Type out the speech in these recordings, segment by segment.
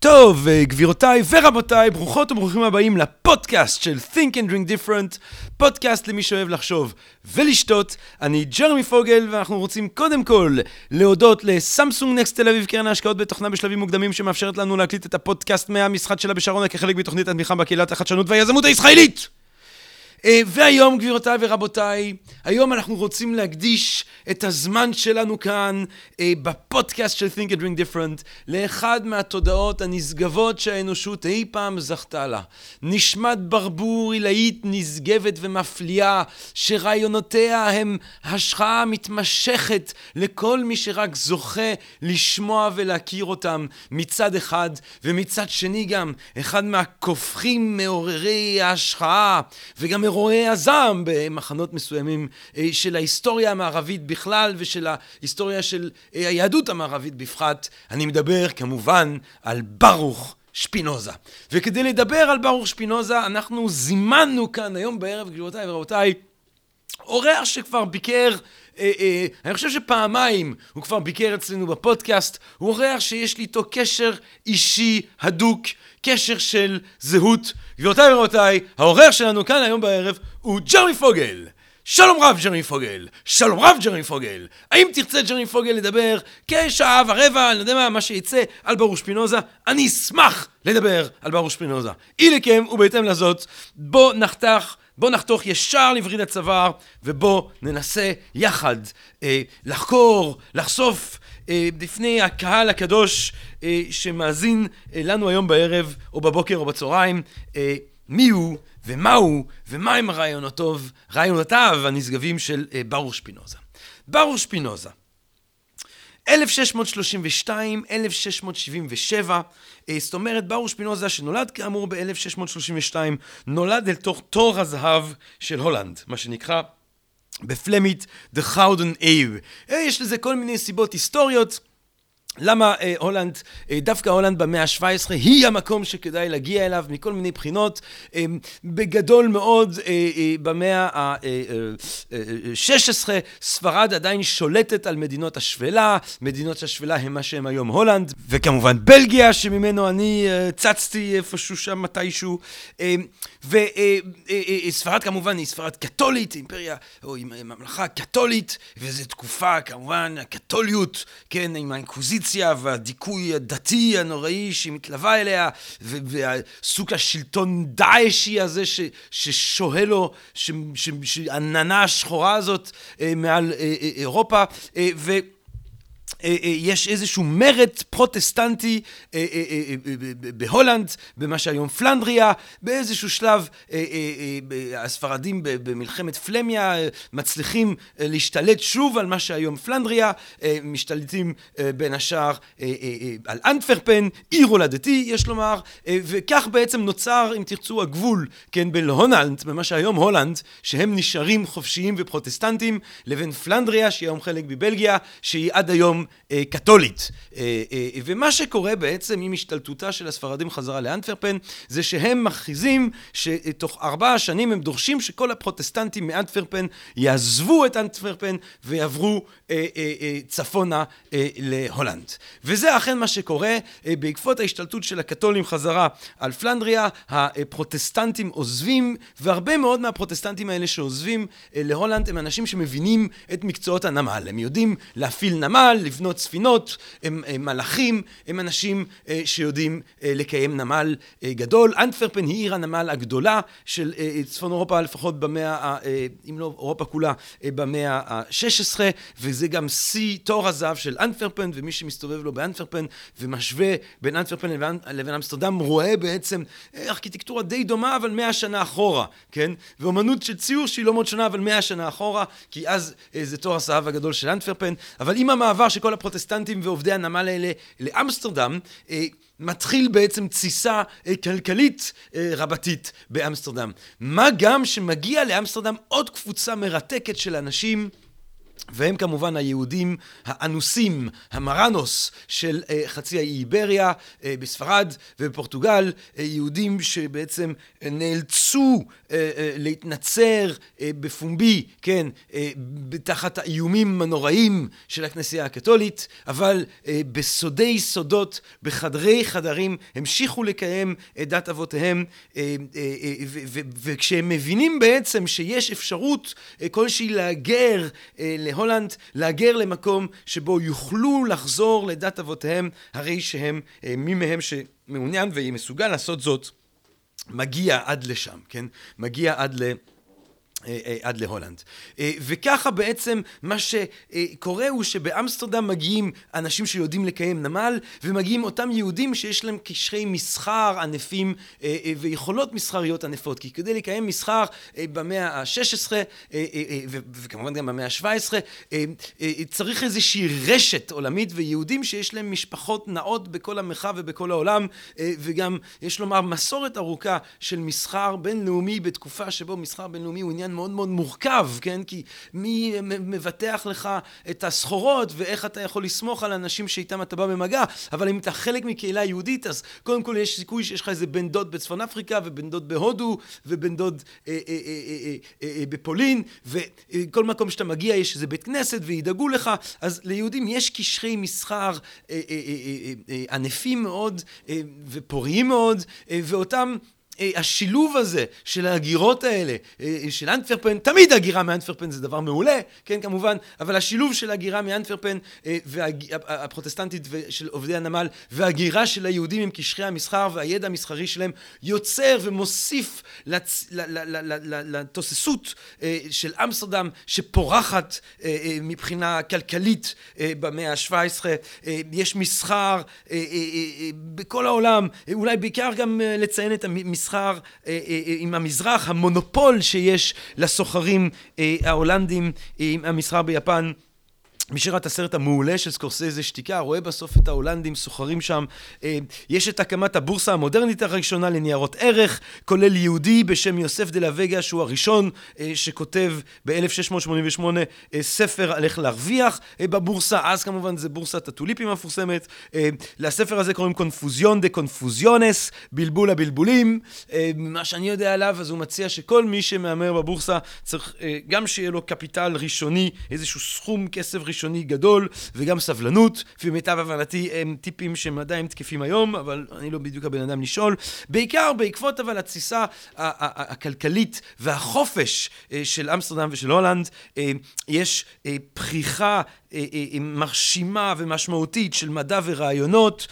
טוב, גבירותיי ורבותיי, ברוכות וברוכים הבאים לפודקאסט של Think and Drink Different, פודקאסט למי שאוהב לחשוב ולשתות. אני ג'רמי פוגל, ואנחנו רוצים קודם כל להודות לסמסונג נקסט תל אביב, קרן ההשקעות בתוכנה בשלבים מוקדמים, שמאפשרת לנו להקליט את הפודקאסט מהמשחק שלה בשרונה כחלק מתוכנית התמיכה בקהילת החדשנות והיזמות הישראלית! אה, והיום, גבירותיי ורבותיי, היום אנחנו רוצים להקדיש את הזמן שלנו כאן אה, בפודקאסט של Think and Drink Different לאחד מהתודעות הנשגבות שהאנושות אי פעם זכתה לה. נשמת ברבור עילאית נשגבת ומפליאה, שרעיונותיה הם השחאה מתמשכת לכל מי שרק זוכה לשמוע ולהכיר אותם מצד אחד, ומצד שני גם אחד מהכופכים מעוררי ההשחאה, וגם אירועי הזעם במחנות מסוימים אה, של ההיסטוריה המערבית בכלל ושל ההיסטוריה של אה, היהדות המערבית בפחת. אני מדבר כמובן על ברוך שפינוזה. וכדי לדבר על ברוך שפינוזה, אנחנו זימנו כאן היום בערב, גבירותיי ורבותיי, אורח שכבר ביקר, אה, אה, אני חושב שפעמיים הוא כבר ביקר אצלנו בפודקאסט, הוא אורח שיש לי איתו קשר אישי הדוק, קשר של זהות. גבירותיי ורבותיי, האורח שלנו כאן היום בערב הוא ג'רמי פוגל. שלום רב ג'רמי פוגל, שלום רב ג'רמי פוגל. האם תרצה ג'רמי פוגל לדבר כשעה ורבע, אני יודע מה, מה שיצא על ברוך שפינוזה? אני אשמח לדבר על ברוך שפינוזה. אי לקם ובהתאם לזאת, בוא נחתך בוא נחתוך ישר לווריד הצוואר, ובוא ננסה יחד אה, לחקור, לחשוף אה, לפני הקהל הקדוש אה, שמאזין אה, לנו היום בערב, או בבוקר או בצהריים, אה, מי הוא ומהו ומהם רעיונותיו, רעיונותיו הנשגבים של אה, ברוך שפינוזה. ברוך שפינוזה 1632, 1677, אה, זאת אומרת, ברוך שפינוזה, שנולד כאמור ב-1632, נולד אל תוך תור הזהב של הולנד, מה שנקרא בפלמית The Howden Ave. אה, יש לזה כל מיני סיבות היסטוריות. למה אה, הולנד, אה, דווקא הולנד במאה ה-17 היא המקום שכדאי להגיע אליו מכל מיני בחינות. אה, בגדול מאוד אה, אה, במאה ה-16 אה, ספרד עדיין שולטת על מדינות השפלה, מדינות השפלה הם מה שהם היום הולנד, וכמובן בלגיה שממנו אני אה, צצתי איפשהו שם מתישהו. אה, וספרד כמובן היא ספרד קתולית, אימפריה או ממלכה קתולית, וזו תקופה כמובן הקתוליות, כן, עם האינקוויזיציה. האופוזיציה והדיכוי הדתי הנוראי שהיא מתלווה אליה, והסוג השלטון דאעשי הזה ש, ששוהה לו, העננה השחורה הזאת אה, מעל אה, אה, אירופה, ו... יש איזשהו מרד פרוטסטנטי אה, בהולנד, במה שהיום פלנדריה, באיזשהו שלב הספרדים במלחמת פלמיה מצליחים להשתלט שוב על מה שהיום פלנדריה, משתלטים בין השאר על אנטוורפן, עיר הולדתי יש לומר, וכך בעצם נוצר אם תרצו הגבול, כן, בין הולנד, במה שהיום הולנד, שהם נשארים חופשיים ופרוטסטנטים, לבין פלנדריה שהיא היום חלק מבלגיה, שהיא עד היום אה, קתולית. אה, אה, ומה שקורה בעצם עם השתלטותה של הספרדים חזרה לאנטוורפן, זה שהם מכריזים שתוך ארבעה שנים הם דורשים שכל הפרוטסטנטים מאנטוורפן יעזבו את אנטוורפן ויעברו צפונה להולנד. וזה אכן מה שקורה בעקבות ההשתלטות של הקתולים חזרה על פלנדריה, הפרוטסטנטים עוזבים, והרבה מאוד מהפרוטסטנטים האלה שעוזבים להולנד הם אנשים שמבינים את מקצועות הנמל. הם יודעים להפעיל נמל, לבנות ספינות, הם, הם מלאכים, הם אנשים אה, שיודעים אה, לקיים נמל אה, גדול. אנטוורפן היא עיר הנמל הגדולה של אה, צפון אירופה, לפחות במאה, אה, אם לא אירופה כולה, אה, במאה ה-16, וזה גם שיא תור הזהב של אנטוורפן, ומי שמסתובב לו באנטוורפן ומשווה בין אנטוורפן לבין, לבין אמסטרדם, רואה בעצם אה, ארכיטקטורה די דומה, אבל מאה שנה אחורה, כן? ואומנות של ציור שהיא לא מאוד שונה, אבל מאה שנה אחורה, כי אז אה, זה תור הזהב הגדול של אנטוורפן, אבל עם המעבר של כל הפרוטסטנטים ועובדי הנמל האלה לאמסטרדם, אה, מתחיל בעצם תסיסה אה, כלכלית אה, רבתית באמסטרדם. מה גם שמגיע לאמסטרדם עוד קבוצה מרתקת של אנשים והם כמובן היהודים האנוסים, המרנוס של חצי האי איבריה, בספרד ובפורטוגל, יהודים שבעצם נאלצו להתנצר בפומבי, כן, תחת האיומים הנוראים של הכנסייה הקתולית, אבל בסודי סודות, בחדרי חדרים, המשיכו לקיים את דת אבותיהם, וכשהם מבינים בעצם שיש אפשרות כלשהי להגר להולנד, להגר למקום שבו יוכלו לחזור לדת אבותיהם, הרי שהם, מי מהם שמעוניין ויהיה מסוגל לעשות זאת, מגיע עד לשם, כן? מגיע עד ל... אה, אה, עד להולנד. אה, וככה בעצם מה שקורה הוא שבאמסטרדם מגיעים אנשים שיודעים לקיים נמל ומגיעים אותם יהודים שיש להם קשרי מסחר ענפים ויכולות מסחריות ענפות כי כדי לקיים מסחר במאה ה-16 וכמובן גם במאה ה-17 צריך איזושהי רשת עולמית ויהודים שיש להם משפחות נאות בכל המרחב ובכל העולם וגם יש לומר מסורת ארוכה של מסחר בינלאומי בתקופה שבו מסחר בינלאומי הוא עניין מאוד מאוד מורכב, כן? כי מי מבטח לך את הסחורות ואיך אתה יכול לסמוך על אנשים שאיתם אתה בא במגע, אבל אם אתה חלק מקהילה יהודית, אז קודם כל יש סיכוי שיש לך איזה בן דוד בצפון אפריקה ובן דוד בהודו ובן דוד אה, אה, אה, אה, אה, בפולין, וכל מקום שאתה מגיע יש איזה בית כנסת וידאגו לך, אז ליהודים יש קשרי מסחר אה, אה, אה, אה, אה, ענפים מאוד אה, ופוריים מאוד, אה, ואותם אה, השילוב הזה של ההגירות האלה, אה, של אנטוורפן, תמיד הגירה מאנטוורפן זה דבר מעולה, כן כמובן, אבל השילוב של הגירה מאנטוורפן אה, הפרוטסטנטית של עובדי הנמל והגירה של היהודים עם קשרי המסחר והידע המסחרי שלהם יוצר ומוסיף לתוססות של אמסטרדם שפורחת מבחינה כלכלית במאה ה-17, יש מסחר בכל העולם, אולי בעיקר גם לציין את המסחר המסחר אה, אה, אה, עם המזרח, המונופול שיש לסוחרים ההולנדים עם המסחר ביפן. מי שראה את הסרט המעולה של סקורסזה שתיקה, רואה בסוף את ההולנדים סוחרים שם. אה, יש את הקמת הבורסה המודרנית הראשונה לניירות ערך, כולל יהודי בשם יוסף דה לה וגה, שהוא הראשון אה, שכותב ב-1688 אה, ספר על איך להרוויח בבורסה, אז כמובן זה בורסת הטוליפים המפורסמת. לספר הזה קוראים Confusión de Confusiones, בלבול הבלבולים. מה שאני יודע עליו, אז הוא מציע שכל מי שמהמר בבורסה צריך גם שיהיה לו capital ראשוני, איזשהו סכום כסף ראשוני. ראשוני גדול, וגם סבלנות, לפי מיטב הבנתי הם טיפים שהם עדיין תקפים היום, אבל אני לא בדיוק הבן אדם לשאול. בעיקר בעקבות אבל התסיסה הכלכלית והחופש אה, של אמסטרדם ושל הולנד, אה, יש אה, פריחה מרשימה ומשמעותית של מדע ורעיונות.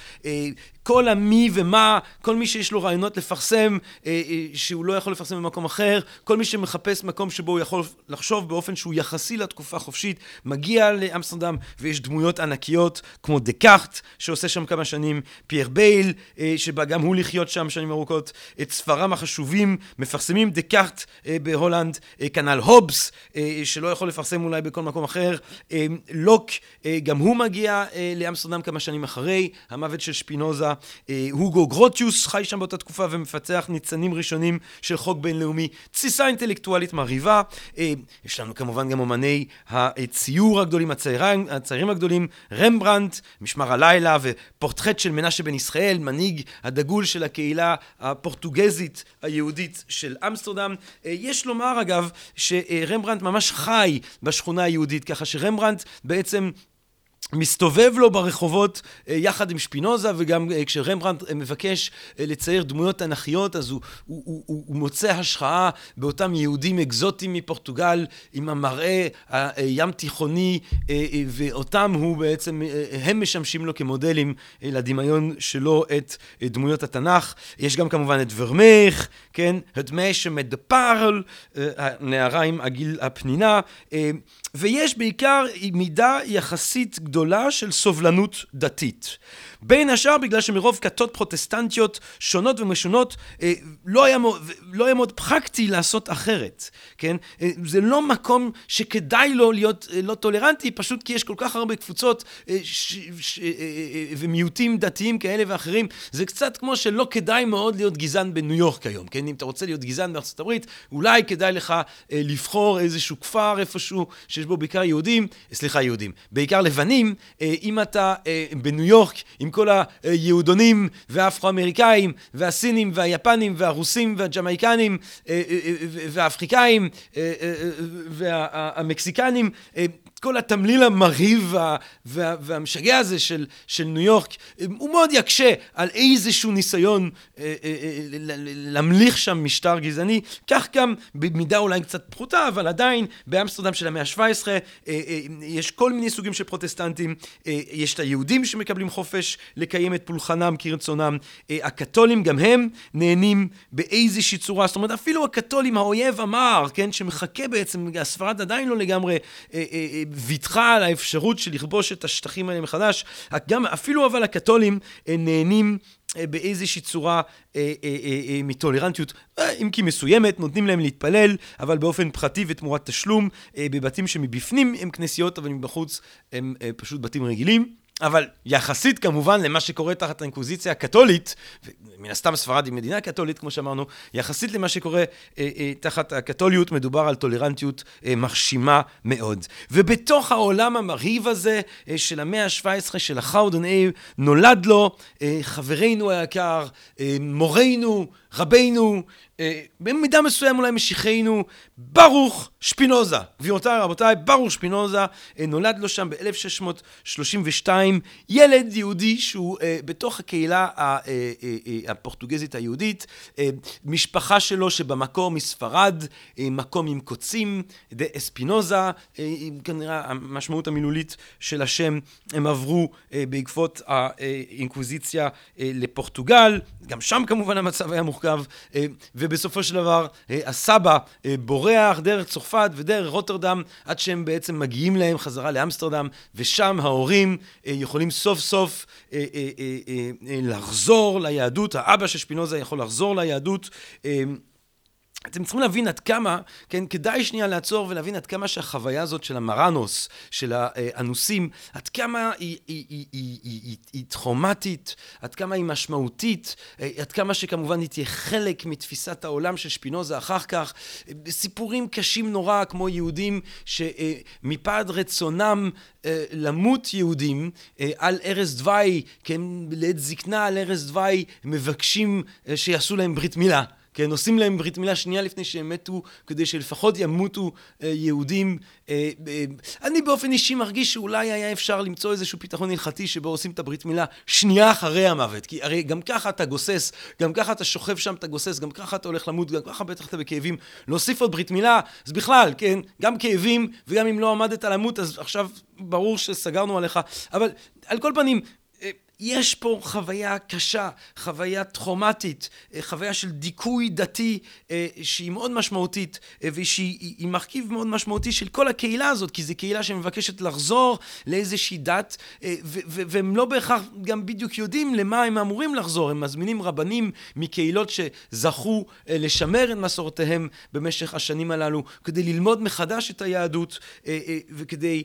כל המי ומה, כל מי שיש לו רעיונות לפרסם אה, אה, שהוא לא יכול לפרסם במקום אחר, כל מי שמחפש מקום שבו הוא יכול לחשוב באופן שהוא יחסי לתקופה חופשית, מגיע לאמסטרדם ויש דמויות ענקיות כמו דקארט שעושה שם כמה שנים, פייר בייל אה, שבא גם הוא לחיות שם שנים ארוכות, את ספריהם החשובים מפרסמים דקארט אה, בהולנד, אה, כנ"ל הובס אה, שלא יכול לפרסם אולי בכל מקום אחר, אה, לוק אה, גם הוא מגיע אה, לאמסטרדם כמה שנים אחרי המוות של שפינוזה הוגו גרוטיוס חי שם באותה תקופה ומפצח ניצנים ראשונים של חוק בינלאומי. תסיסה אינטלקטואלית מרהיבה. אה, יש לנו כמובן גם אומני הציור הגדולים, הציירים, הציירים הגדולים, רמברנט, משמר הלילה ופורטרט של מנשה בן ישראל, מנהיג הדגול של הקהילה הפורטוגזית היהודית של אמסטרדם. אה, יש לומר אגב שרמברנט ממש חי בשכונה היהודית, ככה שרמברנט בעצם מסתובב לו ברחובות אה, יחד עם שפינוזה, וגם אה, כשרמברנט אה, מבקש לצייר דמויות תנכיות, אז הוא, הוא, הוא, הוא, הוא מוצא השחאה באותם יהודים אקזוטיים מפורטוגל, עם המראה הים תיכוני, ואותם הוא בעצם, הם משמשים לו כמודלים לדמיון שלו את דמויות התנ"ך. יש גם כמובן את ורמך, כן? את פארל, הנערה עם עגיל הפנינה, ויש בעיקר מידה יחסית גדולה של סובלנות דתית. בין השאר בגלל שמרוב כתות פרוטסטנטיות שונות ומשונות, אה, לא היה, לא היה מאוד פרקטי לעשות אחרת, כן? אה, זה לא מקום שכדאי לו להיות אה, לא טולרנטי, פשוט כי יש כל כך הרבה קבוצות ש, ש, ומיעוטים דתיים כאלה ואחרים. זה קצת כמו שלא כדאי מאוד להיות גזען בניו יורק היום, כן? אם אתה רוצה להיות גזען בארצות הברית, אולי כדאי לך לבחור איזשהו כפר איפשהו שיש בו בעיקר יהודים, סליחה, יהודים, בעיקר לבנים, אם אתה בניו יורק עם כל היהודונים והאפרו-אמריקאים והסינים והיפנים והרוסים והג'מייקנים והאפריקאים והמקסיקנים כל התמליל המרהיב וה, וה, והמשגע הזה של, של ניו יורק, הוא מאוד יקשה על איזשהו ניסיון אה, אה, אה, להמליך שם משטר גזעני. כך גם במידה אולי קצת פחותה, אבל עדיין באמסטרדם של המאה ה-17 אה, אה, יש כל מיני סוגים של פרוטסטנטים. אה, יש את היהודים שמקבלים חופש לקיים את פולחנם כרצונם. אה, הקתולים גם הם נהנים באיזושהי צורה. זאת אומרת, אפילו הקתולים, האויב המר, כן, שמחכה בעצם, הספרד עדיין לא לגמרי... ויתחה על האפשרות של לכבוש את השטחים האלה מחדש. גם, אפילו אבל הקתולים נהנים אה, באיזושהי צורה אה, אה, מטולרנטיות, אם כי מסוימת, נותנים להם להתפלל, אבל באופן פרטי ותמורת תשלום, בבתים שמבפנים הם כנסיות, אבל מבחוץ הם פשוט בתים רגילים. אבל יחסית כמובן למה שקורה תחת האינקוויזיציה הקתולית, ומן הסתם ספרד היא מדינה קתולית כמו שאמרנו, יחסית למה שקורה אה, אה, תחת הקתוליות מדובר על טולרנטיות אה, מרשימה מאוד. ובתוך העולם המרהיב הזה אה, של המאה ה-17 של החאודון אייב, נולד לו אה, חברנו היקר, אה, מורנו, רבינו, אה, במידה מסוים אולי משיחנו, ברוך שפינוזה. גבירותיי, רבותיי, ברוך שפינוזה אה, נולד לו שם ב-1632, ילד יהודי שהוא אה, בתוך הקהילה הפורטוגזית היהודית, משפחה שלו שבמקור מספרד, מקום עם קוצים, דה אספינוזה, כנראה המשמעות המילולית של השם, הם עברו בעקבות האינקוויזיציה לפורטוגל, גם שם כמובן המצב היה מורכב, ובסופו של דבר אה, הסבא אה, בורח דרך צרפת ודרך רוטרדם עד שהם בעצם מגיעים להם חזרה לאמסטרדם ושם ההורים אה, יכולים סוף סוף לחזור ליהדות, האבא של שפינוזה יכול לחזור ליהדות אתם צריכים להבין עד כמה, כן, כדאי שנייה לעצור ולהבין עד כמה שהחוויה הזאת של המרנוס, של האנוסים, עד כמה היא, היא, היא, היא, היא, היא, טראומטית, עד כמה היא משמעותית, עד כמה שכמובן היא תהיה חלק מתפיסת העולם של שפינוזה אחר כך. סיפורים קשים נורא, כמו יהודים שמפעד רצונם למות יהודים על ערש דווי, כן, לעת זקנה על ערש דווי, מבקשים שיעשו להם ברית מילה. כן, עושים להם ברית מילה שנייה לפני שהם מתו, כדי שלפחות ימותו אה, יהודים. אה, אה, אני באופן אישי מרגיש שאולי היה אפשר למצוא איזשהו פתרון הלכתי שבו עושים את הברית מילה שנייה אחרי המוות. כי הרי גם ככה אתה גוסס, גם ככה אתה שוכב שם, אתה גוסס, גם ככה אתה הולך למות, גם ככה בטח אתה בכאבים. להוסיף עוד ברית מילה, אז בכלל, כן, גם כאבים, וגם אם לא עמדת למות, אז עכשיו ברור שסגרנו עליך. אבל על כל פנים, יש פה חוויה קשה, חוויה טראומטית, אה, חוויה של דיכוי דתי אה, שהיא מאוד משמעותית אה, ושהיא מרכיב מאוד משמעותי של כל הקהילה הזאת, כי זו קהילה שמבקשת לחזור לאיזושהי דת והם לא בהכרח גם בדיוק יודעים למה הם אמורים לחזור, הם מזמינים רבנים מקהילות שזכו לשמר את מסורותיהם במשך השנים הללו כדי ללמוד מחדש את היהדות וכדי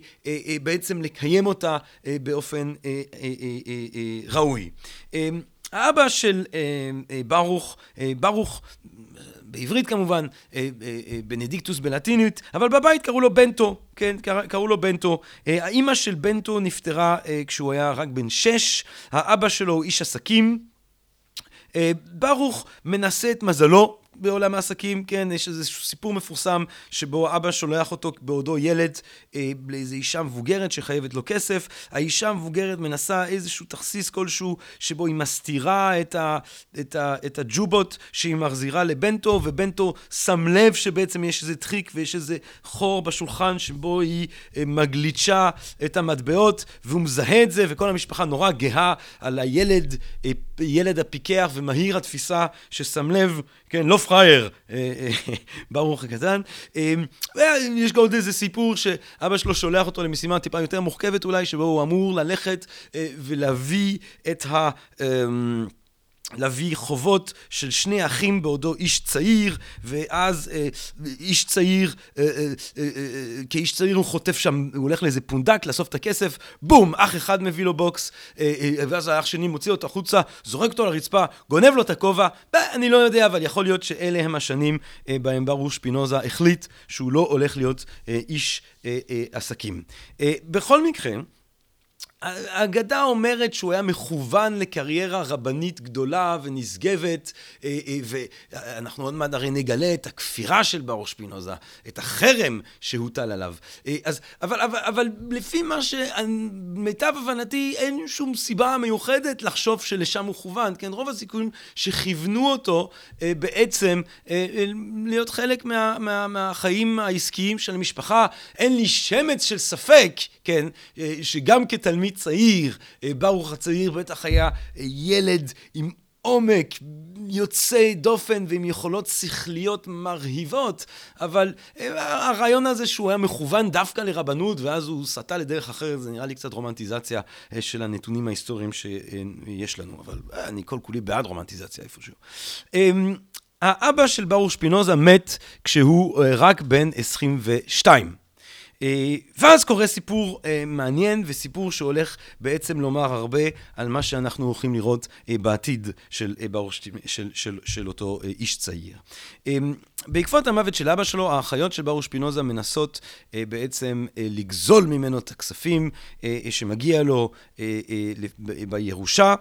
בעצם לקיים אותה באופן ראוי. אמ, האבא של אמ, אה, ברוך, אה, ברוך בעברית כמובן, אה, בנדיקטוס בלטינית, אבל בבית קראו לו בנטו, כן, קראו לו בנטו. האימא של בנטו נפטרה כשהוא היה רק בן שש, האבא שלו הוא איש עסקים. ברוך מנסה את מזלו בעולם העסקים, כן, יש איזה סיפור מפורסם שבו אבא שולח אותו בעודו ילד אה, לאיזו אישה מבוגרת שחייבת לו כסף. האישה המבוגרת מנסה איזשהו תכסיס כלשהו שבו היא מסתירה את, ה, את, ה, את הג'ובות שהיא מחזירה לבנטו, ובנטו שם לב שבעצם יש איזה טריק ויש איזה חור בשולחן שבו היא אה, מגליצ'ה את המטבעות, והוא מזהה את זה, וכל המשפחה נורא גאה על הילד, אה, ילד הפיקח ומהיר התפיסה ששם לב, כן, לא פראייר, ברוך הקטן. יש גם עוד איזה סיפור שאבא שלו שולח אותו למשימה טיפה יותר מורכבת אולי, שבו הוא אמור ללכת ולהביא את ה... להביא חובות של שני אחים בעודו איש צעיר, ואז אה, איש צעיר, אה, אה, אה, אה, כאיש צעיר הוא חוטף שם, הוא הולך לאיזה פונדק לאסוף את הכסף, בום, אח אחד מביא לו בוקס, אה, אה, ואז האח שני מוציא אותו החוצה, זורק אותו לרצפה, גונב לו את הכובע, אני לא יודע, אבל יכול להיות שאלה הם השנים אה, בהם ברור שפינוזה החליט שהוא לא הולך להיות אה, איש אה, אה, עסקים. אה, בכל מקרה, האגדה אומרת שהוא היה מכוון לקריירה רבנית גדולה ונשגבת, אה, אה, ואנחנו עוד מעט הרי נגלה את הכפירה של ברוך שפינוזה, את החרם שהוטל עליו. אה, אז, אבל, אבל, אבל לפי מה שמיטב הבנתי, אין שום סיבה מיוחדת לחשוב שלשם הוא כוון. כן, רוב הסיכויים שכיוונו אותו בעצם להיות חלק מה, מה, מהחיים העסקיים של המשפחה. אין לי שמץ של ספק, כן, שגם כתלמיד תלמיד צעיר, אה, ברוך הצעיר בטח היה אה, ילד עם עומק יוצא דופן ועם יכולות שכליות מרהיבות, אבל אה, הרעיון הזה שהוא היה מכוון דווקא לרבנות ואז הוא סטה לדרך אחרת, זה נראה לי קצת רומנטיזציה של הנתונים ההיסטוריים שיש לנו, אבל אני כל כולי בעד רומנטיזציה איפשהו. אמ, האבא של ברוך שפינוזה מת כשהוא רק בן 22. אה, ואז קורה סיפור אה, מעניין וסיפור שהולך בעצם לומר הרבה על מה שאנחנו הולכים לראות אה, בעתיד של, של, של, של, אותו איש צעיר. בעקבות המוות של אבא שלו, האחיות של ברוך שפינוזה מנסות בעצם לגזול ממנו את הכספים שמגיע לו בירושה,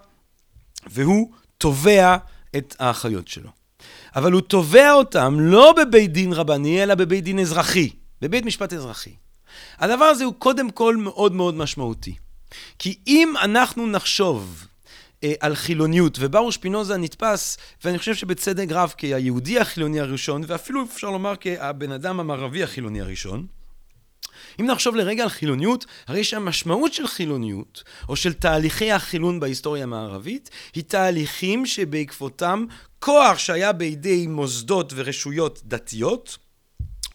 והוא תובע את האחיות שלו. אבל הוא תובע אותם לא בבית דין רבני, אלא בבית דין אזרחי, בבית משפט אזרחי. הדבר הזה הוא קודם כל מאוד מאוד משמעותי. כי אם אנחנו נחשוב אה, על חילוניות, וברוך שפינוזה נתפס, ואני חושב שבצדק רב, כיהודי החילוני הראשון, ואפילו אפשר לומר כבן אדם המערבי החילוני הראשון, אם נחשוב לרגע על חילוניות, הרי שהמשמעות של חילוניות, או של תהליכי החילון בהיסטוריה המערבית, היא תהליכים שבעקבותם כוח שהיה בידי מוסדות ורשויות דתיות,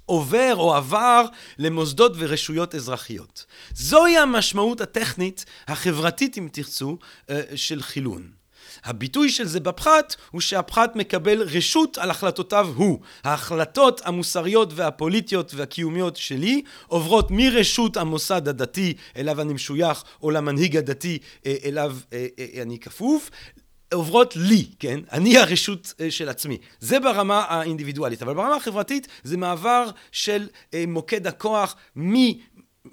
עובר או עבר למוסדות ורשויות אזרחיות. זוהי המשמעות הטכנית, החברתית אם תרצו, אה, של חילון. הביטוי של זה בפחת הוא שהפחת מקבל רשות על החלטותיו הוא. ההחלטות המוסריות והפוליטיות והקיומיות שלי עוברות מרשות המוסד הדתי אליו אני משוייך או למנהיג הדתי אה, אליו אה, אני כפוף עוברות לי, כן? אני הרשות אה, של עצמי. זה ברמה האינדיבידואלית. אבל ברמה החברתית זה מעבר של אה, מוקד הכוח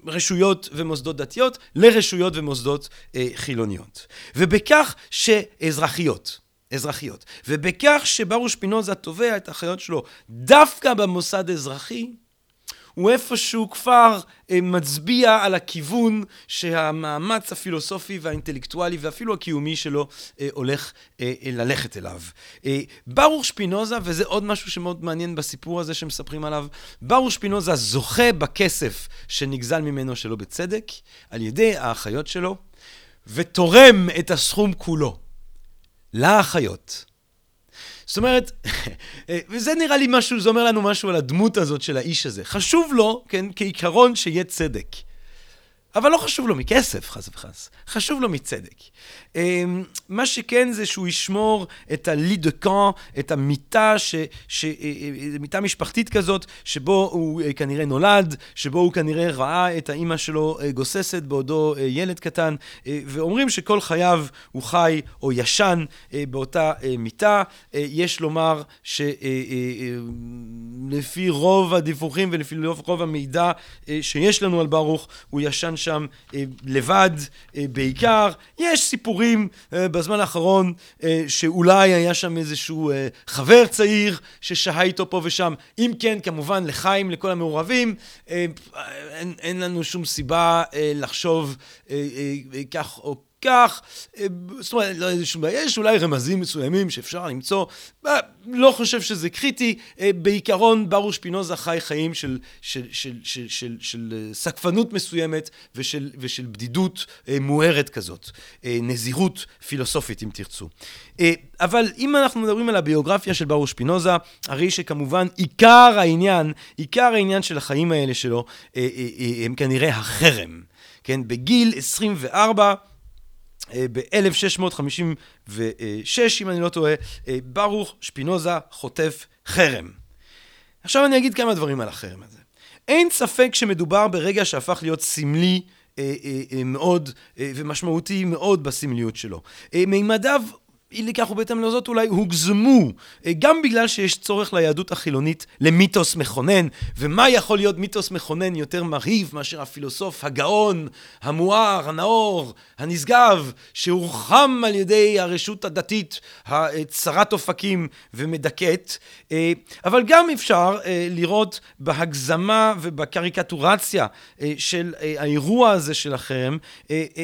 מרשויות ומוסדות דתיות לרשויות ומוסדות אה, חילוניות. ובכך שאזרחיות. אזרחיות. ובכך שברוך שפינוזה תובע את החיות שלו דווקא במוסד אזרחי, הוא איפשהו כבר אה, מצביע על הכיוון שהמאמץ הפילוסופי והאינטלקטואלי ואפילו הקיומי שלו אה, הולך אה, ללכת אליו. ברוך שפינוזה, וזה עוד משהו שמאוד מעניין בסיפור הזה שמספרים עליו, ברוך שפינוזה זוכה בכסף שנגזל ממנו שלא בצדק, על ידי האחיות שלו, ותורם את הסכום כולו לאחיות. זאת אומרת, וזה נראה לי משהו, זה אומר לנו משהו על הדמות הזאת של האיש הזה. חשוב לו, כן, כעיקרון שיהיה צדק. אבל לא חשוב לו מכסף, חס וחס. חשוב לו מצדק. אמ, מה שכן זה שהוא ישמור את הלי דה קאן, את המיטה, ש, ש, אה, אה, מיטה משפחתית כזאת, שבו הוא אה, כנראה נולד, שבו הוא כנראה ראה את האימא שלו גוססת בעודו ילד קטן, ואומרים שכל חייו הוא חי או ישן באותה מיטה. יש לומר שלפי רוב הדיווחים ולפי רוב המידע שיש לנו על ברוך, הוא ישן שם לבד בעיקר. יש סיפורים. אה, בזמן האחרון אה, שאולי היה שם איזשהו אה, חבר צעיר ששהה איתו פה ושם. אם כן, כמובן, לחיים, לכל המעורבים, אין, אין לנו שום סיבה לחשוב כך או כך, זאת אומרת, לא איזה שום בעיה, יש אולי רמזים מסוימים שאפשר למצוא, לא חושב שזה קריטי, בעיקרון ברוך שפינוזה חי חיים של, של, של, של, של, של סקפנות מסוימת ושל, ושל בדידות מוארת כזאת, נזירות פילוסופית אם תרצו. אבל אם אנחנו מדברים על הביוגרפיה של ברוך שפינוזה, הרי שכמובן עיקר העניין, עיקר העניין של החיים האלה שלו, הם כנראה החרם. כן, בגיל 24, ב-1656, אם אני לא טועה, אה, ברוך שפינוזה חוטף חרם. עכשיו אני אגיד כמה דברים על החרם הזה. אין ספק שמדובר ברגע שהפך להיות סמלי אה, אה, מאוד ומשמעותי מאוד בסמליות שלו. מימדיו אי לכך ובהתאם לזאת אולי הוגזמו, אה, גם בגלל שיש צורך ליהדות החילונית למיתוס מכונן, ומה יכול להיות מיתוס מכונן יותר מרהיב מאשר הפילוסוף הגאון, המואר, הנאור, הנשגב, שהורחם על ידי הרשות הדתית הצרת אופקים ומדכאת, אה, אבל גם אפשר אה, לראות בהגזמה ובקריקטורציה של האירוע הזה של החרם,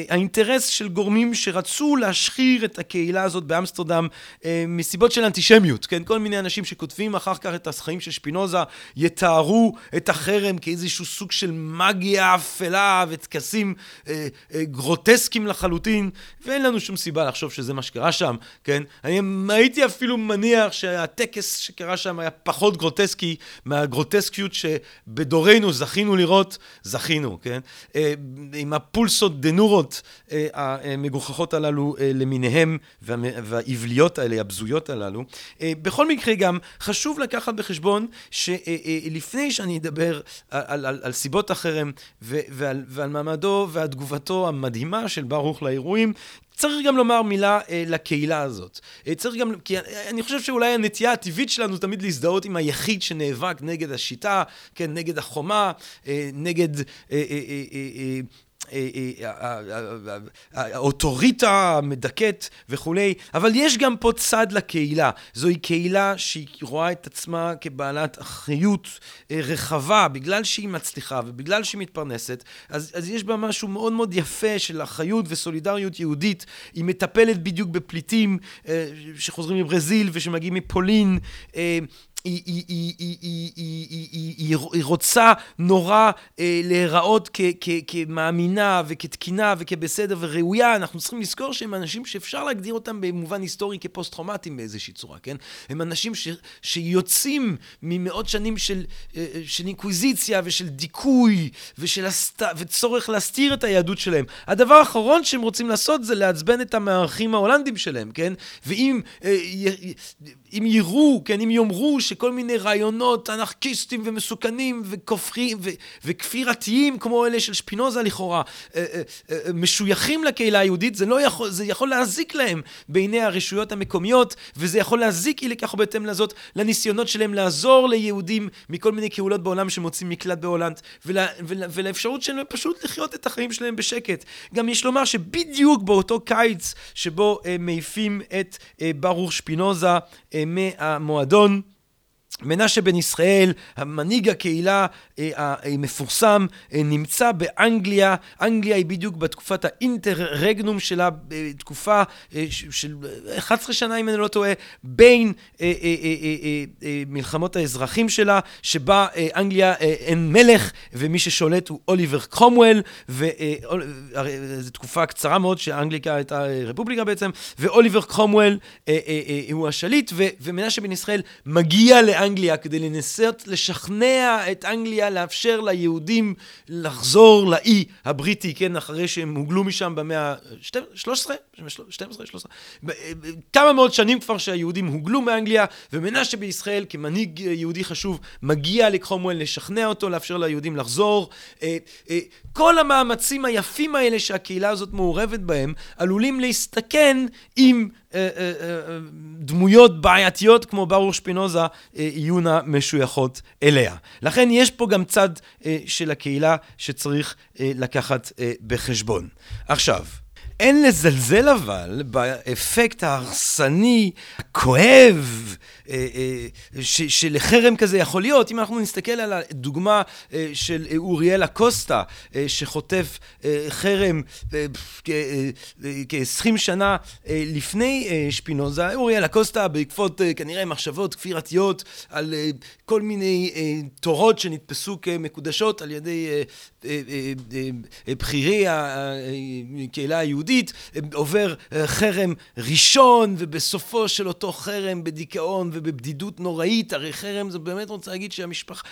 האינטרס של גורמים שרצו להשחיר את הקהילה הזאת באמסטרדם אה, מסיבות של אנטישמיות, כן? כל מיני אנשים שכותבים אחר כך את החיים של שפינוזה יתארו את החרם כאיזשהו סוג של מגיה אפלה וטקסים אה, אה, גרוטסקיים לחלוטין, ואין לנו שום סיבה לחשוב שזה מה שקרה שם, כן? אני הייתי אפילו מניח שהטקס שקרה שם היה פחות גרוטסקי מהגרוטסקיות שבדורנו זכינו לראות, זכינו, כן? אה, עם הפולסות דנורות אה, המגוחכות הללו למיניהם, והאבליות האלה, הבזויות הללו. אה, בכל מקרה גם חשוב לקחת בחשבון שלפני אה, אה, שאני אדבר על, על, על סיבות החרם ועל, ועל מעמדו ועל תגובתו המדהימה של ברוך לאירועים, צריך גם לומר מילה אה, לקהילה הזאת. אה, צריך גם, כי אני חושב שאולי הנטייה הטבעית שלנו תמיד להזדהות עם היחיד שנאבק נגד השיטה, כן, נגד החומה, אה, נגד... אה, אה, אה, אה, האוטוריטה המדכאת וכולי, אבל יש גם פה צד לקהילה. זוהי קהילה שהיא רואה את עצמה כבעלת אחריות אה, רחבה, בגלל שהיא מצליחה ובגלל שהיא מתפרנסת, אז, אז יש בה משהו מאוד מאוד יפה של אחריות וסולידריות יהודית. היא מטפלת בדיוק בפליטים אה, שחוזרים מברזיל ושמגיעים מפולין. אה, היא, היא, היא, היא, היא, היא, היא, היא, רוצה נורא אה, להיראות כ, כ, כמאמינה וכתקינה וכבסדר וראויה. אנחנו צריכים לזכור שהם אנשים שאפשר להגדיר אותם במובן היסטורי כפוסט-טראומטיים באיזושהי צורה, כן? הם אנשים ש, שיוצאים ממאות שנים של, אה, של אינקוויזיציה ושל דיכוי ושל הסת... וצורך להסתיר את היהדות שלהם. הדבר האחרון שהם רוצים לעשות זה לעצבן את המארחים ההולנדים שלהם, כן? ואם אה, אם יראו, כן, אם יאמרו שכל מיני רעיונות אנרכיסטים ומסוכנים וכופרים ו- וכפירתיים כמו אלה של שפינוזה לכאורה אה, אה, אה, משויכים לקהילה היהודית, זה, לא יכול, זה יכול להזיק להם בעיני הרשויות המקומיות וזה יכול להזיק אי לכך בהתאם לזאת לניסיונות שלהם לעזור ליהודים מכל מיני קהילות בעולם שמוצאים מקלט בהולנד ול, ול, ולאפשרות שלהם פשוט לחיות את החיים שלהם בשקט. גם יש לומר שבדיוק באותו קיץ שבו אה, מעיפים את אה, ברוך שפינוזה אה, מהמועדון. מנשה בן ישראל, מנהיג הקהילה אה, המפורסם, אה, נמצא באנגליה. אנגליה היא בדיוק בתקופת האינטר-רגנום שלה, תקופה של 11 שנה, אם אני לא טועה, בין מלחמות האזרחים שלה, שבה אנגליה אין מלך, ומי ששולט הוא אוליבר קרומוול, וזו תקופה קצרה מאוד שאנגליקה הייתה רפובליקה בעצם, ואוליבר קרומוול הוא השליט, ומנשה בן ישראל מגיע לאנגליה. לאנגליה כדי לנסות לשכנע את אנגליה לאפשר ליהודים לחזור לאי הבריטי, כן, אחרי שהם הוגלו משם במאה ה-13? 12? 13? כמה מאות שנים כבר שהיהודים הוגלו מאנגליה, ומנשה בישראל כמנהיג יהודי חשוב מגיע לקרומואל לשכנע אותו, לאפשר ליהודים לחזור. אה, אה, כל המאמצים היפים האלה שהקהילה הזאת מעורבת בהם עלולים להסתכן אה, דמויות בעייתיות כמו ברוך שפינוזה יהיו משויכות אליה. לכן יש פה גם צד של הקהילה שצריך לקחת בחשבון. עכשיו, אין לזלזל אבל באפקט ההרסני, הכואב, שלחרם כזה יכול להיות, אם אנחנו נסתכל על הדוגמה של אוריאל אקוסטה, שחוטף חרם כ-20 שנה לפני שפינוזה, אוריאל אקוסטה בעקבות כנראה מחשבות כפירתיות על כל מיני תורות שנתפסו כמקודשות על ידי בכירי הקהילה היהודית, עובר חרם ראשון, ובסופו של אותו חרם בדיכאון ובבדידות נוראית, הרי חרם זה באמת רוצה להגיד שהמשפחה,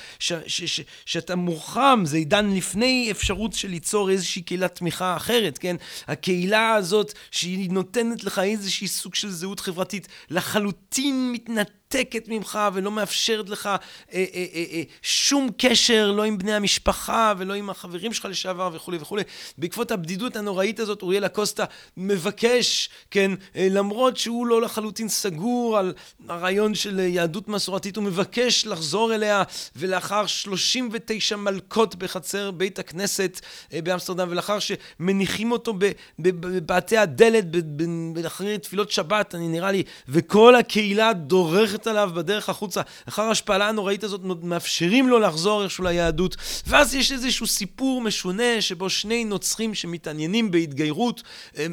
שאתה מורחם, זה עידן לפני אפשרות של ליצור איזושהי קהילת תמיכה אחרת, כן? הקהילה הזאת שהיא נותנת לך איזושהי סוג של זהות חברתית לחלוטין מתנתקת. מנותקת ממך ולא מאפשרת לך אה, אה, אה, אה, שום קשר, לא עם בני המשפחה ולא עם החברים שלך לשעבר וכולי וכולי. בעקבות הבדידות הנוראית הזאת, אוריאל אקוסטה מבקש, כן, אה, למרות שהוא לא לחלוטין סגור על הרעיון של יהדות מסורתית, הוא מבקש לחזור אליה, ולאחר 39 מלקות בחצר בית הכנסת אה, באמסטרדם, ולאחר שמניחים אותו בבתי הדלת, אחרי תפילות שבת, אני נראה לי, וכל הקהילה דורכת עליו בדרך החוצה, אחר ההשפלה הנוראית הזאת מאפשרים לו לחזור איכשהו ליהדות. ואז יש איזשהו סיפור משונה שבו שני נוצרים שמתעניינים בהתגיירות,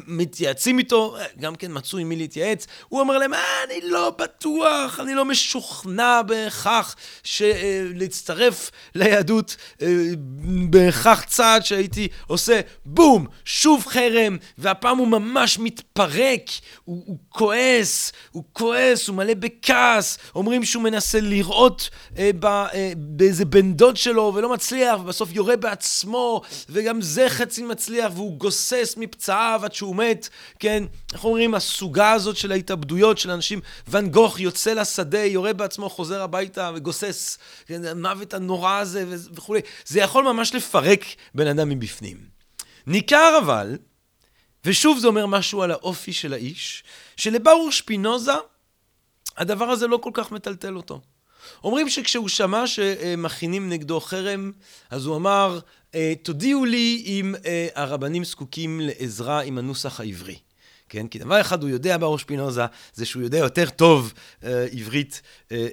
מתייעצים איתו, גם כן מצאו עם מי להתייעץ, הוא אומר להם, אה, אני לא בטוח, אני לא משוכנע בהכרח להצטרף ליהדות, אה, בהכרח צעד שהייתי עושה, בום, שוב חרם, והפעם הוא ממש מתפרק, הוא, הוא כועס, הוא כועס, הוא מלא בכעס. כעס, אומרים שהוא מנסה לראות אה, ב, אה, באיזה בן דוד שלו ולא מצליח, ובסוף יורה בעצמו, וגם זה חצי מצליח, והוא גוסס מפצעיו עד שהוא מת, כן? איך אומרים, הסוגה הזאת של ההתאבדויות של אנשים, ואן גוך יוצא לשדה, יורה בעצמו, חוזר הביתה וגוסס, כן? המוות הנורא הזה וכולי. זה יכול ממש לפרק בן אדם מבפנים. ניכר אבל, ושוב זה אומר משהו על האופי של האיש, שלברוך שפינוזה הדבר הזה לא כל כך מטלטל אותו. אומרים שכשהוא שמע שמכינים נגדו חרם, אז הוא אמר, אה, תודיעו לי אם אה, הרבנים זקוקים לעזרה עם הנוסח העברי. כן? כי דבר אחד הוא יודע בראש פינוזה, זה שהוא יודע יותר טוב אה, עברית אה,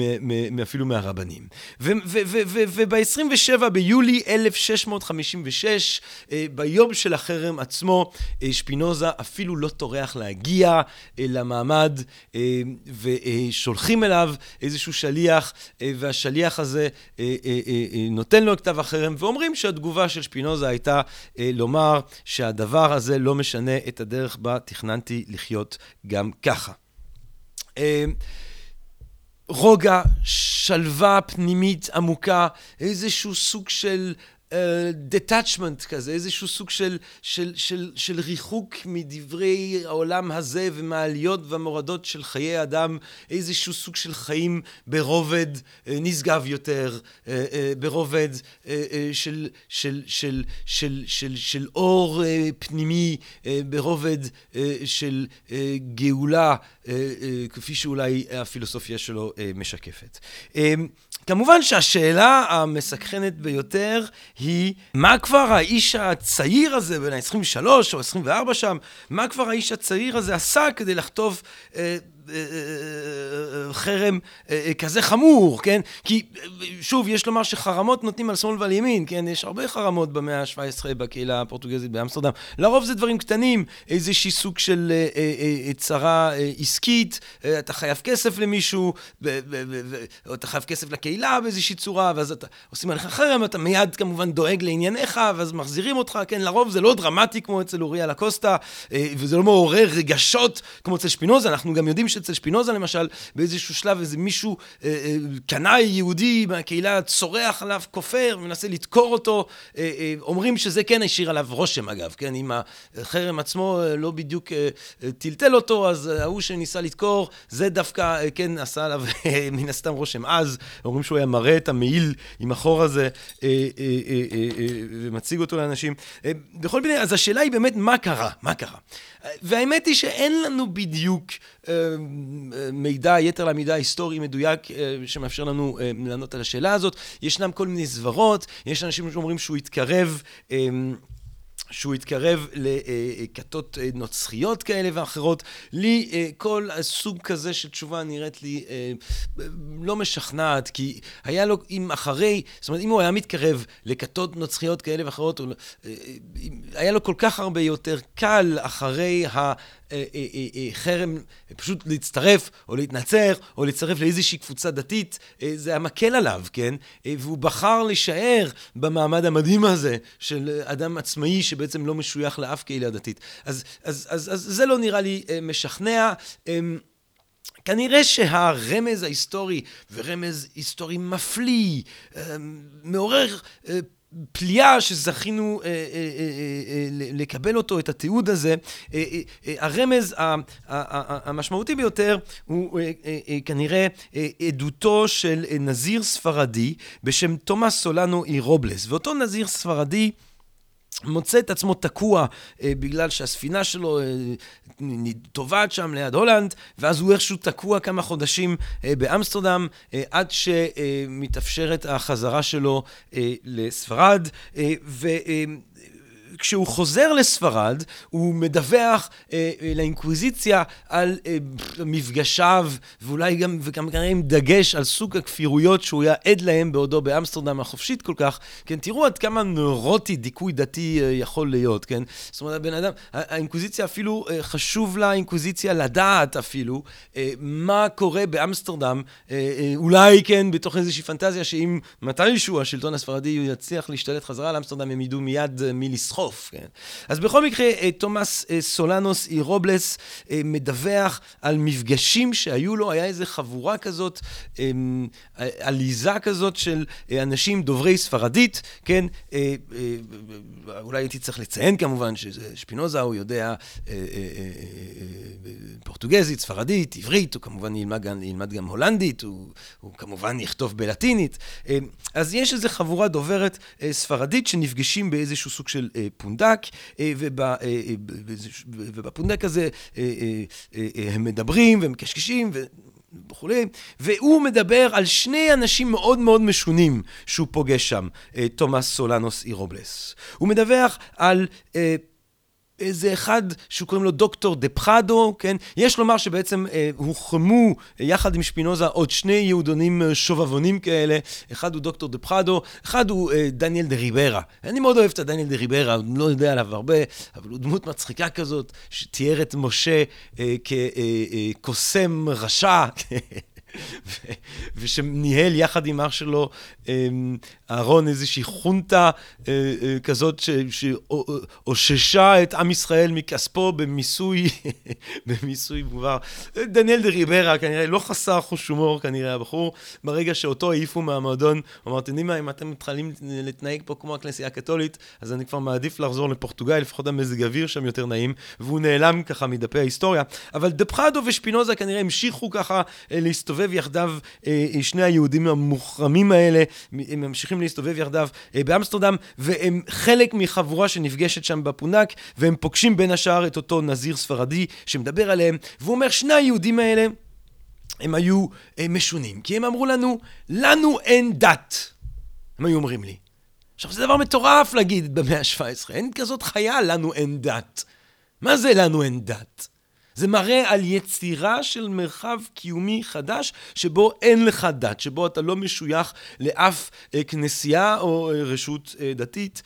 אה, אפילו מהרבנים. וב-27 ביולי 1656, אה, ביום של החרם עצמו, אה, שפינוזה אפילו לא טורח להגיע אה, למעמד, אה, ושולחים אליו איזשהו שליח, אה, והשליח הזה אה, אה, אה, אה, נותן לו את כתב החרם, ואומרים שהתגובה של שפינוזה הייתה אה, לומר שהדבר הזה לא משנה את הדרך. הדרך בה תכננתי לחיות גם ככה. אה, רוגע, שלווה פנימית עמוקה, איזשהו סוג של דטאצ'מנט uh, כזה, איזשהו סוג של, של, של, של ריחוק מדברי העולם הזה ומהעליות והמורדות של חיי אדם, איזשהו סוג של חיים ברובד uh, נשגב יותר, uh, uh, ברובד uh, uh, של, של, של, של, של, של אור uh, פנימי, uh, ברובד uh, של uh, גאולה, uh, uh, כפי שאולי הפילוסופיה שלו uh, משקפת. Uh, כמובן שהשאלה המסקרנת ביותר היא, מה כבר האיש הצעיר הזה, בן ה-23 או 24 שם, מה כבר האיש הצעיר הזה עשה כדי לחטוף אה, חרם כזה חמור, כן? כי שוב, יש לומר שחרמות נותנים על שמאל ועל ימין, כן? יש הרבה חרמות במאה ה-17 בקהילה הפורטוגזית באמסטרדם. לרוב זה דברים קטנים, איזשהי סוג של צרה עסקית, אתה חייב כסף למישהו, או אתה חייב כסף לקהילה באיזושהי צורה, ואז אתה עושים עליך חרם, אתה מיד כמובן דואג לענייניך, ואז מחזירים אותך, כן? לרוב זה לא דרמטי כמו אצל אוריה לקוסטה, וזה לא מעורר רגשות כמו אצל שפינוזה, אנחנו גם יודעים שאצל שפינוזה למשל, באיזשהו שלב איזה מישהו, אה, אה, קנאי יהודי מהקהילה צורח עליו, כופר, מנסה לדקור אותו. אה, אה, אומרים שזה כן השאיר עליו רושם אגב, כן? אם החרם עצמו אה, לא בדיוק אה, אה, טלטל אותו, אז ההוא שניסה לדקור, זה דווקא אה, כן עשה עליו אה, מן הסתם רושם עז. אומרים שהוא היה מראה את המעיל עם החור הזה אה, אה, אה, אה, אה, ומציג אותו לאנשים. אה, בכל מיני, אז השאלה היא באמת מה קרה? מה קרה? והאמת היא שאין לנו בדיוק אה, מידע, יתר למידע היסטורי מדויק אה, שמאפשר לנו אה, לענות על השאלה הזאת. ישנם כל מיני סברות, יש אנשים שאומרים שהוא התקרב שהוא התקרב לכתות נוצריות כאלה ואחרות. לי כל סוג כזה של תשובה נראית לי לא משכנעת, כי היה לו, אם אחרי, זאת אומרת, אם הוא היה מתקרב לכתות נוצריות כאלה ואחרות, היה לו כל כך הרבה יותר קל אחרי ה... אה, אה, אה, חרם, פשוט להצטרף או להתנצר או להצטרף לאיזושהי קבוצה דתית, זה היה מקל עליו, כן? והוא בחר להישאר במעמד המדהים הזה של אדם עצמאי שבעצם לא משוייך לאף קהילה דתית. אז, אז, אז, אז זה לא נראה לי משכנע. אמ, כנראה שהרמז ההיסטורי, ורמז היסטורי מפליא, אמ, מעורר פליאה שזכינו אה, אה, אה, לקבל אותו, את התיעוד הזה. הרמז המשמעותי ביותר הוא כנראה עדותו של נזיר ספרדי בשם תומאס סולנו אירובלס. ואותו נזיר ספרדי מוצא את עצמו תקוע אה, בגלל שהספינה שלו אה, טובעת שם ליד הולנד, ואז הוא איכשהו תקוע כמה חודשים אה, באמסטרדם, אה, עד שמתאפשרת החזרה שלו אה, לספרד. אה, ו... אה, כשהוא חוזר לספרד, הוא מדווח אה, אה, לאינקוויזיציה על אה, מפגשיו, ואולי גם, וגם כנראה עם דגש על סוג הכפירויות שהוא היה עד להם בעודו באמסטרדם החופשית כל כך. כן, תראו עד כמה נורוטי דיכוי דתי אה, יכול להיות, כן? זאת אומרת, הבן אדם, האינקוויזיציה אפילו, אה, חשוב לאינקוויזיציה לדעת אפילו אה, מה קורה באמסטרדם, אה, אה, אולי, כן, בתוך איזושהי פנטזיה, שאם מתישהו השלטון הספרדי יצליח להשתלט חזרה לאמסטרדם, הם ידעו מיד אה, מי לסחוט. לדחוף, כן? אז בכל מקרה, אה, תומאס אה, סולנוס אירובלס אה, מדווח על מפגשים שהיו לו, היה איזה חבורה כזאת, עליזה כזאת של אנשים דוברי ספרדית, כן? אולי הייתי צריך לציין כמובן ששפינוזה הוא יודע פורטוגזית, ספרדית, עברית, הוא כמובן ילמד גם, ילמד גם הולנדית, הוא, הוא כמובן יכתוב בלטינית. אז יש איזו חבורה דוברת ספרדית שנפגשים באיזשהו סוג של פונדק, אה, אה, אה, ובפונדק הזה הם מדברים ומקשקשים. וכולי, והוא מדבר על שני אנשים מאוד מאוד משונים שהוא פוגש שם, תומאס סולנוס אירובלס. הוא מדווח על איזה אחד שקוראים לו דוקטור דה פראדו, כן? יש לומר שבעצם אה, הוחרמו אה, יחד עם שפינוזה עוד שני יהודונים אה, שובבונים כאלה, אחד הוא דוקטור דה פראדו, אחד הוא אה, דניאל דה ריברה. אני מאוד אוהב את הדניאל דה ריברה, לא יודע עליו הרבה, אבל הוא דמות מצחיקה כזאת, שתיאר את משה אה, כקוסם אה, אה, רשע. ושניהל יחד עם אח שלו אמ, אהרון איזושהי חונטה אה, אה, כזאת שאוששה את עם ישראל מכספו במיסוי, במיסוי מובהר. דניאל דה ריברה כנראה לא חסר חוש הומור כנראה הבחור, ברגע שאותו העיפו מהמועדון, הוא אמר, אתם יודעים מה, אם אתם מתחילים להתנהג פה כמו הכנסייה הקתולית, אז אני כבר מעדיף לחזור לפורטוגל, לפחות המזג אוויר שם יותר נעים, והוא נעלם ככה מדפי ההיסטוריה. אבל דפחדו ושפינוזה כנראה המשיכו ככה אה, להסתובב יחדיו, שני היהודים המוחרמים האלה, הם ממשיכים להסתובב יחדיו אה, באמסטרדם, והם חלק מחבורה שנפגשת שם בפונק, והם פוגשים בין השאר את אותו נזיר ספרדי שמדבר עליהם, והוא אומר, שני היהודים האלה, הם היו אה, משונים, כי הם אמרו לנו, לנו אין דת. הם היו אומרים לי. עכשיו, זה דבר מטורף להגיד במאה ה-17, אין כזאת חיה, לנו אין דת. מה זה לנו אין דת? זה מראה על יצירה של מרחב קיומי חדש, שבו אין לך דת, שבו אתה לא משוייך לאף אה, כנסייה או אה, רשות אה, דתית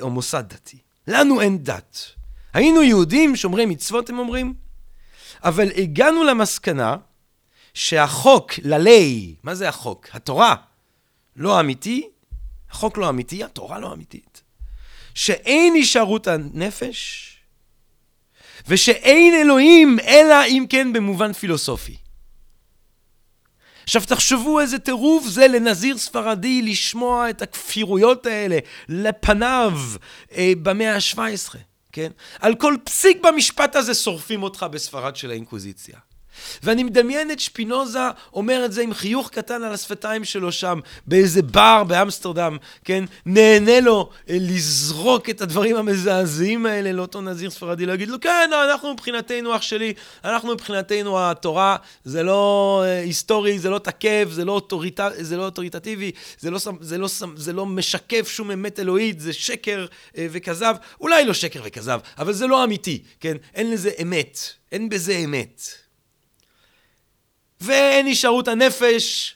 או מוסד דתי. לנו אין דת. היינו יהודים שומרי מצוות, הם אומרים, אבל הגענו למסקנה שהחוק, ללי, מה זה החוק? התורה, לא אמיתי, החוק לא אמיתי, התורה לא אמיתית. שאין הישארות הנפש, ושאין אלוהים אלא אם כן במובן פילוסופי. עכשיו תחשבו איזה טירוף זה לנזיר ספרדי לשמוע את הכפירויות האלה לפניו אה, במאה ה-17, כן? על כל פסיק במשפט הזה שורפים אותך בספרד של האינקוויזיציה. ואני מדמיין את שפינוזה אומר את זה עם חיוך קטן על השפתיים שלו שם, באיזה בר באמסטרדם, כן? נהנה לו אה, לזרוק את הדברים המזעזעים האלה לאותו נזיר ספרדי, להגיד לו, כן, אנחנו מבחינתנו, אח שלי, אנחנו מבחינתנו התורה, זה לא אה, היסטורי, זה לא תקף, זה לא, אוטוריט... זה לא אוטוריטטיבי, זה לא, זה, לא, זה לא משקף שום אמת אלוהית, זה שקר אה, וכזב. אולי לא שקר וכזב, אבל זה לא אמיתי, כן? אין לזה אמת, אין בזה אמת. ואין נשארות הנפש,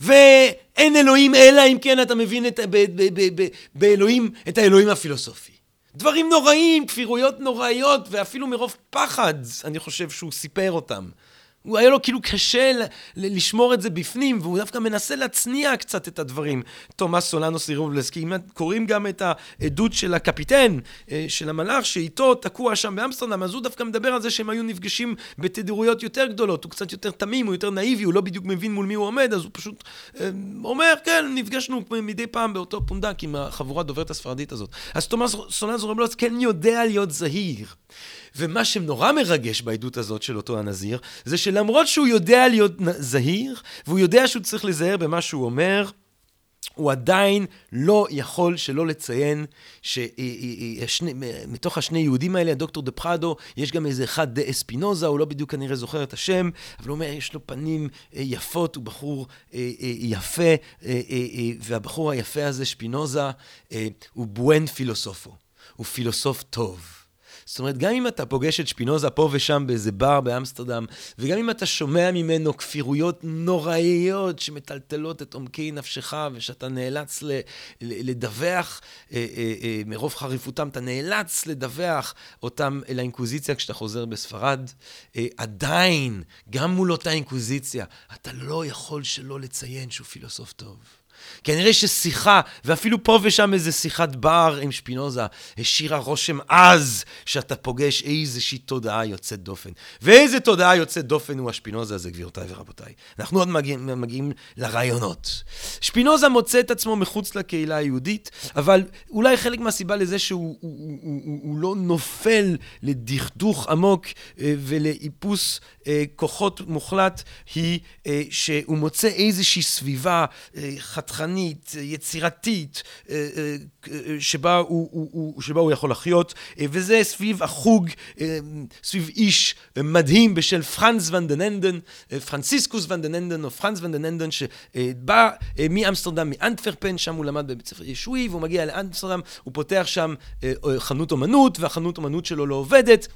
ואין אלוהים אלא אם כן אתה מבין את, ב, ב, ב, ב, באלוהים, את האלוהים הפילוסופי. דברים נוראים, כפירויות נוראיות, ואפילו מרוב פחד, אני חושב שהוא סיפר אותם. הוא היה לו כאילו קשה לשמור את זה בפנים, והוא דווקא מנסה להצניע קצת את הדברים. תומאס סולנו סירובלסקי, אם קוראים גם את העדות של הקפיטן, אה, של המלאך, שאיתו תקוע שם באמסטרדם, אז הוא דווקא מדבר על זה שהם היו נפגשים בתדירויות יותר גדולות. הוא קצת יותר תמים, הוא יותר נאיבי, הוא לא בדיוק מבין מול מי הוא עומד, אז הוא פשוט אה, אומר, כן, נפגשנו מדי פעם באותו פונדק עם החבורה דוברת הספרדית הזאת. אז תומאס סולנו סירובלסקי כן יודע להיות זהיר. ומה שנורא מרגש בעדות הזאת של אותו הנזיר, זה שלמרות שהוא יודע להיות זהיר, והוא יודע שהוא צריך להיזהר במה שהוא אומר, הוא עדיין לא יכול שלא לציין שמתוך השני יהודים האלה, הדוקטור דה פרדו, יש גם איזה אחד דה אספינוזה, הוא לא בדיוק כנראה זוכר את השם, אבל הוא אומר, יש לו פנים אה, יפות, הוא בחור אה, אה, יפה, והבחור היפה הזה, שפינוזה, הוא בואן פילוסופו, הוא פילוסוף טוב. זאת אומרת, גם אם אתה פוגש את שפינוזה פה ושם באיזה בר באמסטרדם, וגם אם אתה שומע ממנו כפירויות נוראיות שמטלטלות את עומקי נפשך, ושאתה נאלץ ל- ל- לדווח אה, אה, אה, מרוב חריפותם, אתה נאלץ לדווח אותם אל האינקוויזיציה כשאתה חוזר בספרד, אה, עדיין, גם מול אותה אינקוויזיציה, אתה לא יכול שלא לציין שהוא פילוסוף טוב. כנראה ששיחה, ואפילו פה ושם איזה שיחת בר עם שפינוזה, השאירה רושם עז שאתה פוגש איזושהי תודעה יוצאת דופן. ואיזה תודעה יוצאת דופן הוא השפינוזה הזה, גבירותיי ורבותיי. אנחנו עוד מגיעים, מגיעים לרעיונות. שפינוזה מוצא את עצמו מחוץ לקהילה היהודית, אבל אולי חלק מהסיבה לזה שהוא הוא, הוא, הוא, הוא לא נופל לדכדוך עמוק אה, ולאיפוס אה, כוחות מוחלט, היא אה, שהוא מוצא איזושהי סביבה חתרנית, יצירתית, שבה הוא, הוא, הוא, שבה הוא יכול לחיות, וזה סביב החוג, סביב איש מדהים בשם פרנס ון דן אנדן, פרנסיסקוס ון דן אנדן, או פרנס ון דן אנדן, שבא מאמסטרדם, מאנטוורפן, שם הוא למד בבית ספר ישועי, והוא מגיע לאמסטרדם, הוא פותח שם חנות אומנות, והחנות אומנות שלו לא עובדת.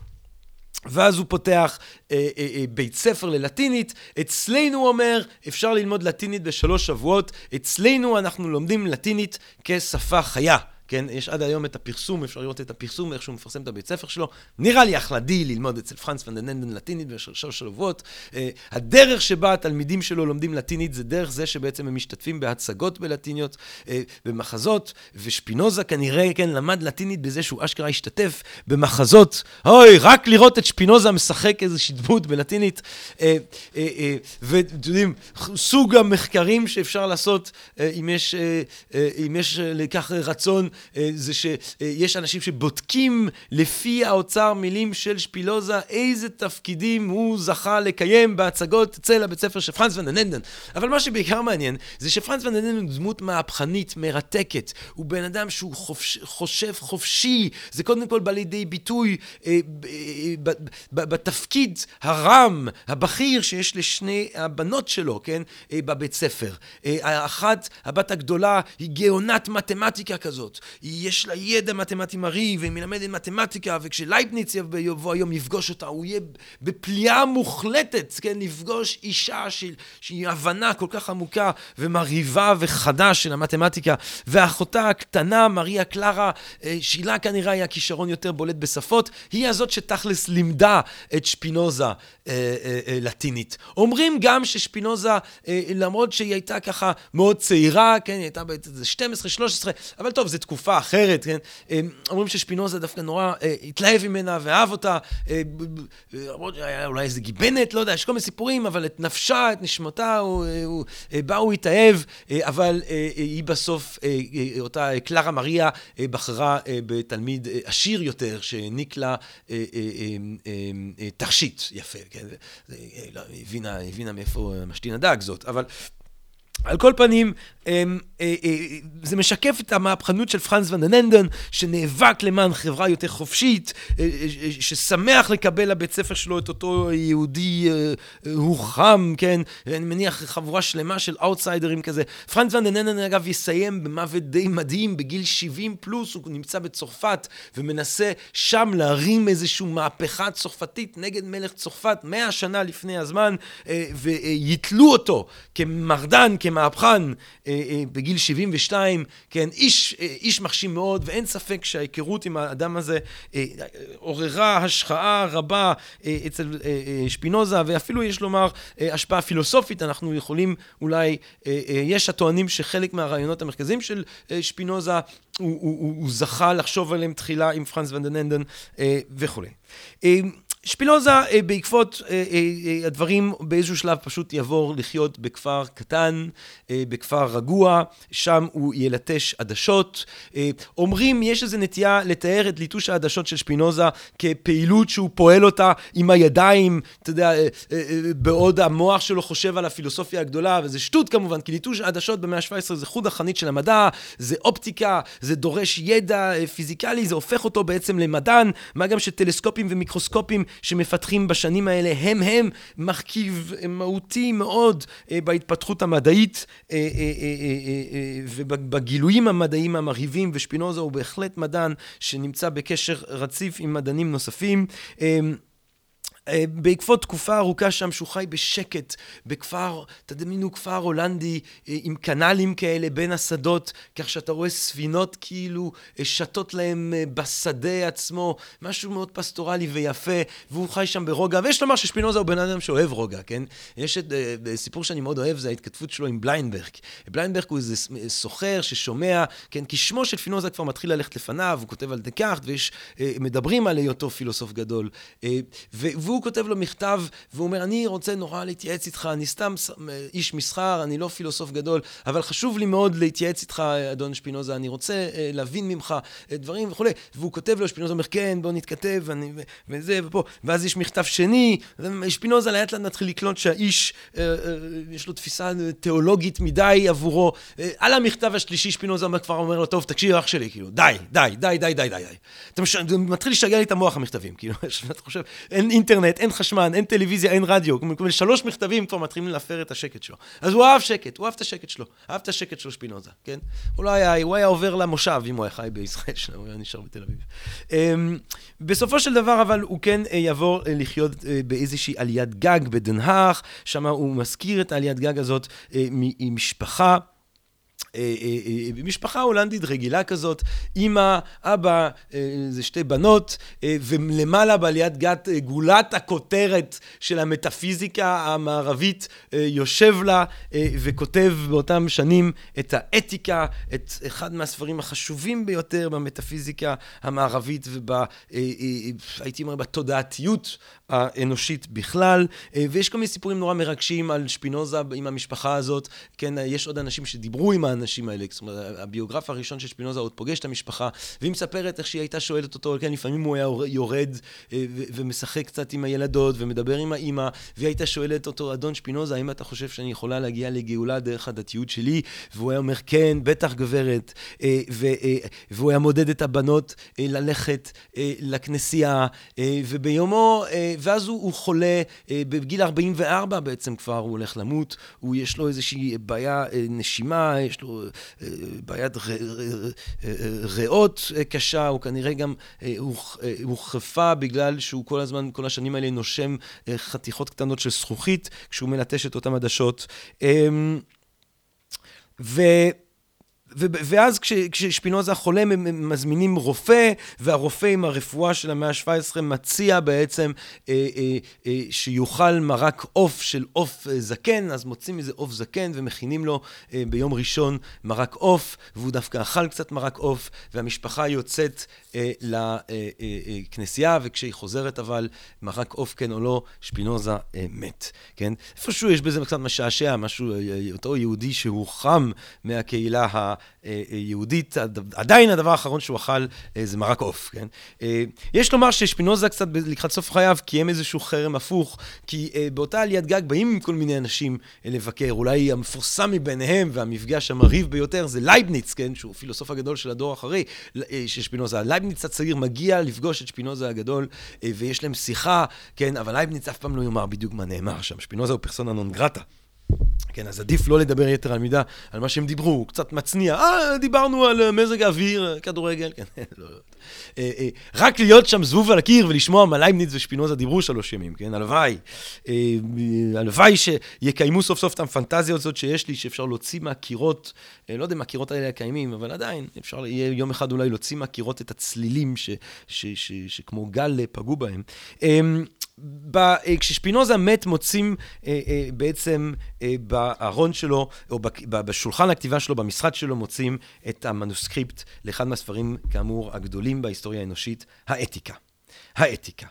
ואז הוא פותח אה, אה, אה, בית ספר ללטינית. אצלנו, הוא אומר, אפשר ללמוד לטינית בשלוש שבועות. אצלנו אנחנו לומדים לטינית כשפה חיה. כן, יש עד היום את הפרסום, אפשר לראות את הפרסום, איך שהוא מפרסם את הבית ספר שלו. נראה לי החלדי ללמוד אצל פרנס ונדננדן לטינית בשלושה שבועות. Uh, הדרך שבה התלמידים שלו לומדים לטינית זה דרך זה שבעצם הם משתתפים בהצגות בלטיניות, uh, במחזות, ושפינוזה כנראה, כן, למד לטינית בזה שהוא אשכרה השתתף במחזות. אוי, רק לראות את שפינוזה משחק איזושהי דמות בלטינית. Uh, ואתם יודעים, סוג המחקרים שאפשר לעשות, אם יש, אם יש לכך רצון, אה, זה שיש אנשים שבודקים לפי האוצר מילים של שפילוזה איזה תפקידים הוא זכה לקיים בהצגות אצל הבית ספר של פרנס ונדנדן. אבל מה שבעיקר מעניין זה שפרנס ונדנדן הוא דמות מהפכנית, מרתקת. הוא בן אדם שהוא חופש, חושב חופשי. זה קודם כל בא לידי ביטוי אה, ב, ב, ב, בתפקיד הרם, הבכיר שיש לשני הבנות שלו, כן? אה, בבית ספר. אה, האחת, הבת הגדולה, היא גאונת מתמטיקה כזאת. יש לה ידע מתמטי מרהיב, והיא מלמדת מתמטיקה, וכשלייבניץ יבוא היום לפגוש אותה, הוא יהיה בפליאה מוחלטת, כן, לפגוש אישה של, שהיא הבנה כל כך עמוקה ומרהיבה וחדה של המתמטיקה, ואחותה הקטנה, מריה קלרה, אה, שאלה כנראה היה כישרון יותר בולט בשפות, היא הזאת שתכלס לימדה את שפינוזה אה, אה, אה, לטינית. אומרים גם ששפינוזה, אה, למרות שהיא הייתה ככה מאוד צעירה, כן, היא הייתה ב 12-13, אבל טוב, זו תקופה. תקופה אחרת, כן? אומרים ששפינוזה דווקא נורא התלהב ממנה ואהב אותה, אולי איזה גיבנת, לא יודע, יש כל מיני סיפורים, אבל את נפשה, את נשמתה, בה הוא התאהב, אבל היא בסוף, אותה קלרה מריה, בחרה בתלמיד עשיר יותר, שהעניק לה תכשיט יפה, כן? לא, הבינה, הבינה מאיפה משתין הדג זאת, אבל... על כל פנים, אמ, אה, אה, זה משקף את המהפכנות של פרנס ונדננדן, שנאבק למען חברה יותר חופשית, אה, ששמח לקבל לבית ספר שלו את אותו יהודי הוא חם, כן? אני מניח חבורה שלמה של אאוטסיידרים כזה. פרנס ונדננדן, אגב, יסיים במוות די מדהים, בגיל 70 פלוס, הוא נמצא בצרפת ומנסה שם להרים איזושהי מהפכה צרפתית נגד מלך צרפת מאה שנה לפני הזמן, ויתלו אותו כמרדן, כמהפכן. אה, בגיל 72, כן, איש, אה, איש מחשים מאוד, ואין ספק שההיכרות עם האדם הזה אה, עוררה השחאה רבה אצל שפינוזה, ואפילו יש לומר השפעה פילוסופית, אנחנו יכולים אולי, יש הטוענים שחלק מהרעיונות המרכזיים של שפינוזה, הוא, הוא, הוא, הוא זכה לחשוב עליהם תחילה עם פרנס ונדננדן וכולי. שפינוזה אה, בעקבות אה, אה, הדברים באיזשהו שלב פשוט יעבור לחיות בכפר קטן, בכפר רגוע, שם הוא ילטש עדשות. אומרים, יש איזו נטייה לתאר את ליטוש העדשות של שפינוזה כפעילות שהוא פועל אותה עם הידיים, אתה יודע, בעוד המוח שלו חושב על הפילוסופיה הגדולה, וזה שטות כמובן, כי ליטוש עדשות במאה ה-17 זה חוד החנית של המדע, זה אופטיקה, זה דורש ידע פיזיקלי, זה הופך אותו בעצם למדען, מה גם שטלסקופים ומיקרוסקופים שמפתחים בשנים האלה הם הם מרכיב מהותי מאוד אה, בהתפתחות המדעית אה, אה, ובגילויים המדעיים המרהיבים, ושפינוזה הוא בהחלט מדען שנמצא בקשר רציף עם מדענים נוספים. אה, בעקבות תקופה ארוכה שם שהוא חי בשקט, בכפר, תדמיינו כפר הולנדי אה, עם קנלים כאלה בין השדות, כך שאתה רואה ספינות כאילו אה, שתות להם בשדה עצמו, משהו מאוד פסטורלי ויפה, והוא חי שם ברוגע, ויש לומר ששפינוזה הוא בן אדם שאוהב רוגע, כן? יש את סיפור שאני מאוד אוהב, זה ההתכתבות שלו עם בליינברג. בליינברג הוא איזה סוחר ששומע, כן? כי שמו של שפינוזה כבר מתחיל ללכת לפניו, הוא כותב על דקארט, ויש, מדברים על היותו פילוסוף גדול. והוא הוא כותב לו מכתב, והוא אומר, אני רוצה נורא להתייעץ איתך, אני סתם איש מסחר, אני לא פילוסוף גדול, אבל חשוב לי מאוד להתייעץ איתך, אדון שפינוזה, אני רוצה אה, להבין ממך אה, דברים וכולי. והוא כותב לו, שפינוזה אומר, כן, בוא נתכתב, ואני, וזה, ופה. ואז יש מכתב שני, שפינוזה לאט לאט מתחיל לקלוט שהאיש, אה, יש לו תפיסה תיאולוגית מדי עבורו. על המכתב השלישי, שפינוזה כבר אומר לו, טוב, תקשיב, אח שלי, כאילו, די, די, די, די, די, די. אתה מתחיל לשגע לי את המוח, המכתבים, כאילו, אתה חושב, אין אינטרנט. אינטרנט, אין חשמל, אין טלוויזיה, אין רדיו, מקבל שלוש מכתבים כבר מתחילים להפר את השקט שלו. אז הוא אהב שקט, הוא אהב את השקט שלו, אהב את השקט שלו שפינוזה, כן? הוא לא היה, הוא היה עובר למושב אם הוא היה חי בישראל שלו, הוא היה נשאר בתל אביב. Um, בסופו של דבר אבל הוא כן uh, יעבור uh, לחיות uh, באיזושהי עליית גג בדנהאך, שם הוא מזכיר את העליית גג הזאת uh, ממשפחה. אה, אה, אה, משפחה הולנדית רגילה כזאת, אימא, אבא, זה שתי בנות, ולמעלה בעליית גת גולת הכותרת של המטאפיזיקה המערבית יושב לה וכותב באותם שנים את האתיקה, את אחד מהספרים החשובים ביותר במטאפיזיקה המערבית והייתי אומר בתודעתיות האנושית בכלל, ויש כל מיני סיפורים נורא מרגשים על שפינוזה עם המשפחה הזאת, כן, יש עוד אנשים שדיברו עם האנשים האלה, זאת אומרת, הביוגרף הראשון של שפינוזה עוד פוגש את המשפחה, והיא מספרת איך שהיא הייתה שואלת אותו, כן, לפעמים הוא היה יורד אה, ומשחק קצת עם הילדות ומדבר עם האימא, והיא הייתה שואלת אותו, אדון שפינוזה, האם אתה חושב שאני יכולה להגיע לגאולה דרך הדתיות שלי? והוא היה אומר, כן, בטח גברת, אה, אה, והוא היה מודד את הבנות ללכת לכנסייה, וביומו, ואז הוא, הוא חולה, בגיל 44 בעצם כבר הוא הולך למות, הוא יש לו איזושהי בעיה נשימה, יש לו בעיית ריאות קשה, הוא כנראה גם הוחרפה בגלל שהוא כל הזמן, כל השנים האלה נושם חתיכות קטנות של זכוכית כשהוא מלטש את אותן עדשות. ו... ואז כש, כששפינוזה חולה, הם מזמינים רופא, והרופא עם הרפואה של המאה ה-17 מציע בעצם אה, אה, אה, שיאכל מרק עוף של עוף אה, זקן, אז מוצאים מזה עוף זקן ומכינים לו אה, ביום ראשון מרק עוף, והוא דווקא אכל קצת מרק עוף, והמשפחה יוצאת אה, לכנסייה, אה, אה, וכשהיא חוזרת אבל, מרק עוף כן או לא, שפינוזה אה, מת, כן? איפשהו יש בזה קצת משעשע, משהו, אה, אה, אותו יהודי שהוא חם מהקהילה ה... יהודית, עדיין הדבר האחרון שהוא אכל אה, זה מרק עוף, כן? אה, יש לומר ששפינוזה קצת לקראת סוף חייו קיים איזשהו חרם הפוך, כי אה, באותה עליית גג באים כל מיני אנשים לבקר, אולי המפורסם מביניהם והמפגש המרהיב ביותר זה לייבניץ, כן? שהוא פילוסוף הגדול של הדור אחרי של שפינוזה. לייבניץ הצעיר מגיע לפגוש את שפינוזה הגדול, ויש להם שיחה, כן? אבל לייבניץ אף פעם לא יאמר בדיוק מה נאמר שם. שפינוזה הוא פרסונה נון גרטה. כן, אז עדיף לא לדבר יתר על מידה על מה שהם דיברו, הוא קצת מצניע, אה, דיברנו על אה, מזג האוויר, אה, כדורגל, כן, לא, לא. אה, רק להיות שם זבוב על הקיר ולשמוע מה לייבניץ ושפינוזה דיברו שלוש ימים, כן, הלוואי. הלוואי שיקיימו סוף סוף את הפנטזיה הזאת שיש לי, שאפשר להוציא מהקירות, לא יודע אם הקירות האלה קיימים, אבל עדיין, אפשר יהיה יום אחד אולי להוציא מהקירות את הצלילים שכמו גל פגעו בהם. אה, ב, כששפינוזה מת, מוצאים אה, אה, בעצם אה, בארון שלו, או בשולחן הכתיבה שלו, במשרד שלו, מוצאים את המנוסקריפט לאחד מהספרים, כאמור, הגדולים בהיסטוריה האנושית, האתיקה. האתיקה.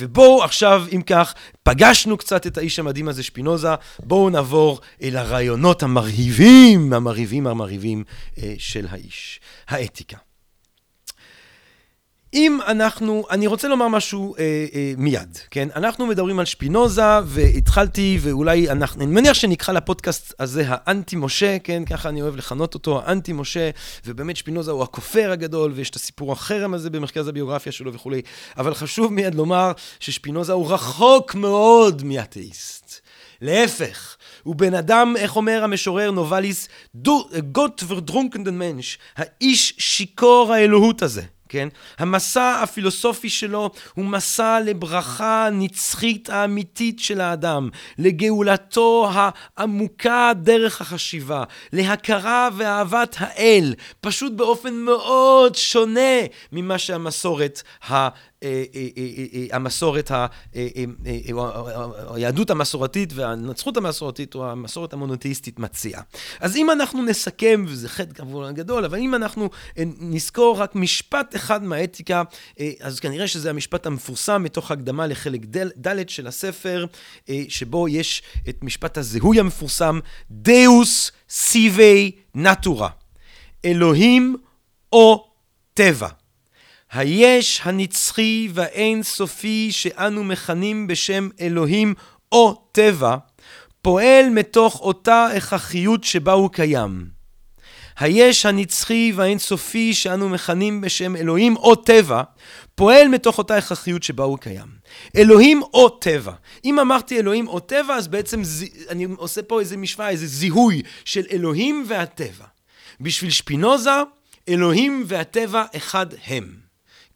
ובואו עכשיו, אם כך, פגשנו קצת את האיש המדהים הזה, שפינוזה, בואו נעבור אל הרעיונות המרהיבים, המרהיבים המרהיבים של האיש. האתיקה. אם אנחנו, אני רוצה לומר משהו אה, אה, מיד, כן? אנחנו מדברים על שפינוזה, והתחלתי, ואולי אנחנו, אני מניח שנקרא לפודקאסט הזה האנטי משה, כן? ככה אני אוהב לכנות אותו, האנטי משה, ובאמת שפינוזה הוא הכופר הגדול, ויש את הסיפור החרם הזה במרכז הביוגרפיה שלו וכולי, אבל חשוב מיד לומר ששפינוזה הוא רחוק מאוד מאתאיסט. להפך, הוא בן אדם, איך אומר המשורר נובליס, גוט ורדרונקנדן מנש, האיש שיכור האלוהות הזה. כן? המסע הפילוסופי שלו הוא מסע לברכה הנצחית האמיתית של האדם, לגאולתו העמוקה דרך החשיבה, להכרה ואהבת האל, פשוט באופן מאוד שונה ממה שהמסורת ה... אה, אה, אה, המסורת, היהדות המסורתית והנצחות המסורתית או המסורת המונותאיסטית מציעה. אז אם אנחנו נסכם, וזה חטא כמובן גדול, אבל אם אנחנו נזכור רק משפט אחד מהאתיקה, אז כנראה שזה המשפט המפורסם מתוך הקדמה לחלק ד' של הספר, שבו יש את משפט הזיהוי המפורסם, Deus sive natura, אלוהים או טבע. היש הנצחי והאין סופי שאנו מכנים בשם אלוהים או טבע, פועל מתוך אותה הכרחיות שבה הוא קיים. היש הנצחי והאין סופי שאנו מכנים בשם אלוהים או טבע, פועל מתוך אותה הכרחיות שבה הוא קיים. אלוהים או טבע. אם אמרתי אלוהים או טבע, אז בעצם אני עושה פה איזה משוואה, איזה זיהוי של אלוהים והטבע. בשביל שפינוזה, אלוהים והטבע אחד הם.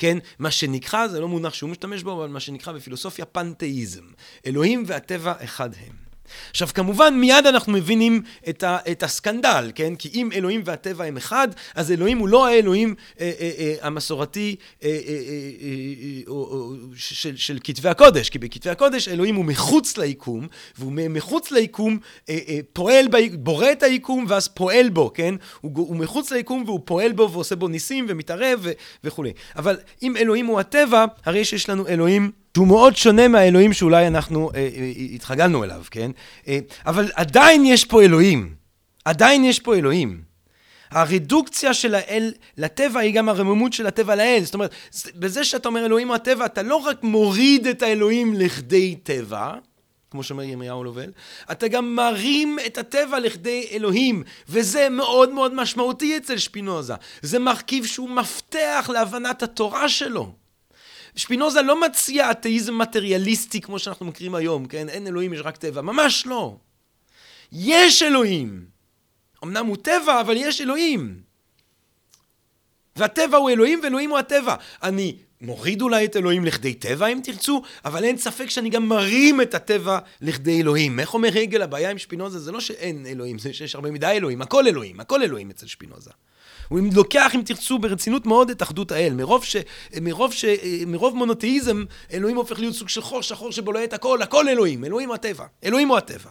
כן? מה שנקרא, זה לא מונח שהוא משתמש בו, אבל מה שנקרא בפילוסופיה פנתאיזם. אלוהים והטבע אחד הם. עכשיו, כמובן, מיד אנחנו מבינים את, ה, את הסקנדל, כן? כי אם אלוהים והטבע הם אחד, אז אלוהים הוא לא האלוהים אה, אה, אה, המסורתי אה, אה, אה, אה, אה, של, של כתבי הקודש, כי בכתבי הקודש אלוהים הוא מחוץ ליקום, והוא מחוץ ליקום אה, אה, פועל, ב, בורא את היקום ואז פועל בו, כן? הוא, הוא מחוץ ליקום והוא פועל בו ועושה בו ניסים ומתערב ו, וכולי. אבל אם אלוהים הוא הטבע, הרי שיש לנו אלוהים שהוא מאוד שונה מהאלוהים שאולי אנחנו אה, אה, התחגלנו אליו, כן? אה, אבל עדיין יש פה אלוהים. עדיין יש פה אלוהים. הרדוקציה של האל לטבע היא גם הרממות של הטבע לאל. זאת אומרת, בזה שאתה אומר אלוהים הוא הטבע, אתה לא רק מוריד את האלוהים לכדי טבע, כמו שאומר ירמיהו לובל, אתה גם מרים את הטבע לכדי אלוהים, וזה מאוד מאוד משמעותי אצל שפינוזה. זה מרכיב שהוא מפתח להבנת התורה שלו. שפינוזה לא מציע אתאיזם מטריאליסטי כמו שאנחנו מכירים היום, כן? אין אלוהים, יש רק טבע. ממש לא. יש אלוהים. אמנם הוא טבע, אבל יש אלוהים. והטבע הוא אלוהים ואלוהים הוא הטבע. אני מוריד אולי את אלוהים לכדי טבע אם תרצו, אבל אין ספק שאני גם מרים את הטבע לכדי אלוהים. איך אומר הגל, הבעיה עם שפינוזה זה לא שאין אלוהים, זה שיש הרבה מדי אלוהים, הכל אלוהים, הכל אלוהים אצל שפינוזה. הוא לוקח, אם תרצו, ברצינות מאוד את אחדות האל. מרוב, ש, מרוב, ש, מרוב מונותאיזם, אלוהים הופך להיות סוג של חור שחור שבולע את הכל, הכל אלוהים, אלוהים הוא הטבע. אלוהים הוא הטבע.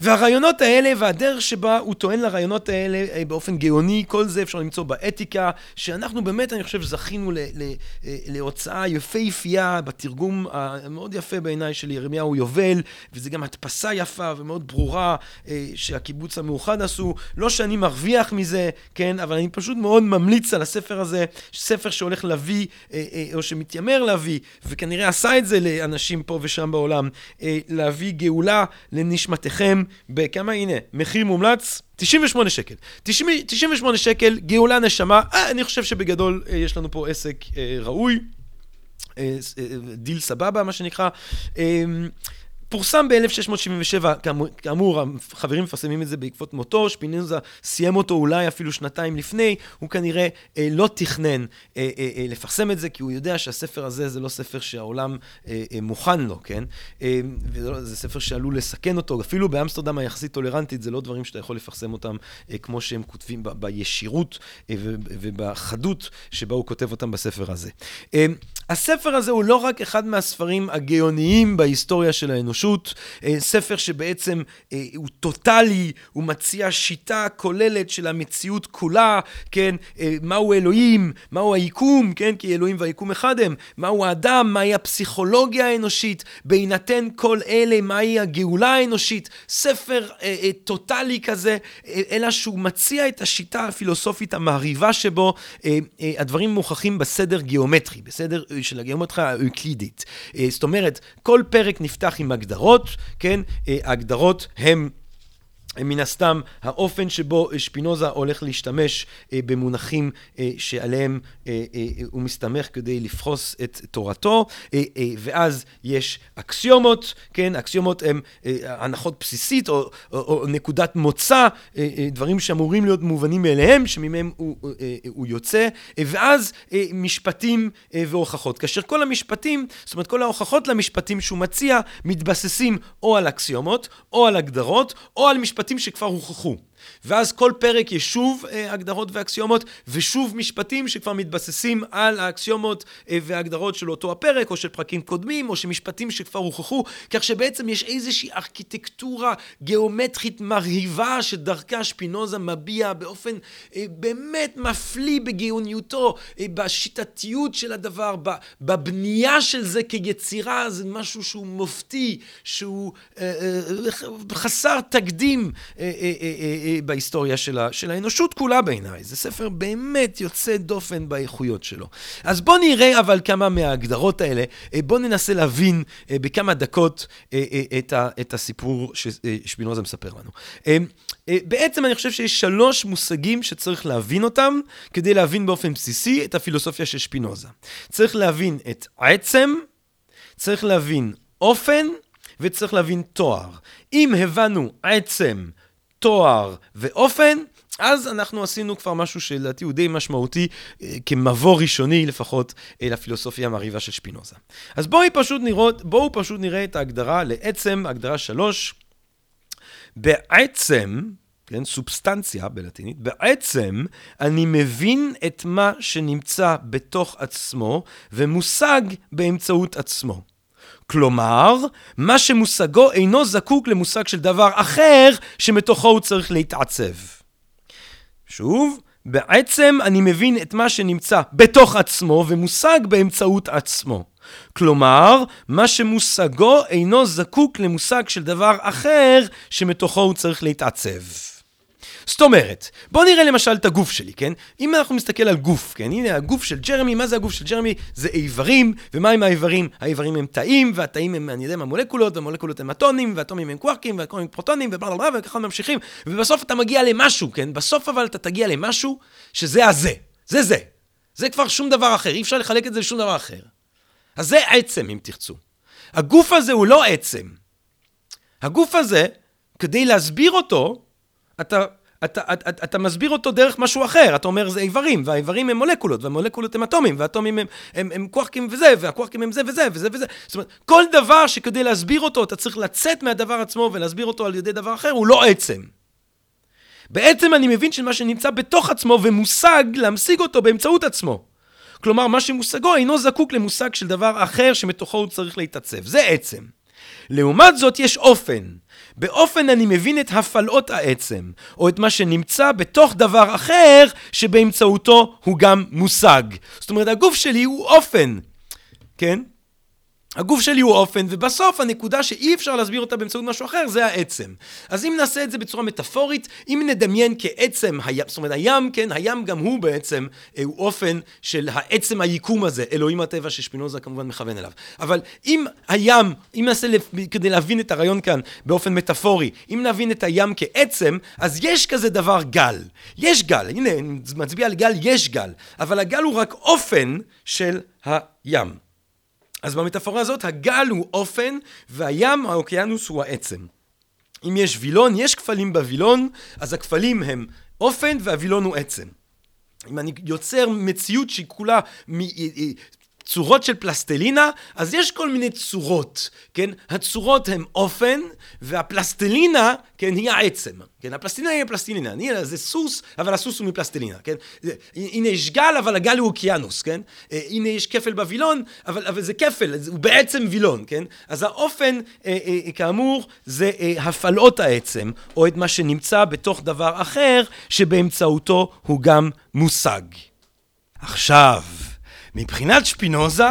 והרעיונות האלה והדרך שבה הוא טוען לרעיונות האלה אה, באופן גאוני, כל זה אפשר למצוא באתיקה, שאנחנו באמת, אני חושב, זכינו ל, ל, אה, להוצאה יפהפייה בתרגום המאוד יפה בעיניי של ירמיהו יובל, וזה גם הדפסה יפה ומאוד ברורה אה, שהקיבוץ המאוחד עשו. לא שאני מרוויח מזה, כן, אבל אני פשוט מאוד ממליץ על הספר הזה, ספר שהולך להביא, או שמתיימר להביא, וכנראה עשה את זה לאנשים פה ושם בעולם, להביא גאולה לנשמתכם. בכמה, הנה, מחיר מומלץ, 98 שקל. 98 שקל, גאולה נשמה, אה, אני חושב שבגדול אה, יש לנו פה עסק אה, ראוי, אה, אה, דיל סבבה, מה שנקרא. אה, פורסם ב-1677, כאמור, החברים מפרסמים את זה בעקבות מותו, שפינוזה סיים אותו אולי אפילו שנתיים לפני, הוא כנראה אה, לא תכנן אה, אה, אה, לפרסם את זה, כי הוא יודע שהספר הזה זה לא ספר שהעולם אה, אה, מוכן לו, כן? אה, וזה ספר שעלול לסכן אותו, אפילו באמסטרדם היחסית טולרנטית, זה לא דברים שאתה יכול לפרסם אותם אה, כמו שהם כותבים ב- בישירות אה, ובחדות שבה הוא כותב אותם בספר הזה. אה, הספר הזה הוא לא רק אחד מהספרים הגאוניים בהיסטוריה של האנושות, אה, ספר שבעצם אה, הוא טוטאלי, הוא מציע שיטה כוללת של המציאות כולה, כן, אה, מהו אלוהים, מהו היקום, כן, כי אלוהים והיקום אחד הם, מהו האדם, מהי הפסיכולוגיה האנושית, בהינתן כל אלה, מהי הגאולה האנושית, ספר טוטאלי כזה, אלא שהוא מציע את השיטה הפילוסופית המרהיבה שבו, הדברים מוכחים בסדר גיאומטרי, בסדר של הגיאומטריה האוקלידית. זאת אומרת, כל פרק נפתח עם הגדרות, כן? אה, ההגדרות הן... מן הסתם האופן שבו שפינוזה הולך להשתמש אה, במונחים אה, שעליהם אה, הוא מסתמך כדי לפחוס את תורתו, ואז יש אקסיומות, כן, אקסיומות הן הנחות בסיסית או, או, או נקודת מוצא, דברים שאמורים להיות מובנים מאליהם, שממהם הוא, הוא יוצא, ואז משפטים והוכחות. כאשר כל המשפטים, זאת אומרת כל ההוכחות למשפטים שהוא מציע, מתבססים או על אקסיומות, או על הגדרות, או על משפטים משפטים שכבר הוכחו. ואז כל פרק יש שוב אה, הגדרות ואקסיומות, ושוב משפטים שכבר מתבססים על האקסיומות אה, וההגדרות של אותו הפרק, או של פרקים קודמים, או של משפטים שכבר הוכחו, כך שבעצם יש איזושהי ארכיטקטורה גיאומטרית מרהיבה שדרכה שפינוזה מביע באופן אה, באמת מפליא בגאוניותו, אה, בשיטתיות של הדבר, בבנייה של זה כיצירה, זה משהו שהוא מופתי, שהוא אה, אה, חסר תקדים. אה, אה, אה, אה בהיסטוריה שלה, של האנושות כולה בעיניי. זה ספר באמת יוצא דופן באיכויות שלו. אז בואו נראה אבל כמה מההגדרות האלה, אה, בואו ננסה להבין אה, בכמה דקות אה, את, ה, את הסיפור ששפינוזה מספר לנו. בעצם אני חושב שיש שלוש מושגים שצריך להבין אותם כדי להבין באופן בסיסי את הפילוסופיה של שפינוזה. צריך להבין את עצם, צריך להבין אופן, וצריך להבין תואר. אם הבנו עצם, תואר ואופן, אז אנחנו עשינו כבר משהו שלדעתי הוא די משמעותי, אה, כמבוא ראשוני לפחות, אה, לפילוסופיה המרהיבה של שפינוזה. אז בואו פשוט, נראות, בואו פשוט נראה את ההגדרה לעצם, הגדרה שלוש. בעצם, כן, סובסטנציה בלטינית, בעצם אני מבין את מה שנמצא בתוך עצמו ומושג באמצעות עצמו. כלומר, מה שמושגו אינו זקוק למושג של דבר אחר שמתוכו הוא צריך להתעצב. שוב, בעצם אני מבין את מה שנמצא בתוך עצמו ומושג באמצעות עצמו. כלומר, מה שמושגו אינו זקוק למושג של דבר אחר שמתוכו הוא צריך להתעצב. זאת אומרת, בואו נראה למשל את הגוף שלי, כן? אם אנחנו מסתכל על גוף, כן? הנה הגוף של ג'רמי, מה זה הגוף של ג'רמי? זה איברים, ומה עם האיברים? האיברים הם תאים, והתאים הם, אני יודע מה, מולקולות, והמולקולות הם אטונים, והאטומים הם קווארקים, והקווארקים הם פרוטונים, ובלה בלה וככה ממשיכים, ובסוף אתה מגיע למשהו, כן? בסוף אבל אתה תגיע למשהו שזה הזה. זה זה. זה כבר שום דבר אחר, אי אפשר לחלק את זה לשום דבר אחר. אז זה עצם, אם תרצו. הגוף הזה הוא לא עצם. הגוף הזה, כדי להסביר אותו, אתה אתה, אתה, אתה מסביר אותו דרך משהו אחר, אתה אומר זה איברים, והאיברים הם מולקולות, והמולקולות הם אטומים, והאטומים הם, הם, הם כוחקים וזה, והכוחקים הם זה וזה וזה וזה. זאת אומרת, כל דבר שכדי להסביר אותו, אתה צריך לצאת מהדבר עצמו ולהסביר אותו על ידי דבר אחר, הוא לא עצם. בעצם אני מבין שמה שנמצא בתוך עצמו ומושג, להמשיג אותו באמצעות עצמו. כלומר, מה שמושגו אינו זקוק למושג של דבר אחר שמתוכו הוא צריך להתעצב. זה עצם. לעומת זאת, יש אופן. באופן אני מבין את הפעלות העצם, או את מה שנמצא בתוך דבר אחר, שבאמצעותו הוא גם מושג. זאת אומרת, הגוף שלי הוא אופן, כן? הגוף שלי הוא אופן, ובסוף הנקודה שאי אפשר להסביר אותה באמצעות משהו אחר זה העצם. אז אם נעשה את זה בצורה מטאפורית, אם נדמיין כעצם, הים, זאת אומרת הים, כן, הים גם הוא בעצם, אה, הוא אופן של העצם היקום הזה, אלוהים הטבע ששפינוזה כמובן מכוון אליו. אבל אם הים, אם נעשה, כדי להבין את הרעיון כאן באופן מטאפורי, אם נבין את הים כעצם, אז יש כזה דבר גל. יש גל, הנה, אני מצביע על גל, יש גל, אבל הגל הוא רק אופן של הים. אז במטאפורה הזאת הגל הוא אופן והים, האוקיינוס הוא העצם. אם יש וילון, יש כפלים בווילון, אז הכפלים הם אופן והווילון הוא עצם. אם אני יוצר מציאות שהיא כולה צורות של פלסטלינה, אז יש כל מיני צורות, כן? הצורות הן אופן, והפלסטלינה, כן, היא העצם. כן, הפלסטלינה היא הפלסטלינה. הנה, זה סוס, אבל הסוס הוא מפלסטלינה, כן? הנה יש גל, אבל הגל הוא אוקיינוס, כן? אה, הנה יש כפל בווילון, אבל, אבל זה כפל, הוא בעצם וילון, כן? אז האופן, אה, אה, כאמור, זה הפעלות העצם, או את מה שנמצא בתוך דבר אחר, שבאמצעותו הוא גם מושג. עכשיו, מבחינת שפינוזה,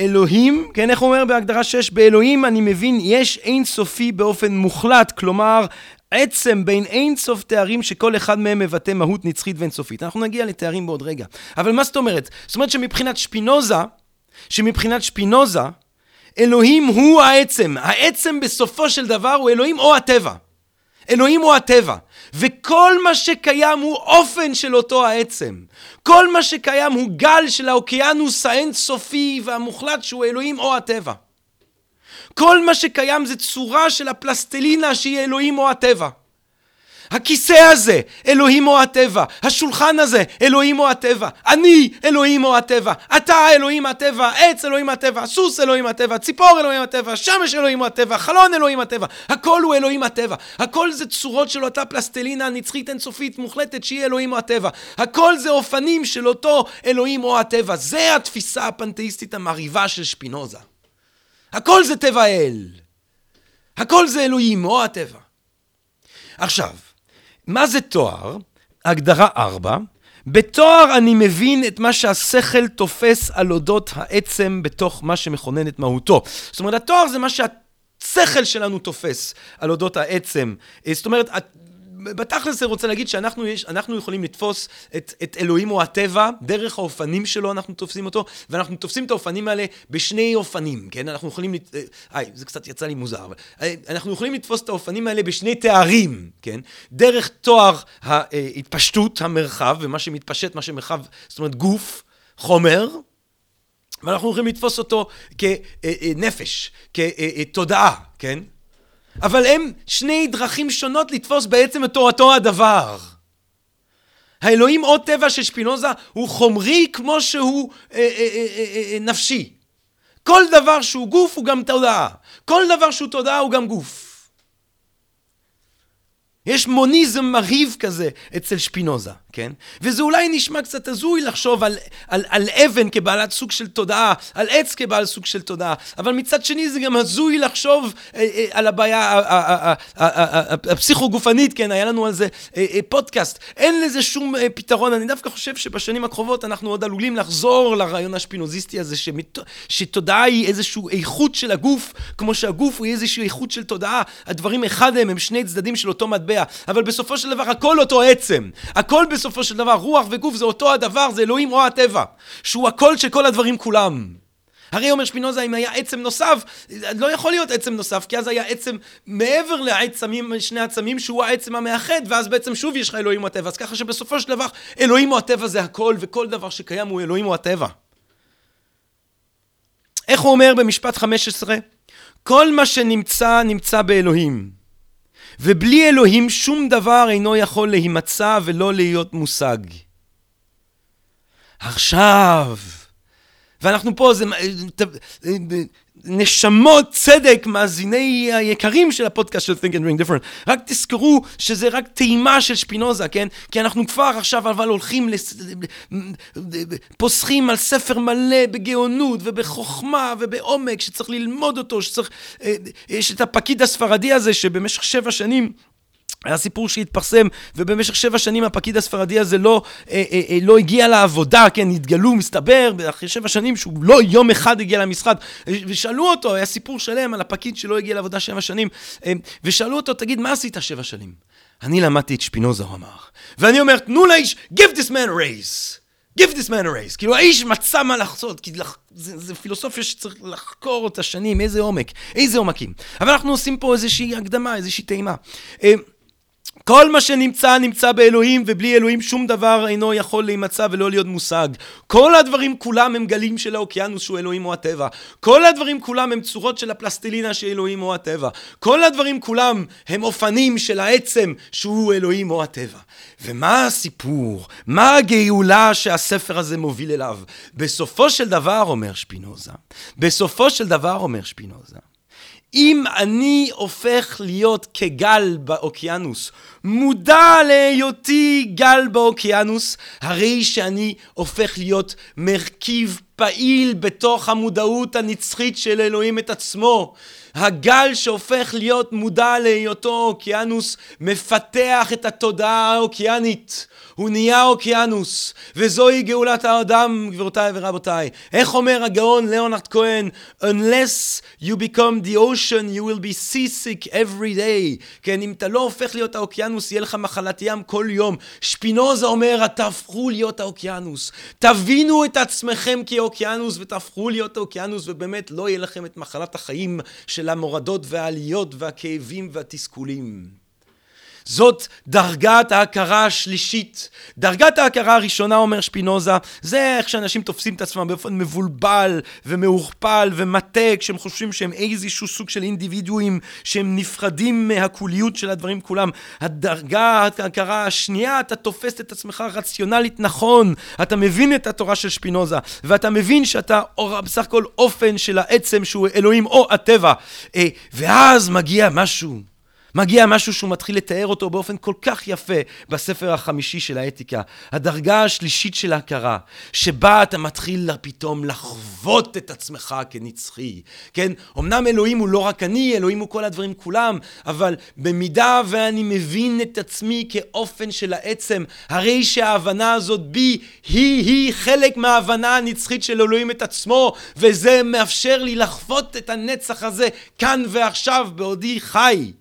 אלוהים, כן, איך אומר בהגדרה 6? באלוהים אני מבין יש אין סופי באופן מוחלט, כלומר עצם בין אין סוף תארים שכל אחד מהם מבטא מהות נצחית ואין סופית. אנחנו נגיע לתארים בעוד רגע. אבל מה זאת אומרת? זאת אומרת שמבחינת שפינוזה, שמבחינת שפינוזה, אלוהים הוא העצם. העצם בסופו של דבר הוא אלוהים או הטבע. אלוהים הוא הטבע. וכל מה שקיים הוא אופן של אותו העצם. כל מה שקיים הוא גל של האוקיינוס האינסופי והמוחלט שהוא אלוהים או הטבע. כל מה שקיים זה צורה של הפלסטלינה שהיא אלוהים או הטבע. הכיסא הזה, אלוהים או הטבע. השולחן הזה, אלוהים או הטבע. אני, אלוהים או הטבע. אתה, אלוהים הטבע. עץ, אלוהים הטבע. סוס, אלוהים הטבע. ציפור, אלוהים הטבע. שמש, אלוהים הטבע. חלון, אלוהים הטבע. הכל הוא אלוהים הטבע. הכל זה צורות של אותה פלסטלינה נצחית אינסופית מוחלטת שהיא אלוהים או הטבע. הכל זה אופנים של אותו אלוהים או הטבע. זה התפיסה הפנתאיסטית המרהיבה של שפינוזה. הכל זה טבע אל. הכל זה אלוהים או הטבע. עכשיו, מה זה תואר? הגדרה ארבע. בתואר אני מבין את מה שהשכל תופס על אודות העצם בתוך מה שמכונן את מהותו. זאת אומרת, התואר זה מה שהשכל שלנו תופס על אודות העצם. זאת אומרת, בתכלס זה רוצה להגיד שאנחנו יש, יכולים לתפוס את, את אלוהים או הטבע, דרך האופנים שלו אנחנו תופסים אותו, ואנחנו תופסים את האופנים האלה בשני אופנים, כן? אנחנו יכולים, לת... איי, זה קצת יצא לי מוזר, אבל אה, אנחנו יכולים לתפוס את האופנים האלה בשני תארים, כן? דרך תואר ההתפשטות, המרחב, ומה שמתפשט, מה שמרחב, זאת אומרת גוף, חומר, ואנחנו יכולים לתפוס אותו כנפש, כתודעה, כן? אבל הם שני דרכים שונות לתפוס בעצם את אותו הדבר. האלוהים או טבע של שפינוזה הוא חומרי כמו שהוא אה, אה, אה, אה, אה, נפשי. כל דבר שהוא גוף הוא גם תודעה. כל דבר שהוא תודעה הוא גם גוף. יש מוניזם מרהיב כזה אצל שפינוזה, כן? וזה אולי נשמע קצת הזוי לחשוב על, על, על אבן כבעלת סוג של תודעה, על עץ כבעל סוג של תודעה, אבל מצד שני זה גם הזוי לחשוב אה, אה, על הבעיה הפסיכו-גופנית, כן? היה לנו על זה אה, אה, פודקאסט. אין לזה שום אה, פתרון, אני דווקא חושב שבשנים הקרובות אנחנו עוד עלולים לחזור לרעיון השפינוזיסטי הזה, שמת, שתודעה היא איזושהי איכות של הגוף, כמו שהגוף הוא איזושהי איכות של תודעה. הדברים אחד הם, הם שני צדדים של אותו מטבע. מטבע, אבל בסופו של דבר הכל אותו עצם. הכל בסופו של דבר, רוח וגוף זה אותו הדבר, זה אלוהים או הטבע. שהוא הכל של כל הדברים כולם. הרי אומר שפינוזה, אם היה עצם נוסף, לא יכול להיות עצם נוסף, כי אז היה עצם מעבר לעצמים, שני עצמים, שהוא העצם המאחד, ואז בעצם שוב יש לך אלוהים או הטבע. אז ככה שבסופו של דבר, אלוהים או הטבע זה הכל, וכל דבר שקיים הוא אלוהים או הטבע. איך הוא אומר במשפט 15? כל מה שנמצא, נמצא באלוהים. ובלי אלוהים שום דבר אינו יכול להימצא ולא להיות מושג. עכשיו, ואנחנו פה, זה נשמות צדק, מאזיני היקרים של הפודקאסט של Think and Ring Different. רק תזכרו שזה רק טעימה של שפינוזה, כן? כי אנחנו כבר עכשיו אבל הולכים, לס... פוסחים על ספר מלא בגאונות ובחוכמה ובעומק שצריך ללמוד אותו, שצריך... אה, יש את הפקיד הספרדי הזה שבמשך שבע שנים היה סיפור שהתפרסם, ובמשך שבע שנים הפקיד הספרדי הזה לא, אה, אה, אה, לא הגיע לעבודה, כן, התגלו, מסתבר, אחרי שבע שנים שהוא לא יום אחד הגיע למשרד, ושאלו אותו, היה סיפור שלם על הפקיד שלא הגיע לעבודה שבע שנים, אה, ושאלו אותו, תגיד, מה עשית שבע שנים? אני למדתי את שפינוזה, הוא אמר. ואני אומר, תנו לאיש, give this man a raise. give this man a raise. כאילו, האיש מצא מה לחצות, כי לח... זה, זה פילוסופיה שצריך לחקור אותה שנים, איזה עומק, איזה עומקים. אבל אנחנו עושים פה איזושהי הקדמה, איזושהי טעימה. אה, כל מה שנמצא, נמצא באלוהים, ובלי אלוהים שום דבר אינו יכול להימצא ולא להיות מושג. כל הדברים כולם הם גלים של האוקיינוס שהוא אלוהים או הטבע. כל הדברים כולם הם צורות של הפלסטלינה של אלוהים או הטבע. כל הדברים כולם הם אופנים של העצם שהוא אלוהים או הטבע. ומה הסיפור? מה הגאולה שהספר הזה מוביל אליו? בסופו של דבר, אומר שפינוזה, בסופו של דבר, אומר שפינוזה, אם אני הופך להיות כגל באוקיינוס, מודע להיותי גל באוקיינוס, הרי שאני הופך להיות מרכיב פעיל בתוך המודעות הנצחית של אלוהים את עצמו. הגל שהופך להיות מודע להיותו אוקיינוס, מפתח את התודעה האוקיינית. הוא נהיה אוקיינוס, וזוהי גאולת האדם, גבירותיי ורבותיי. איך אומר הגאון ליאונרד כהן? Unless you become the ocean, you will be seasick every day. כן, אם אתה לא הופך להיות האוקיינוס, יהיה לך מחלת ים כל יום. שפינוזה אומר, תהפכו להיות האוקיינוס. תבינו את עצמכם כאוקיינוס, ותהפכו להיות האוקיינוס, ובאמת לא יהיה לכם את מחלת החיים של המורדות והעליות והכאבים והתסכולים. זאת דרגת ההכרה השלישית. דרגת ההכרה הראשונה, אומר שפינוזה, זה איך שאנשים תופסים את עצמם באופן מבולבל ומעורפל ומטה, כשהם חושבים שהם איזשהו סוג של אינדיבידואים, שהם נפרדים מהקוליות של הדברים כולם. הדרגת ההכרה השנייה, אתה תופס את עצמך רציונלית נכון, אתה מבין את התורה של שפינוזה, ואתה מבין שאתה בסך הכל אופן של העצם שהוא אלוהים או הטבע. אה, ואז מגיע משהו. מגיע משהו שהוא מתחיל לתאר אותו באופן כל כך יפה בספר החמישי של האתיקה. הדרגה השלישית של ההכרה, שבה אתה מתחיל פתאום לחוות את עצמך כנצחי. כן, אמנם אלוהים הוא לא רק אני, אלוהים הוא כל הדברים כולם, אבל במידה ואני מבין את עצמי כאופן של העצם, הרי שההבנה הזאת בי היא-היא חלק מההבנה הנצחית של אלוהים את עצמו, וזה מאפשר לי לחוות את הנצח הזה כאן ועכשיו בעודי חי.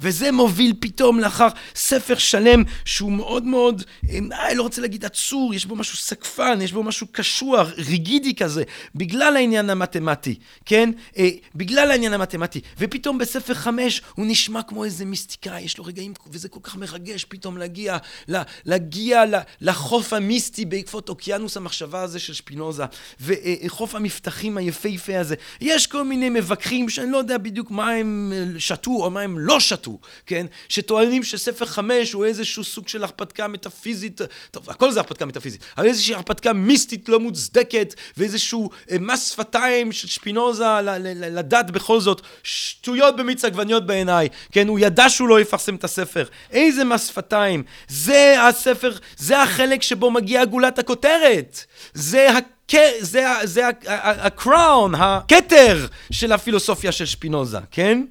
וזה מוביל פתאום לאחר ספר שלם שהוא מאוד מאוד, אה, אני לא רוצה להגיד עצור, יש בו משהו סקפן, יש בו משהו קשוח, ריגידי כזה, בגלל העניין המתמטי, כן? אה, בגלל העניין המתמטי. ופתאום בספר חמש הוא נשמע כמו איזה מיסטיקאי, יש לו רגעים, וזה כל כך מרגש פתאום להגיע, לה, להגיע לחוף המיסטי בעקבות אוקיינוס המחשבה הזה של שפינוזה, וחוף המבטחים היפהפה הזה. יש כל מיני מבקרים שאני לא יודע בדיוק מה הם אה, שתו או מה הם לא שתו. שתו, כן? שטוענים שספר חמש הוא איזשהו סוג של הרפתקה מטאפיזית, טוב, הכל זה הרפתקה מטאפיזית, אבל איזושהי הרפתקה מיסטית לא מוצדקת, ואיזשהו אה, מס שפתיים של שפינוזה לדת בכל זאת, שטויות במיץ עגבניות בעיניי, כן? הוא ידע שהוא לא יפרסם את הספר. איזה מס שפתיים. זה הספר, זה החלק שבו מגיעה גולת הכותרת. זה זה, זה הקראון, הכתר של הפילוסופיה של שפינוזה, כן?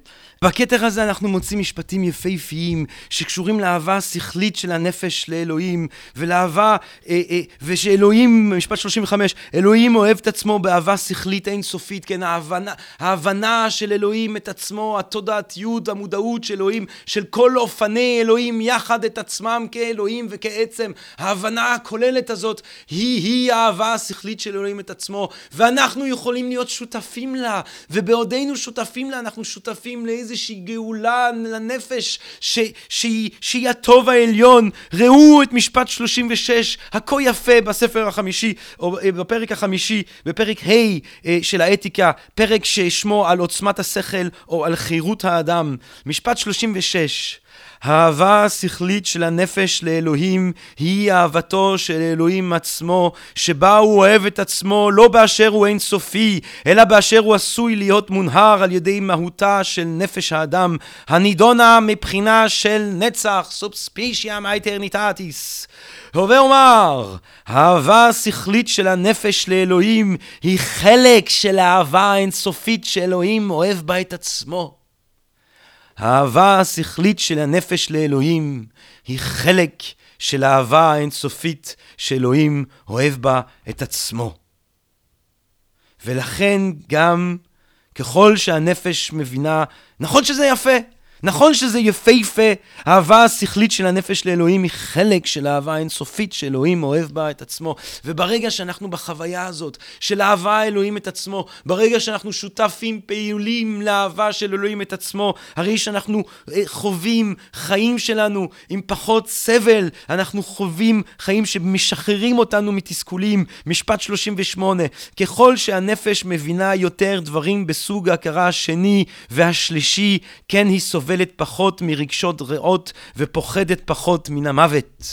בכתר הזה אנחנו מוצאים משפטים יפהפיים שקשורים לאהבה השכלית של הנפש לאלוהים ולאהבה, אה, אה, ושאלוהים, משפט 35, אלוהים אוהב את עצמו באהבה שכלית אינסופית, כן, ההבנה, ההבנה של אלוהים את עצמו, התודעתיות, המודעות של אלוהים, של כל אופני אלוהים יחד את עצמם כאלוהים וכעצם, ההבנה הכוללת הזאת היא-היא האהבה השכלית של אלוהים את עצמו, ואנחנו יכולים להיות שותפים לה, ובעודנו שותפים לה, אנחנו שותפים לאיזה... איזושהי גאולה לנפש ש, שהיא, שהיא הטוב העליון. ראו את משפט 36, הכה יפה בספר החמישי, או אה, בפרק החמישי, בפרק ה' אה, של האתיקה, פרק ששמו על עוצמת השכל או על חירות האדם. משפט 36 האהבה השכלית של הנפש לאלוהים היא אהבתו של אלוהים עצמו, שבה הוא אוהב את עצמו לא באשר הוא אינסופי, אלא באשר הוא עשוי להיות מובהר על ידי מהותה של נפש האדם, הנידונה מבחינה של נצח, sub specie aeternitatis. הווה אומר, האהבה השכלית של הנפש לאלוהים היא חלק של האהבה האינסופית שאלוהים אוהב בה את עצמו. האהבה השכלית של הנפש לאלוהים היא חלק של האהבה האינסופית שאלוהים אוהב בה את עצמו. ולכן גם ככל שהנפש מבינה, נכון שזה יפה, נכון שזה יפהפה, האהבה השכלית של הנפש לאלוהים היא חלק של האהבה האינסופית שאלוהים אוהב בה את עצמו. וברגע שאנחנו בחוויה הזאת של אהבה אלוהים את עצמו, ברגע שאנחנו שותפים פעילים לאהבה של אלוהים את עצמו, הרי שאנחנו אה, חווים חיים שלנו עם פחות סבל, אנחנו חווים חיים שמשחררים אותנו מתסכולים. משפט 38, ככל שהנפש מבינה יותר דברים בסוג ההכרה השני והשלישי, כן היא סובלת. סובלת פחות מרגשות רעות ופוחדת פחות מן המוות.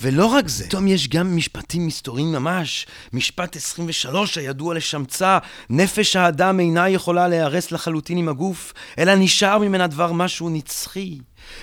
ולא רק זה, פתאום יש גם משפטים מסתוריים ממש. משפט 23 הידוע לשמצה, נפש האדם אינה יכולה להיהרס לחלוטין עם הגוף, אלא נשאר ממנה דבר משהו נצחי.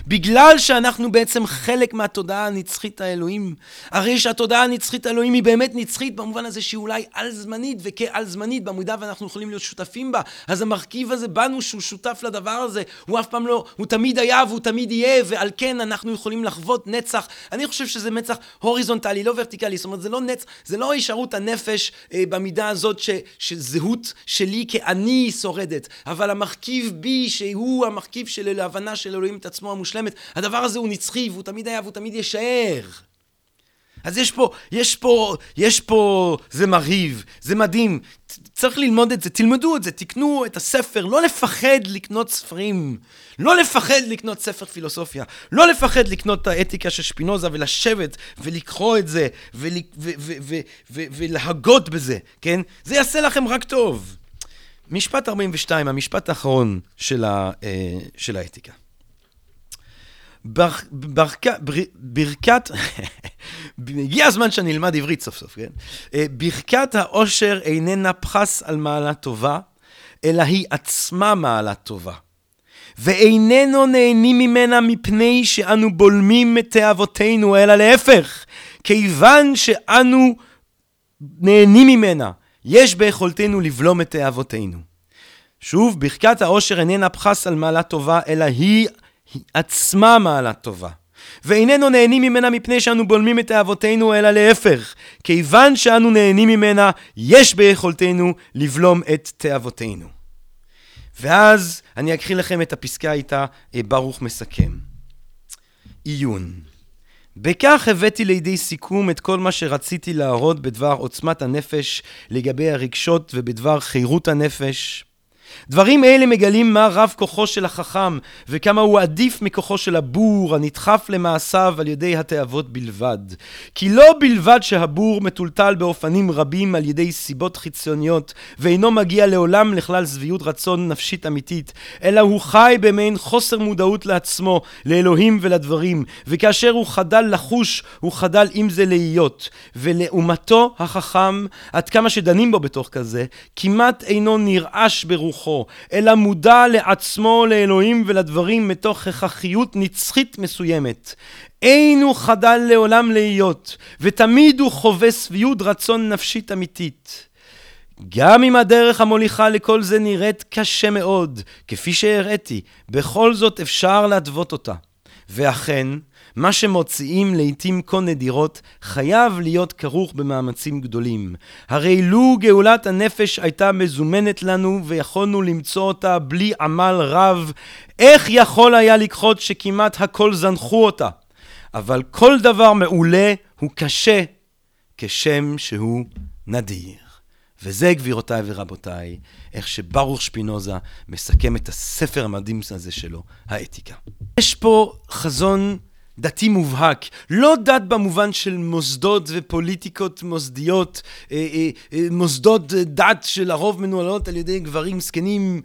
בגלל שאנחנו בעצם חלק מהתודעה הנצחית האלוהים. הרי שהתודעה הנצחית האלוהים היא באמת נצחית במובן הזה שהיא אולי על-זמנית, וכעל-זמנית, במידה ואנחנו יכולים להיות שותפים בה. אז המרכיב הזה בנו שהוא שותף לדבר הזה, הוא אף פעם לא, הוא תמיד היה והוא תמיד יהיה, ועל כן אנחנו יכולים לחוות נצח. אני חושב שזה מצח הוריזונטלי, לא ורטיקלי. זאת אומרת, זה לא נצח, זה לא הישארות הנפש אה, במידה הזאת ש, שזהות שלי כאני שורדת, אבל המרכיב בי, שהוא המרכיב של ההבנה של אלוהים את עצמו המושלמת, הדבר הזה הוא נצחי והוא תמיד היה והוא תמיד יישאר. אז יש פה, יש פה, יש פה, זה מרהיב, זה מדהים, צריך ללמוד את זה, תלמדו את זה, תקנו את הספר, לא לפחד לקנות ספרים, לא לפחד לקנות ספר פילוסופיה, לא לפחד לקנות את האתיקה של שפינוזה ולשבת ולקרוא את זה ולהגות בזה, כן? זה יעשה לכם רק טוב. משפט 42, המשפט האחרון של, ה, אה, של האתיקה. ברכת, הגיע הזמן שאני אלמד עברית סוף סוף, כן? אה, ברכת העושר איננה פחס על מעלה טובה, אלא היא עצמה מעלה טובה. ואיננו נהנים ממנה מפני שאנו בולמים את תאוותינו, אלא להפך, כיוון שאנו נהנים ממנה, יש ביכולתנו לבלום את תאוותינו. שוב, ברכת העושר איננה פחס על מעלה טובה, אלא היא היא עצמה מעלה טובה. ואיננו נהנים ממנה מפני שאנו בולמים את תאוותינו, אלא להפך. כיוון שאנו נהנים ממנה, יש ביכולתנו לבלום את תאוותינו. ואז אני אקריא לכם את הפסקה איתה אה, ברוך מסכם. עיון. בכך הבאתי לידי סיכום את כל מה שרציתי להראות בדבר עוצמת הנפש לגבי הרגשות ובדבר חירות הנפש. דברים אלה מגלים מה רב כוחו של החכם, וכמה הוא עדיף מכוחו של הבור, הנדחף למעשיו על ידי התאוות בלבד. כי לא בלבד שהבור מטולטל באופנים רבים על ידי סיבות חיצוניות, ואינו מגיע לעולם לכלל שביעות רצון נפשית אמיתית, אלא הוא חי במעין חוסר מודעות לעצמו, לאלוהים ולדברים, וכאשר הוא חדל לחוש, הוא חדל עם זה להיות. ולעומתו החכם, עד כמה שדנים בו בתוך כזה, כמעט אינו נרעש ברוחו. בתוכו, אלא מודע לעצמו, לאלוהים ולדברים מתוך הכרחיות נצחית מסוימת. אין הוא חדל לעולם להיות, ותמיד הוא חווה שביעות רצון נפשית אמיתית. גם אם הדרך המוליכה לכל זה נראית קשה מאוד, כפי שהראיתי, בכל זאת אפשר להתוות אותה. ואכן, מה שמוציאים לעתים כה נדירות, חייב להיות כרוך במאמצים גדולים. הרי לו גאולת הנפש הייתה מזומנת לנו ויכולנו למצוא אותה בלי עמל רב, איך יכול היה לקחות שכמעט הכל זנחו אותה? אבל כל דבר מעולה הוא קשה כשם שהוא נדיר. וזה, גבירותיי ורבותיי, איך שברוך שפינוזה מסכם את הספר המדהים הזה שלו, האתיקה. יש פה חזון דתי מובהק. לא דת במובן של מוסדות ופוליטיקות מוסדיות, אה, אה, אה, מוסדות דת שלרוב מנוהלות על ידי גברים זקנים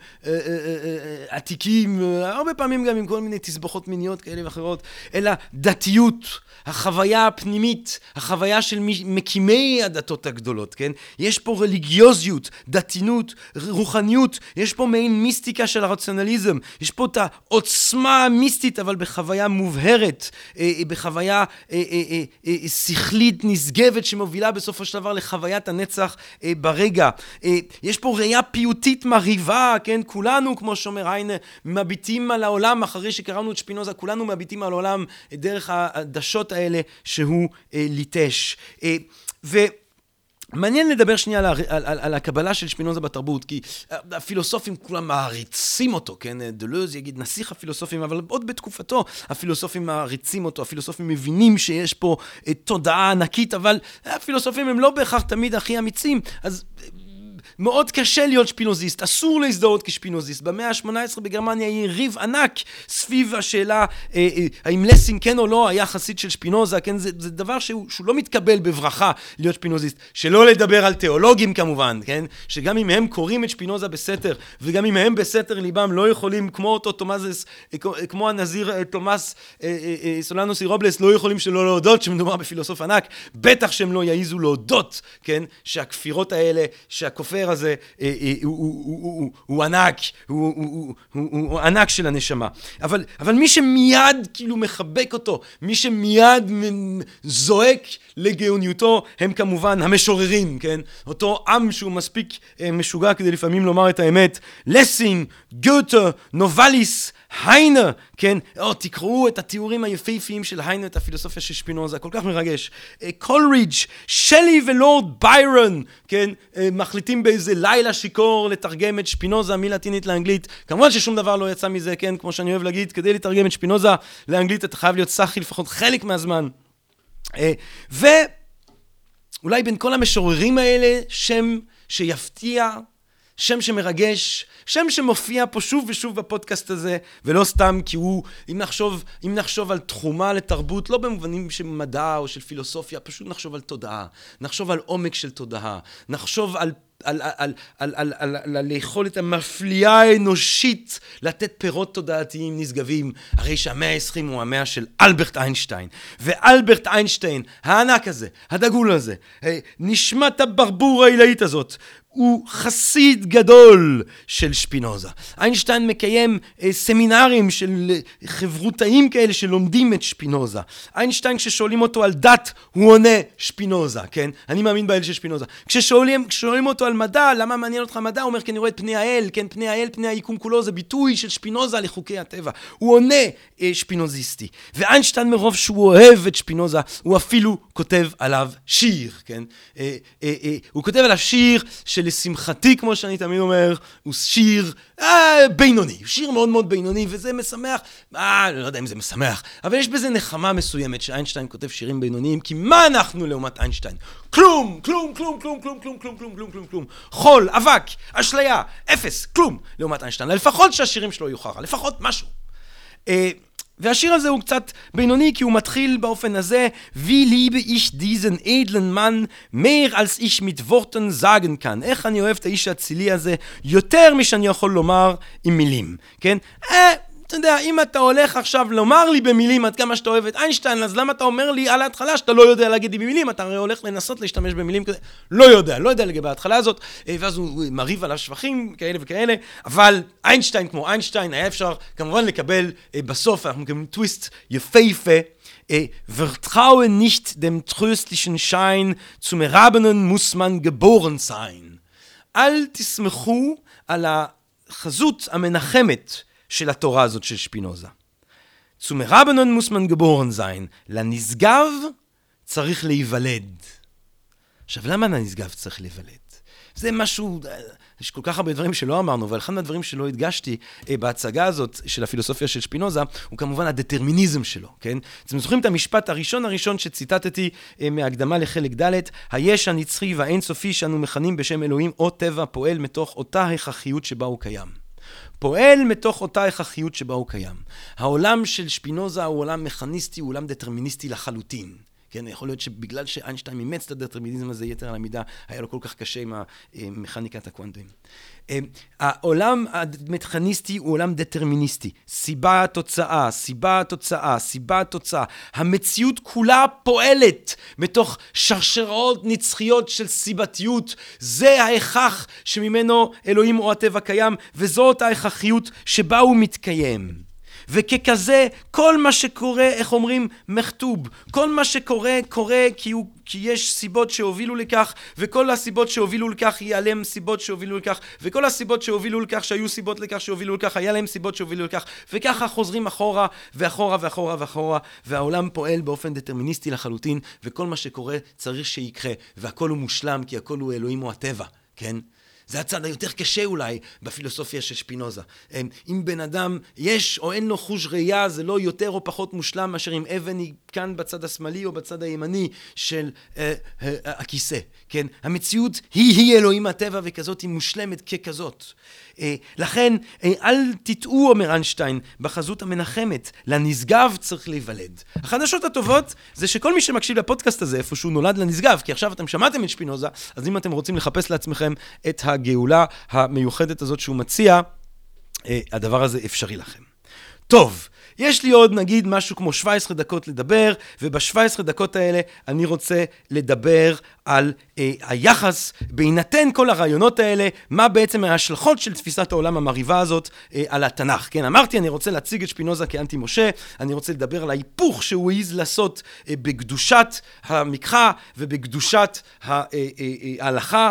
עתיקים, הרבה פעמים גם עם כל מיני תסבוכות מיניות כאלה ואחרות, אלא דתיות. החוויה הפנימית, החוויה של מקימי הדתות הגדולות, כן? יש פה רליגיוזיות, דתינות, רוחניות, יש פה מעין מיסטיקה של הרציונליזם, יש פה את העוצמה המיסטית, אבל בחוויה מובהרת, אה, אה, בחוויה אה, שכלית נשגבת שמובילה בסופו של דבר לחוויית הנצח ברגע. יש פה ראייה פיוטית מרהיבה, כן? כולנו, כמו שאומר היינה, מביטים על העולם, אחרי שקראנו את שפינוזה, כולנו מביטים על העולם דרך העדשות האלה שהוא אה, ליטש. אה, ו... מעניין לדבר שנייה על, על, על, על הקבלה של שפינוזה בתרבות, כי הפילוסופים כולם מעריצים אותו, כן? דלוז יגיד נסיך הפילוסופים, אבל עוד בתקופתו הפילוסופים מעריצים אותו, הפילוסופים מבינים שיש פה אה, תודעה ענקית, אבל הפילוסופים הם לא בהכרח תמיד הכי אמיצים, אז מאוד קשה להיות שפינוזיסט, אסור להזדהות כשפינוזיסט. במאה ה-18 בגרמניה יהיה ריב ענק סביב השאלה אה, אה, האם לסינג כן או לא היה חסיד של שפינוזה, כן? זה, זה דבר שהוא, שהוא לא מתקבל בברכה להיות שפינוזיסט. שלא לדבר על תיאולוגים כמובן, כן? שגם אם הם קוראים את שפינוזה בסתר, וגם אם הם בסתר ליבם לא יכולים, כמו אותו תומאסס, אה, אה, כמו הנזיר אה, תומאס אה, אה, אה, סולנוס רובלס, לא יכולים שלא להודות שמדובר בפילוסוף ענק, בטח שהם לא יעיזו להודות, כן? שהכפירות האלה, שהכופר הסופר הזה אה, אה, הוא ענק, הוא ענק של הנשמה. אבל, אבל מי שמיד כאילו מחבק אותו, מי שמיד זועק לגאוניותו, הם כמובן המשוררים, כן? אותו עם שהוא מספיק אה, משוגע כדי לפעמים לומר את האמת. לסינג, גוטה, נובליס, היינה, כן? או, תקראו את התיאורים היפהפיים של היינה, את הפילוסופיה של שפינוזה, כל כך מרגש. קולרידג', שלי ולורד ביירון, כן? מחליטים באיזה לילה שיכור לתרגם את שפינוזה מלטינית לאנגלית. כמובן ששום דבר לא יצא מזה, כן? כמו שאני אוהב להגיד, כדי לתרגם את שפינוזה לאנגלית אתה חייב להיות סאחי לפחות חלק מהזמן. ואולי בין כל המשוררים האלה, שם שיפתיע שם שמרגש, שם שמופיע פה שוב ושוב בפודקאסט הזה, ולא סתם כי הוא, אם נחשוב, אם נחשוב על תחומה לתרבות, לא במובנים של מדע או של פילוסופיה, פשוט נחשוב על תודעה, נחשוב על עומק של תודעה, נחשוב על על, על, על, על, על, על, על היכולת המפליאה האנושית לתת פירות תודעתיים נשגבים, הרי שהמאה ה-20 הוא המאה של אלברט איינשטיין. ואלברט איינשטיין, הענק הזה, הדגול הזה, אה, נשמת הברבור העילאית הזאת, הוא חסיד גדול של שפינוזה. איינשטיין מקיים אה, סמינרים של אה, חברותאים כאלה שלומדים את שפינוזה. איינשטיין כששואלים אותו על דת, הוא עונה שפינוזה, כן? אני מאמין באל של שפינוזה. כששואלים, כששואלים אותו על מדע, למה מעניין אותך מדע? הוא אומר כי אני רואה את פני האל, כן? פני האל, פני היקום כולו, זה ביטוי של שפינוזה לחוקי הטבע. הוא עונה אה, שפינוזיסטי. ואיינשטיין מרוב שהוא אוהב את שפינוזה, הוא אפילו כותב עליו שיר, כן? אה, אה, אה, הוא כותב עליו שיר של... שלשמחתי, כמו שאני תמיד אומר, הוא שיר אה, בינוני. שיר מאוד מאוד בינוני, וזה משמח. אה, לא יודע אם זה משמח, אבל יש בזה נחמה מסוימת שאיינשטיין כותב שירים בינוניים, כי מה אנחנו לעומת איינשטיין? כלום, כלום, כלום, כלום, כלום, כלום, כלום, כלום, כלום, כלום, כלום. חול, אבק, אשליה, אפס, כלום, לעומת איינשטיין. לפחות שהשירים שלו יהיו חרא, לפחות משהו. אה, והשיר הזה הוא קצת בינוני כי הוא מתחיל באופן הזה Wie liebe ich diesen edlen Mann mehr als ich mit sagen kann איך אני אוהב את האיש האצילי הזה יותר משאני יכול לומר עם מילים, כן? אה, אתה יודע, אם אתה הולך עכשיו לומר לי במילים עד כמה שאתה אוהב את איינשטיין, אז למה אתה אומר לי על ההתחלה שאתה לא יודע להגיד לי במילים? אתה הרי הולך לנסות להשתמש במילים כזה. לא יודע, לא יודע לגבי ההתחלה הזאת, אה, ואז הוא מרהיב עליו שבחים כאלה וכאלה, אבל איינשטיין כמו איינשטיין, היה אפשר כמובן לקבל אה, בסוף, אנחנו מקבלים טוויסט יפהפה. Vertraue nicht dem tröstlichen Schein, zum Erhabenen muss man geboren. אל תסמכו על החזות המנחמת של התורה הזאת של שפינוזה. Rabbenen muss man geboren sein. לנשגב צריך להיוולד. עכשיו, למה לנשגב צריך להיוולד? זה משהו, יש כל כך הרבה דברים שלא אמרנו, אבל אחד מהדברים שלא הדגשתי אה, בהצגה הזאת של הפילוסופיה של שפינוזה, הוא כמובן הדטרמיניזם שלו, כן? אתם זוכרים את המשפט הראשון הראשון שציטטתי אה, מהקדמה לחלק ד', היש הנצחי והאינסופי שאנו מכנים בשם אלוהים או טבע פועל מתוך אותה הכרחיות שבה הוא קיים. פועל מתוך אותה הכרחיות שבה הוא קיים. העולם של שפינוזה הוא עולם מכניסטי, הוא עולם דטרמיניסטי לחלוטין. כן, יכול להיות שבגלל שאיינשטיין אימץ את הדטרמיניזם הזה יתר על המידה, היה לו כל כך קשה עם מכניקת הקוונטים. אה, העולם המכניסטי הוא עולם דטרמיניסטי. סיבה תוצאה, סיבה תוצאה, סיבה תוצאה. המציאות כולה פועלת מתוך שרשראות נצחיות של סיבתיות. זה ההכרח שממנו אלוהים או הטבע קיים, וזאת ההכרחיות שבה הוא מתקיים. וככזה, כל מה שקורה, איך אומרים, מכתוב. כל מה שקורה, קורה כי, הוא, כי יש סיבות שהובילו לכך, וכל הסיבות שהובילו לכך, יהיה עליהם סיבות שהובילו לכך, וכל הסיבות שהובילו לכך, שהיו סיבות לכך שהובילו לכך, היה להם סיבות שהובילו לכך, וככה חוזרים אחורה, ואחורה, ואחורה, ואחורה, והעולם פועל באופן דטרמיניסטי לחלוטין, וכל מה שקורה צריך שיקרה, והכל הוא מושלם, כי הכל הוא אלוהים או הטבע, כן? זה הצד היותר קשה אולי בפילוסופיה של שפינוזה. אם בן אדם יש או אין לו חוש ראייה, זה לא יותר או פחות מושלם מאשר אם אבן היא כאן בצד השמאלי או בצד הימני של אה, אה, הכיסא, כן? המציאות היא-היא אלוהים הטבע וכזאת היא מושלמת ככזאת. אה, לכן, אה, אל תטעו, אומר איינשטיין, בחזות המנחמת, לנשגב צריך להיוולד. החדשות הטובות זה שכל מי שמקשיב לפודקאסט הזה, איפה שהוא נולד לנשגב, כי עכשיו אתם שמעתם את שפינוזה, אז אם אתם רוצים לחפש לעצמכם את הגאולה המיוחדת הזאת שהוא מציע, אה, הדבר הזה אפשרי לכם. טוב, יש לי עוד נגיד משהו כמו 17 דקות לדבר, וב-17 דקות האלה אני רוצה לדבר על אה, היחס, בהינתן כל הרעיונות האלה, מה בעצם ההשלכות של תפיסת העולם המרהיבה הזאת אה, על התנ"ך. כן, אמרתי, אני רוצה להציג את שפינוזה כאנטי משה, אני רוצה לדבר על ההיפוך שהוא העז לעשות אה, בקדושת המקחה ובקדושת אה, אה, אה, ההלכה,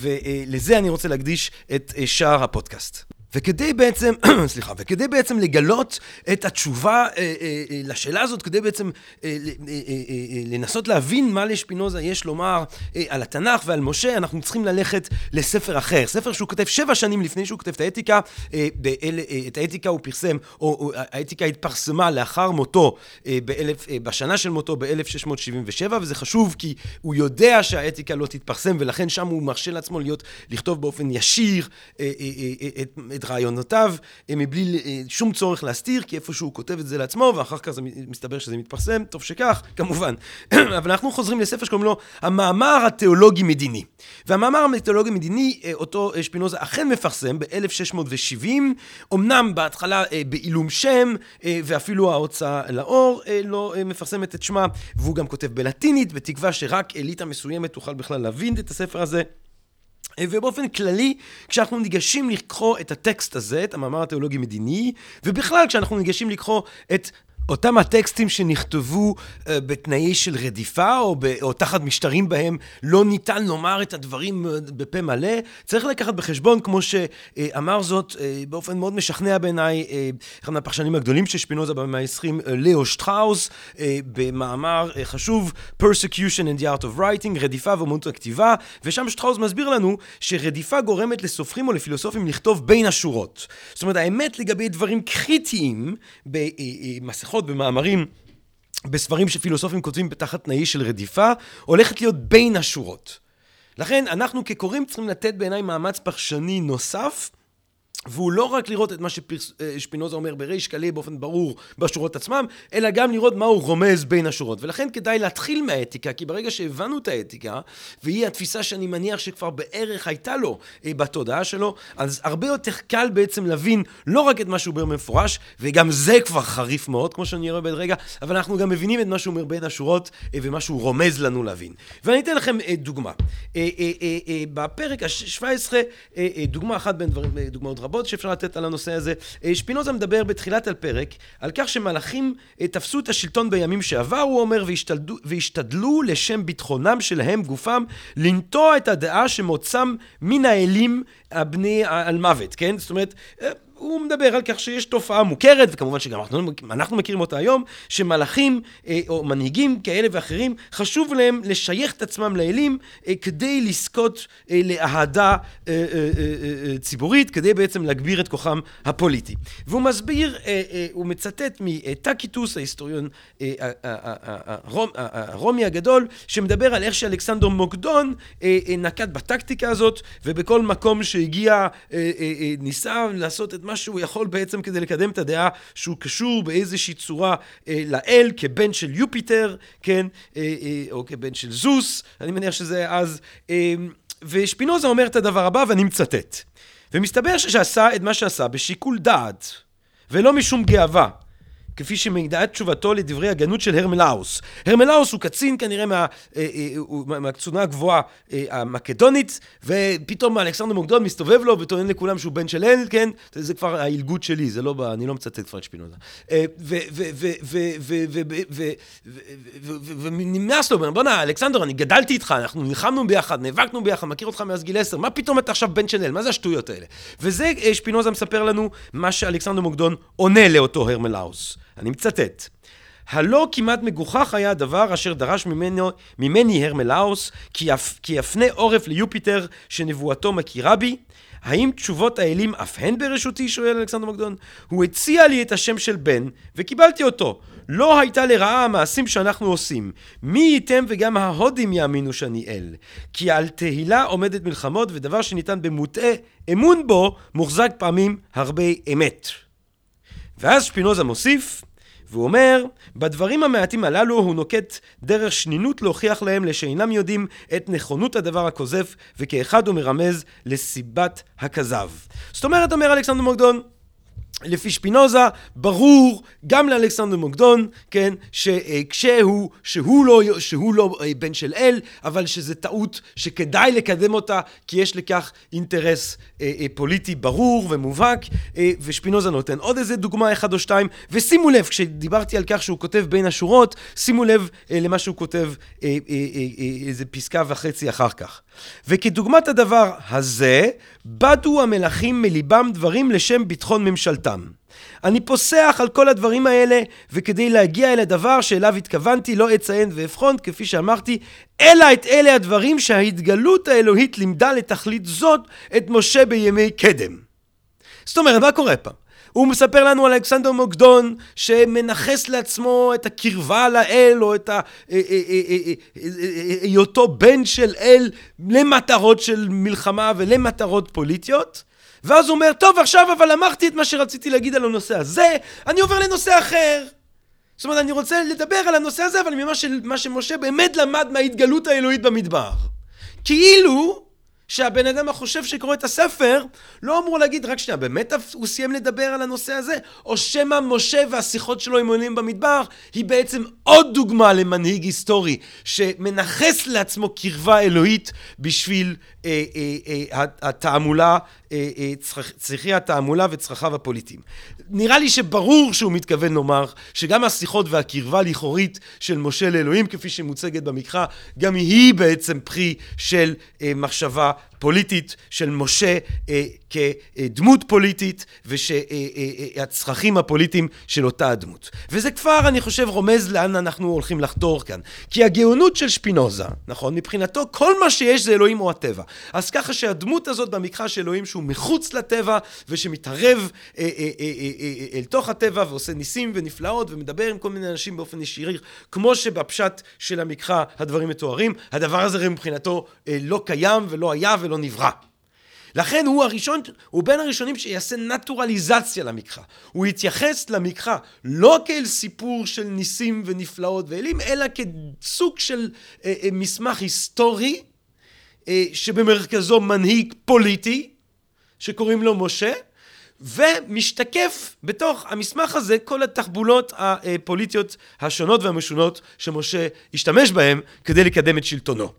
ולזה אני רוצה להקדיש את שאר הפודקאסט. וכדי בעצם, סליחה, וכדי בעצם לגלות את התשובה אה, אה, אה, לשאלה הזאת, כדי בעצם אה, אה, אה, אה, אה, לנסות להבין מה לשפינוזה יש לומר אה, על התנ"ך ועל משה, אנחנו צריכים ללכת לספר אחר. ספר שהוא כותב שבע שנים לפני שהוא כותב את האתיקה, אה, באל, אה, את האתיקה הוא פרסם, או, או האתיקה התפרסמה לאחר מותו, אה, באלף, אה, בשנה של מותו ב-1677, וזה חשוב כי הוא יודע שהאתיקה לא תתפרסם, ולכן שם הוא מרשה לעצמו להיות, לכתוב באופן ישיר אה, אה, אה, את, את רעיונותיו אה, מבלי אה, שום צורך להסתיר, כי איפשהו הוא כותב את זה לעצמו, ואחר כך זה מסתבר שזה מתפרסם, טוב שכך, כמובן. אבל אנחנו חוזרים לספר שקוראים לו המאמר התיאולוגי-מדיני. והמאמר התיאולוגי-מדיני, אה, אותו שפינוזה אכן מפרסם ב-1670, אמנם בהתחלה בעילום שם, ואפילו ההוצאה לאור לא מפרסמת את שמה, והוא גם כותב בלטינית, בתקווה שרק אליטה מסוימת תוכל בכלל להבין את הספר הזה. ובאופן כללי, כשאנחנו ניגשים לקרוא את הטקסט הזה, את המאמר התיאולוגי-מדיני, ובכלל כשאנחנו ניגשים לקרוא את אותם הטקסטים שנכתבו uh, בתנאי של רדיפה, או, ב, או תחת משטרים בהם לא ניתן לומר את הדברים uh, בפה מלא, צריך לקחת בחשבון, כמו שאמר זאת uh, באופן מאוד משכנע בעיניי, אחד מהפרשנים הגדולים של שפינוזה במאה ה-20, uh, שטראוס, במאמר חשוב, Persecution and the Art of Writing, רדיפה ואומנות הכתיבה, ושם שטראוס מסביר לנו שרדיפה גורמת לסופרים או לפילוסופים לכתוב בין השורות. זאת אומרת, האמת לגבי דברים קריטיים במסכות בהלכות, במאמרים, בספרים שפילוסופים כותבים בתחת תנאי של רדיפה, הולכת להיות בין השורות. לכן אנחנו כקוראים צריכים לתת בעיניי מאמץ פרשני נוסף והוא לא רק לראות את מה ששפינוזה אומר בריש קלה באופן ברור בשורות עצמם, אלא גם לראות מה הוא רומז בין השורות. ולכן כדאי להתחיל מהאתיקה, כי ברגע שהבנו את האתיקה, והיא התפיסה שאני מניח שכבר בערך הייתה לו אה, בתודעה שלו, אז הרבה יותר קל בעצם להבין לא רק את מה שהוא אומר במפורש, וגם זה כבר חריף מאוד, כמו שאני רואה בעד רגע, אבל אנחנו גם מבינים את מה שהוא אומר בין השורות, אה, ומה שהוא רומז לנו להבין. ואני אתן לכם אה, דוגמה. בפרק ה-17, דוגמה אחת בין דברים, דוגמאות רבות. רבות שאפשר לתת על הנושא הזה. אה, שפינוזה מדבר בתחילת הפרק על כך שמלאכים אה, תפסו את השלטון בימים שעבר, הוא אומר, והשתדלו, והשתדלו לשם ביטחונם שלהם, גופם, לנטוע את הדעה שמוצם מן האלים הבני על מוות, כן? זאת אומרת... הוא מדבר על כך שיש תופעה מוכרת, וכמובן שגם אנחנו, אנחנו מכירים אותה היום, שמלאכים אה, או מנהיגים כאלה ואחרים, חשוב להם לשייך את עצמם לאלים אה, כדי לזכות אה, לאהדה ציבורית, כדי בעצם להגביר את כוחם הפוליטי. והוא מסביר, הוא מצטט מטקיטוס, ההיסטוריון הרומי הגדול, שמדבר על איך שאלכסנדר מוקדון נקט בטקטיקה הזאת, ובכל מקום שהגיע ניסה לעשות את מה שהוא יכול בעצם כדי לקדם את הדעה שהוא קשור באיזושהי צורה אה, לאל כבן של יופיטר, כן, אה, אה, או כבן של זוס, אני מניח שזה היה אז, אה, ושפינוזה אומר את הדבר הבא ואני מצטט. ומסתבר שעשה את מה שעשה בשיקול דעת, ולא משום גאווה. כפי שמעידה את תשובתו לדברי הגנות של הרמלאוס. הרמלאוס הוא קצין כנראה מה, אה, אה, מהקצונה הגבוהה אה, המקדונית, ופתאום אלכסנדר מוקדון מסתובב לו וטוען לכולם שהוא בן של אל, כן? זה כבר העילגות שלי, זה לא, אני לא מצטט כבר את שפינוזה. ונמאס לו, בואנה, אלכסנדר, אני גדלתי איתך, אנחנו נלחמנו ביחד, נאבקנו ביחד, מכיר אותך מאז גיל עשר, מה פתאום אתה עכשיו בן של אל? מה זה השטויות האלה? וזה שפינוזה מספר לנו מה שאלכסנדר מוקדון עונה לאותו הרמלאוס. אני מצטט: הלא כמעט מגוחך היה הדבר אשר דרש ממנו, ממני הרמלאוס כי, יפ, כי יפנה עורף ליופיטר שנבואתו מכירה בי? האם תשובות האלים אף הן ברשותי? שואל אלכסנדר מקדון. הוא הציע לי את השם של בן וקיבלתי אותו. לא הייתה לרעה המעשים שאנחנו עושים. מי ייתם וגם ההודים יאמינו שאני אל. כי על תהילה עומדת מלחמות ודבר שניתן במוטעה אמון בו מוחזק פעמים הרבה אמת. ואז שפינוזה מוסיף, והוא אומר, בדברים המעטים הללו הוא נוקט דרך שנינות להוכיח להם לשאינם יודעים את נכונות הדבר הכוזב, וכאחד הוא מרמז לסיבת הכזב. זאת אומרת, אומר אלכסנדר מוקדון, לפי שפינוזה, ברור גם לאלכסנדר מוקדון, כן, שכשהוא, שהוא לא, שהוא לא אה, בן של אל, אבל שזה טעות שכדאי לקדם אותה, כי יש לכך אינטרס אה, אה, פוליטי ברור ומובהק, אה, ושפינוזה נותן עוד איזה דוגמה אחד או שתיים, ושימו לב, כשדיברתי על כך שהוא כותב בין השורות, שימו לב אה, למה שהוא כותב אה, אה, אה, אה, איזה פסקה וחצי אחר כך. וכדוגמת הדבר הזה, בדו המלכים מליבם דברים לשם ביטחון ממשלתם. אני פוסח על כל הדברים האלה, וכדי להגיע אל הדבר שאליו התכוונתי, לא אציין ואבחון, כפי שאמרתי, אלא את אלה הדברים שההתגלות האלוהית לימדה לתכלית זאת את משה בימי קדם. זאת אומרת, מה קורה פה? הוא מספר לנו על אלכסנדר מוקדון שמנכס לעצמו את הקרבה לאל או את היותו בן של אל למטרות של מלחמה ולמטרות פוליטיות. ואז הוא אומר טוב עכשיו אבל אמרתי את מה שרציתי להגיד על הנושא הזה אני עובר לנושא אחר. זאת אומרת אני רוצה לדבר על הנושא הזה אבל ממה שמשה באמת למד מההתגלות האלוהית במדבר. כאילו שהבן אדם החושב שקורא את הספר לא אמור להגיד, רק שנייה, באמת הוא סיים לדבר על הנושא הזה? או שמא משה והשיחות שלו עם עולים במדבר היא בעצם עוד דוגמה למנהיג היסטורי שמנכס לעצמו קרבה אלוהית בשביל התעמולה אה, אה, צריכי התעמולה וצרכיו הפוליטיים. נראה לי שברור שהוא מתכוון לומר שגם השיחות והקרבה לכאורית של משה לאלוהים כפי שמוצגת במקרא, גם היא בעצם פרי של אה, מחשבה פוליטית של משה אה, כדמות פוליטית ושהצרכים הפוליטיים של אותה הדמות. וזה כבר, אני חושב, רומז לאן אנחנו הולכים לחתור כאן. כי הגאונות של שפינוזה, נכון? מבחינתו כל מה שיש זה אלוהים או הטבע. אז ככה שהדמות הזאת במקרא של אלוהים שהוא מחוץ לטבע ושמתערב אה, אה, אה, אה, אה, אל תוך הטבע ועושה ניסים ונפלאות ומדבר עם כל מיני אנשים באופן ישיר, כמו שבפשט של המקרא הדברים מתוארים, הדבר הזה מבחינתו אה, לא קיים ולא היה ולא נברא. לכן הוא הראשון, הוא בין הראשונים שיעשה נטורליזציה למקרא. הוא יתייחס למקרא לא כאל סיפור של ניסים ונפלאות ואלים, אלא כסוג של אה, אה, מסמך היסטורי, אה, שבמרכזו מנהיג פוליטי, שקוראים לו משה, ומשתקף בתוך המסמך הזה כל התחבולות הפוליטיות השונות והמשונות שמשה השתמש בהן כדי לקדם את שלטונו.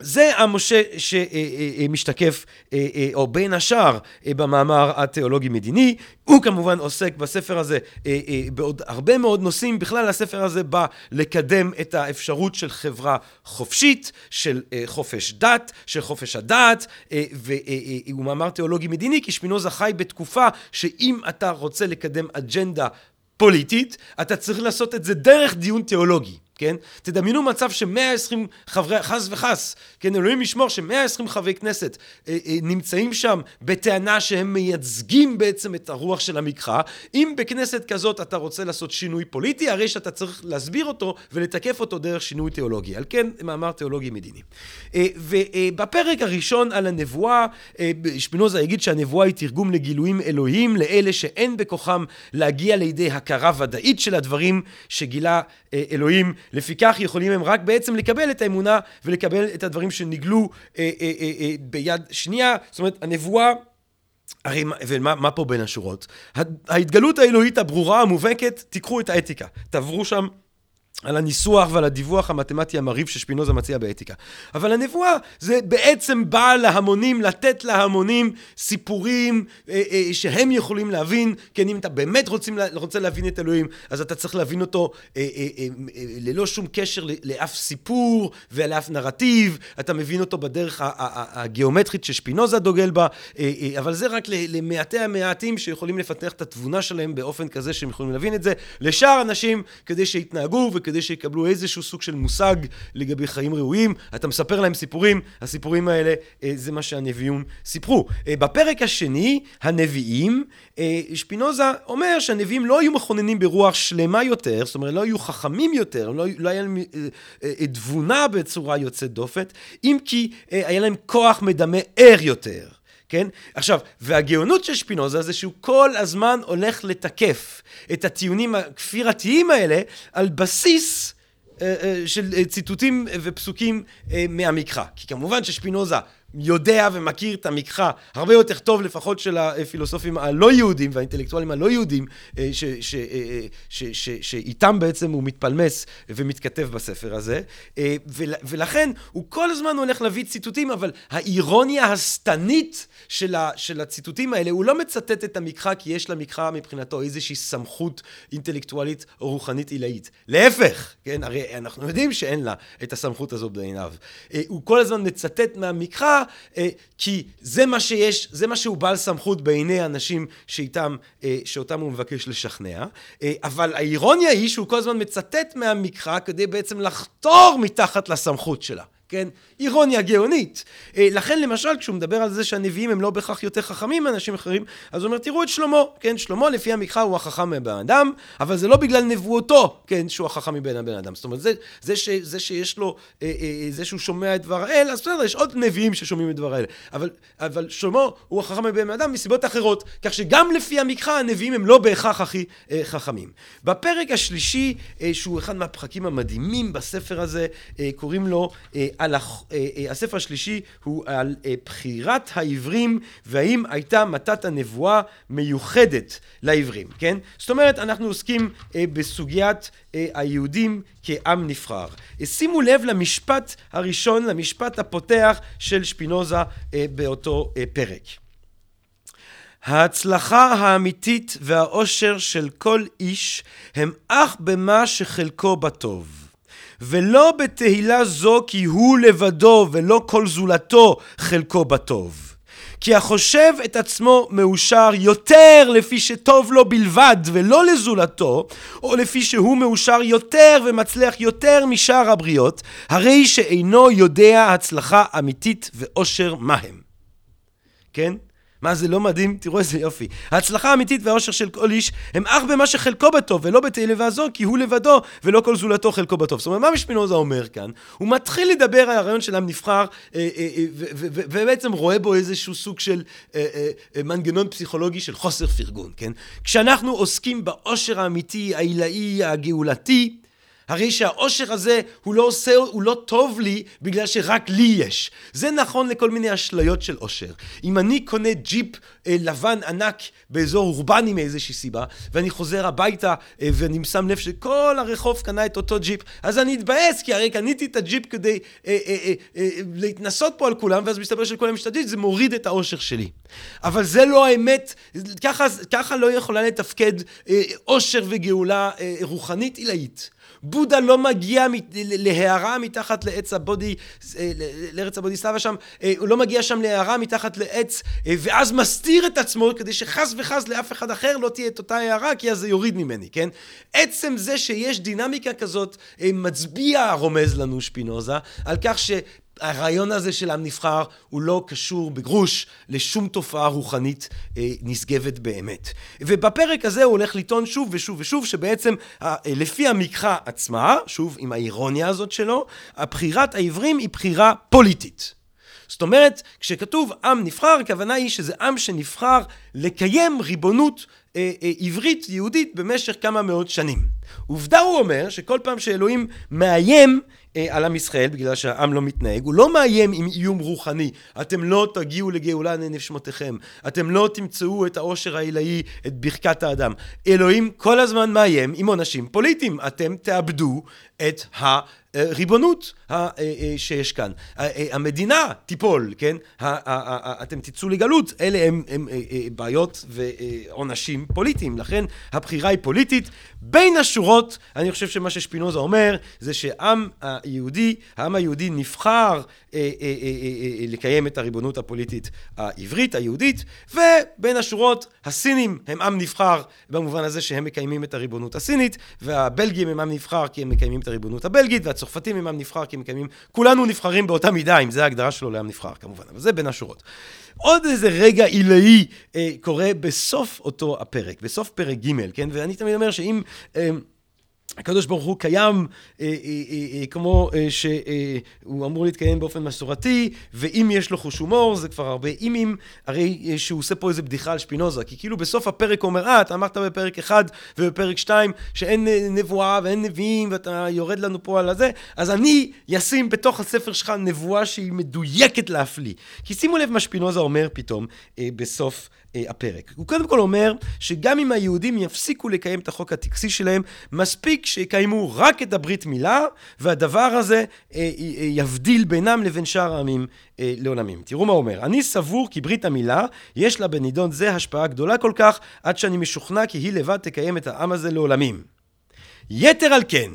אה, זה המשה שמשתקף, או בין השאר, במאמר התיאולוגי-מדיני. הוא כמובן עוסק בספר הזה בעוד הרבה מאוד נושאים. בכלל הספר הזה בא לקדם את האפשרות של חברה חופשית, של חופש דת, של חופש הדעת, והוא מאמר תיאולוגי-מדיני, כי שפינוזה חי בתקופה שאם אתה רוצה לקדם אג'נדה פוליטית, אתה צריך לעשות את זה דרך דיון תיאולוגי. כן? תדמיינו מצב שמאה עשרים חברי, חס וחס, כן, אלוהים ישמור שמאה עשרים חברי כנסת אה, אה, נמצאים שם בטענה שהם מייצגים בעצם את הרוח של המקרא. אם בכנסת כזאת אתה רוצה לעשות שינוי פוליטי, הרי שאתה צריך להסביר אותו ולתקף אותו דרך שינוי תיאולוגי. על כן, מאמר תיאולוגי מדיני. אה, ובפרק הראשון על הנבואה, אה, שפינוזה יגיד שהנבואה היא תרגום לגילויים אלוהיים לאלה שאין בכוחם להגיע לידי הכרה ודאית של הדברים שגילה אה, אלוהים לפיכך יכולים הם רק בעצם לקבל את האמונה ולקבל את הדברים שנגלו אה, אה, אה, אה, ביד שנייה. זאת אומרת, הנבואה... הרי ומה מה פה בין השורות? ההתגלות האלוהית הברורה המובהקת, תיקחו את האתיקה. תעברו שם על הניסוח ועל הדיווח המתמטי המרהיב ששפינוזה מציע באתיקה. אבל הנבואה זה בעצם בא להמונים, לתת להמונים סיפורים אה, אה, שהם יכולים להבין, כן, אם אתה באמת רוצים, רוצה להבין את אלוהים, אז אתה צריך להבין אותו אה, אה, אה, אה, ללא שום קשר לאף סיפור ולאף נרטיב, אתה מבין אותו בדרך הגיאומטרית ששפינוזה דוגל בה, אה, אה, אבל זה רק למעטי המעטים שיכולים לפתח את התבונה שלהם באופן כזה שהם יכולים להבין את זה. לשאר אנשים, כדי שיתנהגו וכדי שיקבלו איזשהו סוג של מושג לגבי חיים ראויים. אתה מספר להם סיפורים, הסיפורים האלה אה, זה מה שהנביאים סיפרו. אה, בפרק השני, הנביאים, אה, שפינוזה אומר שהנביאים לא היו מכוננים ברוח שלמה יותר, זאת אומרת לא היו חכמים יותר, לא, לא היה להם תבונה בצורה יוצאת דופן, אם כי היה להם כוח מדמה ער יותר. כן? עכשיו, והגאונות של שפינוזה זה שהוא כל הזמן הולך לתקף את הטיעונים הכפירתיים האלה על בסיס אה, אה, של ציטוטים ופסוקים אה, מהמקרא. כי כמובן ששפינוזה יודע ומכיר את המקחה הרבה יותר טוב לפחות של הפילוסופים הלא יהודים והאינטלקטואלים הלא יהודים אה, אה, שאיתם בעצם הוא מתפלמס ומתכתב בספר הזה. אה, ולכן הוא כל הזמן הולך להביא ציטוטים אבל האירוניה השטנית של, של הציטוטים האלה הוא לא מצטט את המקחה כי יש למקחה מבחינתו איזושהי סמכות אינטלקטואלית או רוחנית עילאית. להפך כן? הרי אנחנו יודעים שאין לה את הסמכות הזו בעיניו. הוא כל הזמן מצטט מהמקחה אה, כי זה מה שיש, זה מה שהוא בעל סמכות בעיני האנשים שאיתם, אה, שאותם הוא מבקש לשכנע. אה, אבל האירוניה היא שהוא כל הזמן מצטט מהמקרא כדי בעצם לחתור מתחת לסמכות שלה. כן? אירוניה גאונית. אה, לכן למשל כשהוא מדבר על זה שהנביאים הם לא בהכרח יותר חכמים מאנשים אחרים, אז הוא אומר תראו את שלמה, כן? שלמה לפי המקרא הוא החכם מבן אדם, אבל זה לא בגלל נבואותו, כן? שהוא החכם מבין הבן אדם. זאת אומרת זה, זה, ש, זה שיש לו, אה, אה, זה שהוא שומע את דבר האל, אז בסדר, יש עוד נביאים ששומעים את דבר האל. אבל, אבל שלמה הוא החכם מבין אדם מסיבות אחרות, כך שגם לפי המקרא הנביאים הם לא בהכרח הכי חכמים. בפרק השלישי, שהוא אחד מהפרקים המדהימים בספר הזה, קוראים לו על הח... אה, אה, הספר השלישי הוא על אה, בחירת העברים והאם הייתה מתת הנבואה מיוחדת לעברים, כן? זאת אומרת, אנחנו עוסקים בסוגיית היהודים כעם נבחר. שימו לב למשפט הראשון, למשפט הפותח של שפינוזה באותו פרק. ההצלחה האמיתית והאושר של כל איש הם אך במה שחלקו בטוב. ולא בתהילה זו כי הוא לבדו ולא כל זולתו חלקו בטוב. כי החושב את עצמו מאושר יותר לפי שטוב לו בלבד ולא לזולתו, או לפי שהוא מאושר יותר ומצליח יותר משאר הבריות, הרי שאינו יודע הצלחה אמיתית ואושר מהם. כן? מה זה לא מדהים? תראו איזה יופי. ההצלחה האמיתית והאושר של כל איש הם אך במה שחלקו בטוב ולא בתהילה זו כי הוא לבדו ולא כל זולתו חלקו בטוב. זאת אומרת, מה משפינוזה אומר כאן? הוא מתחיל לדבר על הרעיון של עם נבחר אה, אה, אה, ובעצם רואה בו איזשהו סוג של מנגנון פסיכולוגי של חוסר פרגון, כן? כשאנחנו עוסקים באושר האמיתי, העילאי, הגאולתי, הרי שהאושר הזה הוא לא עושה, הוא לא טוב לי בגלל שרק לי יש. זה נכון לכל מיני אשליות של אושר. אם אני קונה ג'יפ אה, לבן ענק באזור אורבני מאיזושהי סיבה, ואני חוזר הביתה אה, ואני שם לב שכל הרחוב קנה את אותו ג'יפ, אז אני אתבאס, כי הרי קניתי את הג'יפ כדי אה, אה, אה, אה, להתנסות פה על כולם, ואז מסתבר שלכולם משתתפים, זה מוריד את האושר שלי. אבל זה לא האמת, ככה, ככה לא יכולה לתפקד אה, אושר וגאולה אה, רוחנית עילאית. בודה לא מגיע להערה מתחת לעץ הבודי, אה, לארץ הבודי סלבה שם, אה, הוא לא מגיע שם להערה מתחת לעץ, אה, ואז מסתיר את עצמו כדי שחס וחס לאף אחד אחר לא תהיה את אותה הערה, כי אז זה יוריד ממני, כן? עצם זה שיש דינמיקה כזאת, מצביע, רומז לנו שפינוזה, על כך ש... הרעיון הזה של עם נבחר הוא לא קשור בגרוש לשום תופעה רוחנית אה, נשגבת באמת. ובפרק הזה הוא הולך לטעון שוב ושוב ושוב שבעצם אה, לפי המקחה עצמה, שוב עם האירוניה הזאת שלו, הבחירת העברים היא בחירה פוליטית. זאת אומרת, כשכתוב עם נבחר, הכוונה היא שזה עם שנבחר לקיים ריבונות אה, אה, עברית יהודית במשך כמה מאות שנים. עובדה הוא אומר שכל פעם שאלוהים מאיים על עם ישראל בגלל שהעם לא מתנהג, הוא לא מאיים עם איום רוחני, אתם לא תגיעו לגאולה לנשמותיכם, אתם לא תמצאו את העושר העילאי, את ברכת האדם. אלוהים כל הזמן מאיים עם עונשים פוליטיים, אתם תאבדו את הריבונות אה, אה, שיש כאן. המדינה תיפול, כן? אתם תצאו לגלות, אלה הם, הם בעיות ועונשים פוליטיים, לכן הבחירה היא פוליטית. בין השורות, אני חושב שמה ששפינוזה אומר, זה שעם היהודי, העם היהודי נבחר אה, אה, אה, לקיים את הריבונות הפוליטית העברית, היהודית, ובין השורות, הסינים הם עם נבחר במובן הזה שהם מקיימים את הריבונות הסינית, והבלגים הם עם נבחר כי הם מקיימים את הריבונות הבלגית, והצרפתים הם עם נבחר כי הם מקיימים... כולנו נבחרים באותה מידה, אם זה ההגדרה שלו לעם נבחר כמובן, אבל זה בין השורות. עוד איזה רגע עילאי אה, קורה בסוף אותו הפרק, בסוף פרק ג', כן? ואני תמיד אומר שאם... אה, הקדוש ברוך הוא קיים אה, אה, אה, כמו שהוא אמור להתקיים באופן מסורתי, ואם יש לו חוש הומור, זה כבר הרבה אימים, הרי שהוא עושה פה איזה בדיחה על שפינוזה, כי כאילו בסוף הפרק אומר, אה, אתה אמרת בפרק אחד ובפרק שתיים שאין נבואה ואין נביאים ואתה יורד לנו פה על הזה, אז אני אשים בתוך הספר שלך נבואה שהיא מדויקת להפליא. כי שימו לב מה שפינוזה אומר פתאום בסוף אה, הפרק. הוא קודם כל אומר שגם אם היהודים יפסיקו לקיים את החוק הטקסי שלהם, מספיק שיקיימו רק את הברית מילה, והדבר הזה אה, אה, יבדיל בינם לבין שאר העמים לעולמים. תראו מה הוא אומר, אני סבור כי ברית המילה, יש לה בנידון זה השפעה גדולה כל כך, עד שאני משוכנע כי היא לבד תקיים את העם הזה לעולמים. יתר על כן,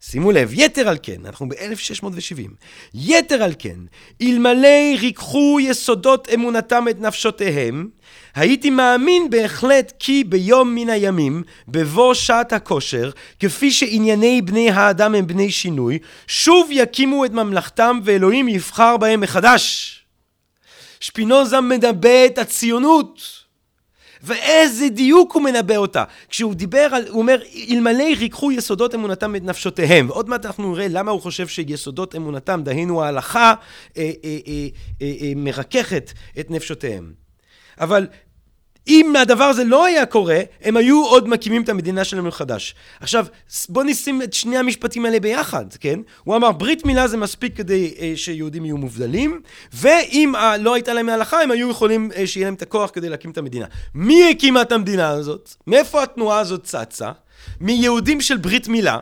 שימו לב, יתר על כן, אנחנו ב-1670, יתר על כן, אלמלא ריככו יסודות אמונתם את נפשותיהם, הייתי מאמין בהחלט כי ביום מן הימים, בבוא שעת הכושר, כפי שענייני בני האדם הם בני שינוי, שוב יקימו את ממלכתם ואלוהים יבחר בהם מחדש. שפינוזה מדבר את הציונות. ואיזה דיוק הוא מנבא אותה. כשהוא דיבר על, הוא אומר, אלמלא ריככו יסודות אמונתם את נפשותיהם. ועוד מעט אנחנו נראה למה הוא חושב שיסודות אמונתם, דהיינו ההלכה, אה, אה, אה, אה, אה, מרככת את נפשותיהם. אבל אם הדבר הזה לא היה קורה, הם היו עוד מקימים את המדינה שלהם מחדש. עכשיו, בוא נשים את שני המשפטים האלה ביחד, כן? הוא אמר, ברית מילה זה מספיק כדי אה, שיהודים יהיו מובדלים, ואם אה, לא הייתה להם ההלכה, הם היו יכולים אה, שיהיה להם את הכוח כדי להקים את המדינה. מי הקימה את המדינה הזאת? מאיפה התנועה הזאת צצה? מיהודים של ברית מילה.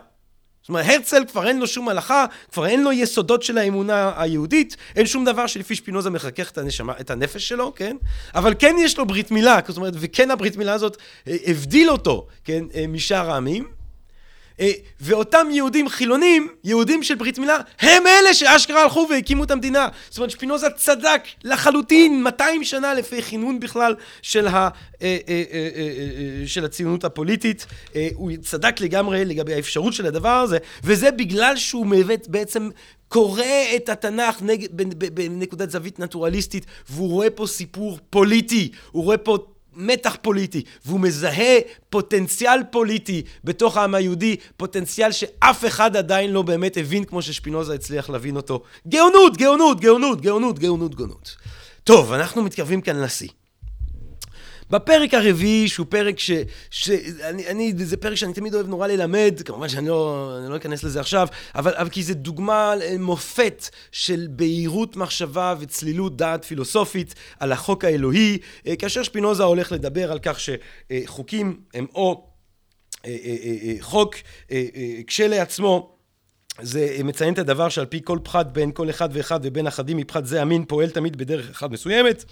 זאת אומרת, הרצל כבר אין לו שום הלכה, כבר אין לו יסודות של האמונה היהודית, אין שום דבר שלפי שפינוזה מחכך את, הנשמה, את הנפש שלו, כן? אבל כן יש לו ברית מילה, זאת אומרת, וכן הברית מילה הזאת אה, הבדיל אותו, כן, אה, משאר העמים. אה, ואותם יהודים חילונים, יהודים של ברית מילה, הם אלה שאשכרה הלכו והקימו את המדינה. זאת אומרת, שפינוזה צדק לחלוטין 200 שנה לפי כינון בכלל של, ה, אה, אה, של הציונות הפוליטית. הוא צדק לגמרי לגבי האפשרות של הדבר הזה, וזה בגלל שהוא בעצם קורא את התנ"ך בנקודת זווית נטורליסטית, והוא רואה פה סיפור פוליטי, הוא רואה פה מתח פוליטי, והוא מזהה פוטנציאל פוליטי בתוך העם היהודי, פוטנציאל שאף אחד עדיין לא באמת הבין כמו ששפינוזה הצליח להבין אותו. גאונות, גאונות, גאונות, גאונות, גאונות, גאונות. טוב, אנחנו מתקרבים כאן לשיא. בפרק הרביעי, שהוא פרק ש... ש אני, אני, זה פרק שאני תמיד אוהב נורא ללמד, כמובן שאני לא, אני לא אכנס לזה עכשיו, אבל, אבל כי זה דוגמה מופת של בהירות מחשבה וצלילות דעת פילוסופית על החוק האלוהי, אה, כאשר שפינוזה הולך לדבר על כך שחוקים הם או אה, אה, חוק כשלעצמו, זה מציין את הדבר שעל פי כל פחת בין כל אחד ואחד ובין אחדים מפחת זה המין פועל תמיד בדרך אחת מסוימת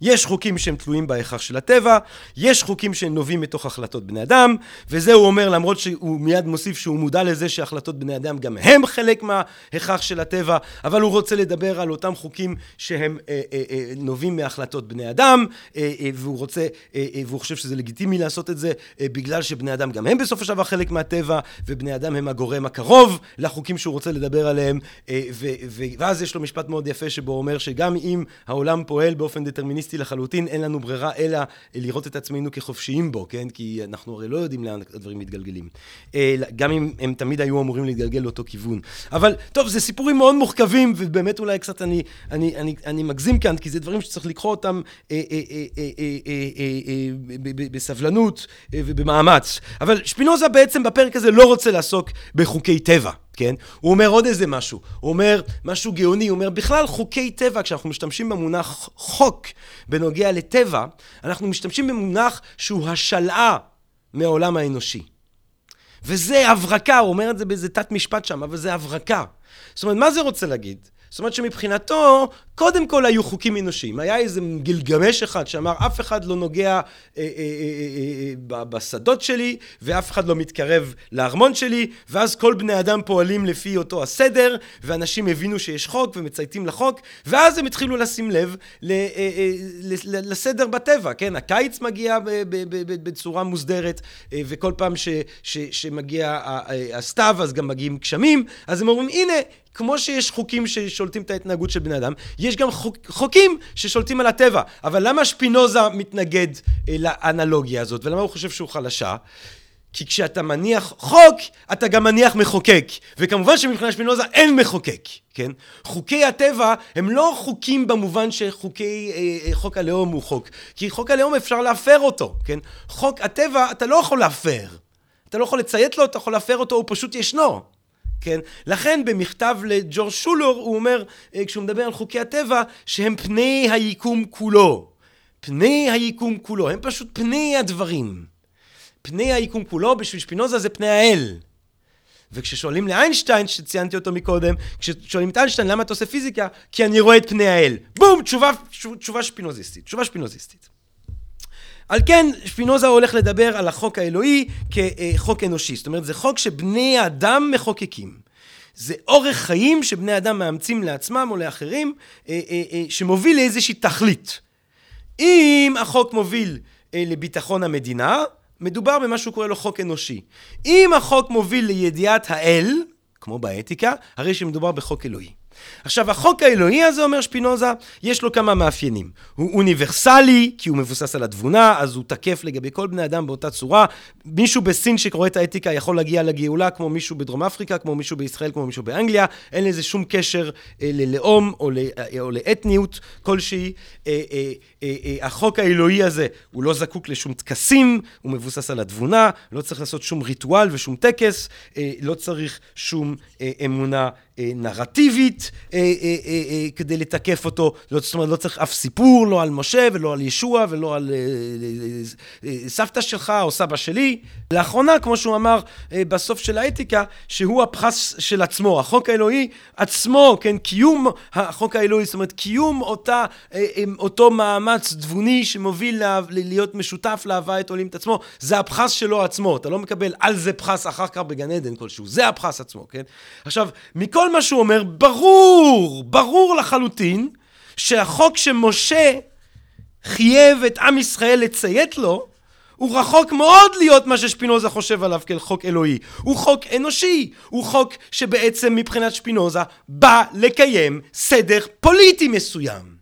יש חוקים שהם תלויים בהכרח של הטבע, יש חוקים שהם נובעים מתוך החלטות בני אדם, וזה הוא אומר למרות שהוא מיד מוסיף שהוא מודע לזה שהחלטות בני אדם גם הם חלק מההכרח של הטבע, אבל הוא רוצה לדבר על אותם חוקים שהם אה, אה, אה, נובעים מהחלטות בני אדם, אה, אה, והוא רוצה, אה, אה, והוא חושב שזה לגיטימי לעשות את זה אה, בגלל שבני אדם גם הם בסופו של דבר חלק מהטבע, ובני אדם הם הגורם הקרוב לחוקים שהוא רוצה לדבר עליהם, אה, ו, ו, ואז יש לו משפט מאוד יפה שבו הוא אומר שגם אם העולם פועל באופן דטרמיניסטי פמיניסטי לחלוטין, אין לנו ברירה אלא לראות את עצמנו כחופשיים בו, כן? כי אנחנו הרי לא יודעים לאן הדברים מתגלגלים. אה, גם אם הם תמיד היו אמורים להתגלגל לאותו כיוון. אבל טוב, זה סיפורים מאוד מורכבים, ובאמת אולי קצת אני, אני, אני, אני מגזים כאן, כי זה דברים שצריך לקרוא אותם בסבלנות ובמאמץ. אבל שפינוזה בעצם בפרק הזה לא רוצה לעסוק בחוקי טבע. כן? הוא אומר עוד איזה משהו, הוא אומר משהו גאוני, הוא אומר בכלל חוקי טבע, כשאנחנו משתמשים במונח חוק בנוגע לטבע, אנחנו משתמשים במונח שהוא השלעה מהעולם האנושי. וזה הברקה, הוא אומר את זה באיזה תת משפט שם, אבל זה הברקה. זאת אומרת, מה זה רוצה להגיד? זאת אומרת שמבחינתו, קודם כל היו חוקים אנושיים. היה איזה גילגמש אחד שאמר, אף אחד לא נוגע אה, אה, אה, אה, אה, בשדות שלי, ואף אחד לא מתקרב לארמון שלי, ואז כל בני אדם פועלים לפי אותו הסדר, ואנשים הבינו שיש חוק ומצייתים לחוק, ואז הם התחילו לשים לב ל, אה, אה, לסדר בטבע, כן? הקיץ מגיע בצורה מוסדרת, אה, וכל פעם ש, ש, שמגיע הסתיו, אז גם מגיעים גשמים, אז הם אומרים, הנה, כמו שיש חוקים ששולטים את ההתנהגות של בני אדם, יש גם חוק, חוקים ששולטים על הטבע. אבל למה שפינוזה מתנגד אה, לאנלוגיה הזאת, ולמה הוא חושב שהוא חלשה? כי כשאתה מניח חוק, אתה גם מניח מחוקק. וכמובן שמבחינת שפינוזה אין מחוקק, כן? חוקי הטבע הם לא חוקים במובן שחוקי, אה, אה, חוק הלאום הוא חוק. כי חוק הלאום אפשר להפר אותו, כן? חוק הטבע אתה לא יכול להפר. אתה לא יכול לציית לו, אתה יכול להפר אותו, הוא פשוט ישנו. כן? לכן במכתב לג'ורג' שולור הוא אומר, אה, כשהוא מדבר על חוקי הטבע, שהם פני היקום כולו. פני היקום כולו, הם פשוט פני הדברים. פני היקום כולו, בשביל שפינוזה זה פני האל. וכששואלים לאיינשטיין, שציינתי אותו מקודם, כששואלים את איינשטיין למה אתה עושה פיזיקה, כי אני רואה את פני האל. בום, תשובה, תשובה שפינוזיסטית, תשובה שפינוזיסטית. על כן, שפינוזה הולך לדבר על החוק האלוהי כחוק אנושי. זאת אומרת, זה חוק שבני אדם מחוקקים. זה אורך חיים שבני אדם מאמצים לעצמם או לאחרים, אה, אה, אה, שמוביל לאיזושהי תכלית. אם החוק מוביל לביטחון המדינה, מדובר במה שהוא קורא לו חוק אנושי. אם החוק מוביל לידיעת האל, כמו באתיקה, הרי שמדובר בחוק אלוהי. עכשיו, החוק האלוהי הזה, אומר שפינוזה, יש לו כמה מאפיינים. הוא אוניברסלי, כי הוא מבוסס על התבונה, אז הוא תקף לגבי כל בני אדם באותה צורה. מישהו בסין שקורא את האתיקה יכול להגיע לגאולה כמו מישהו בדרום אפריקה, כמו מישהו בישראל, כמו מישהו באנגליה. אין לזה שום קשר אה, ללאום או, ל, אה, או לאתניות כלשהי. אה, אה, החוק האלוהי הזה, הוא לא זקוק לשום טקסים, הוא מבוסס על התבונה, לא צריך לעשות שום ריטואל ושום טקס, אה, לא צריך שום אה, אמונה אה, נרטיבית אה, אה, כדי לתקף אותו, לא, זאת אומרת, לא צריך אף סיפור, לא על משה ולא על ישוע ולא על סבתא שלך או סבא שלי. לאחרונה, כמו שהוא אמר בסוף של האתיקה, שהוא הפחס של עצמו, החוק האלוהי עצמו, כן, קיום החוק האלוהי, זאת אומרת, קיום אותה, אותו מאמץ תבוני שמוביל לה, להיות משותף להווה את עולים את עצמו, זה הפחס שלו עצמו, אתה לא מקבל על זה פחס אחר כך בגן עדן כלשהו, זה הפחס עצמו, כן? עכשיו, מכל כל מה שהוא אומר, ברור, ברור לחלוטין, שהחוק שמשה חייב את עם ישראל לציית לו, הוא רחוק מאוד להיות מה ששפינוזה חושב עליו כחוק אלוהי. הוא חוק אנושי. הוא חוק שבעצם מבחינת שפינוזה בא לקיים סדר פוליטי מסוים.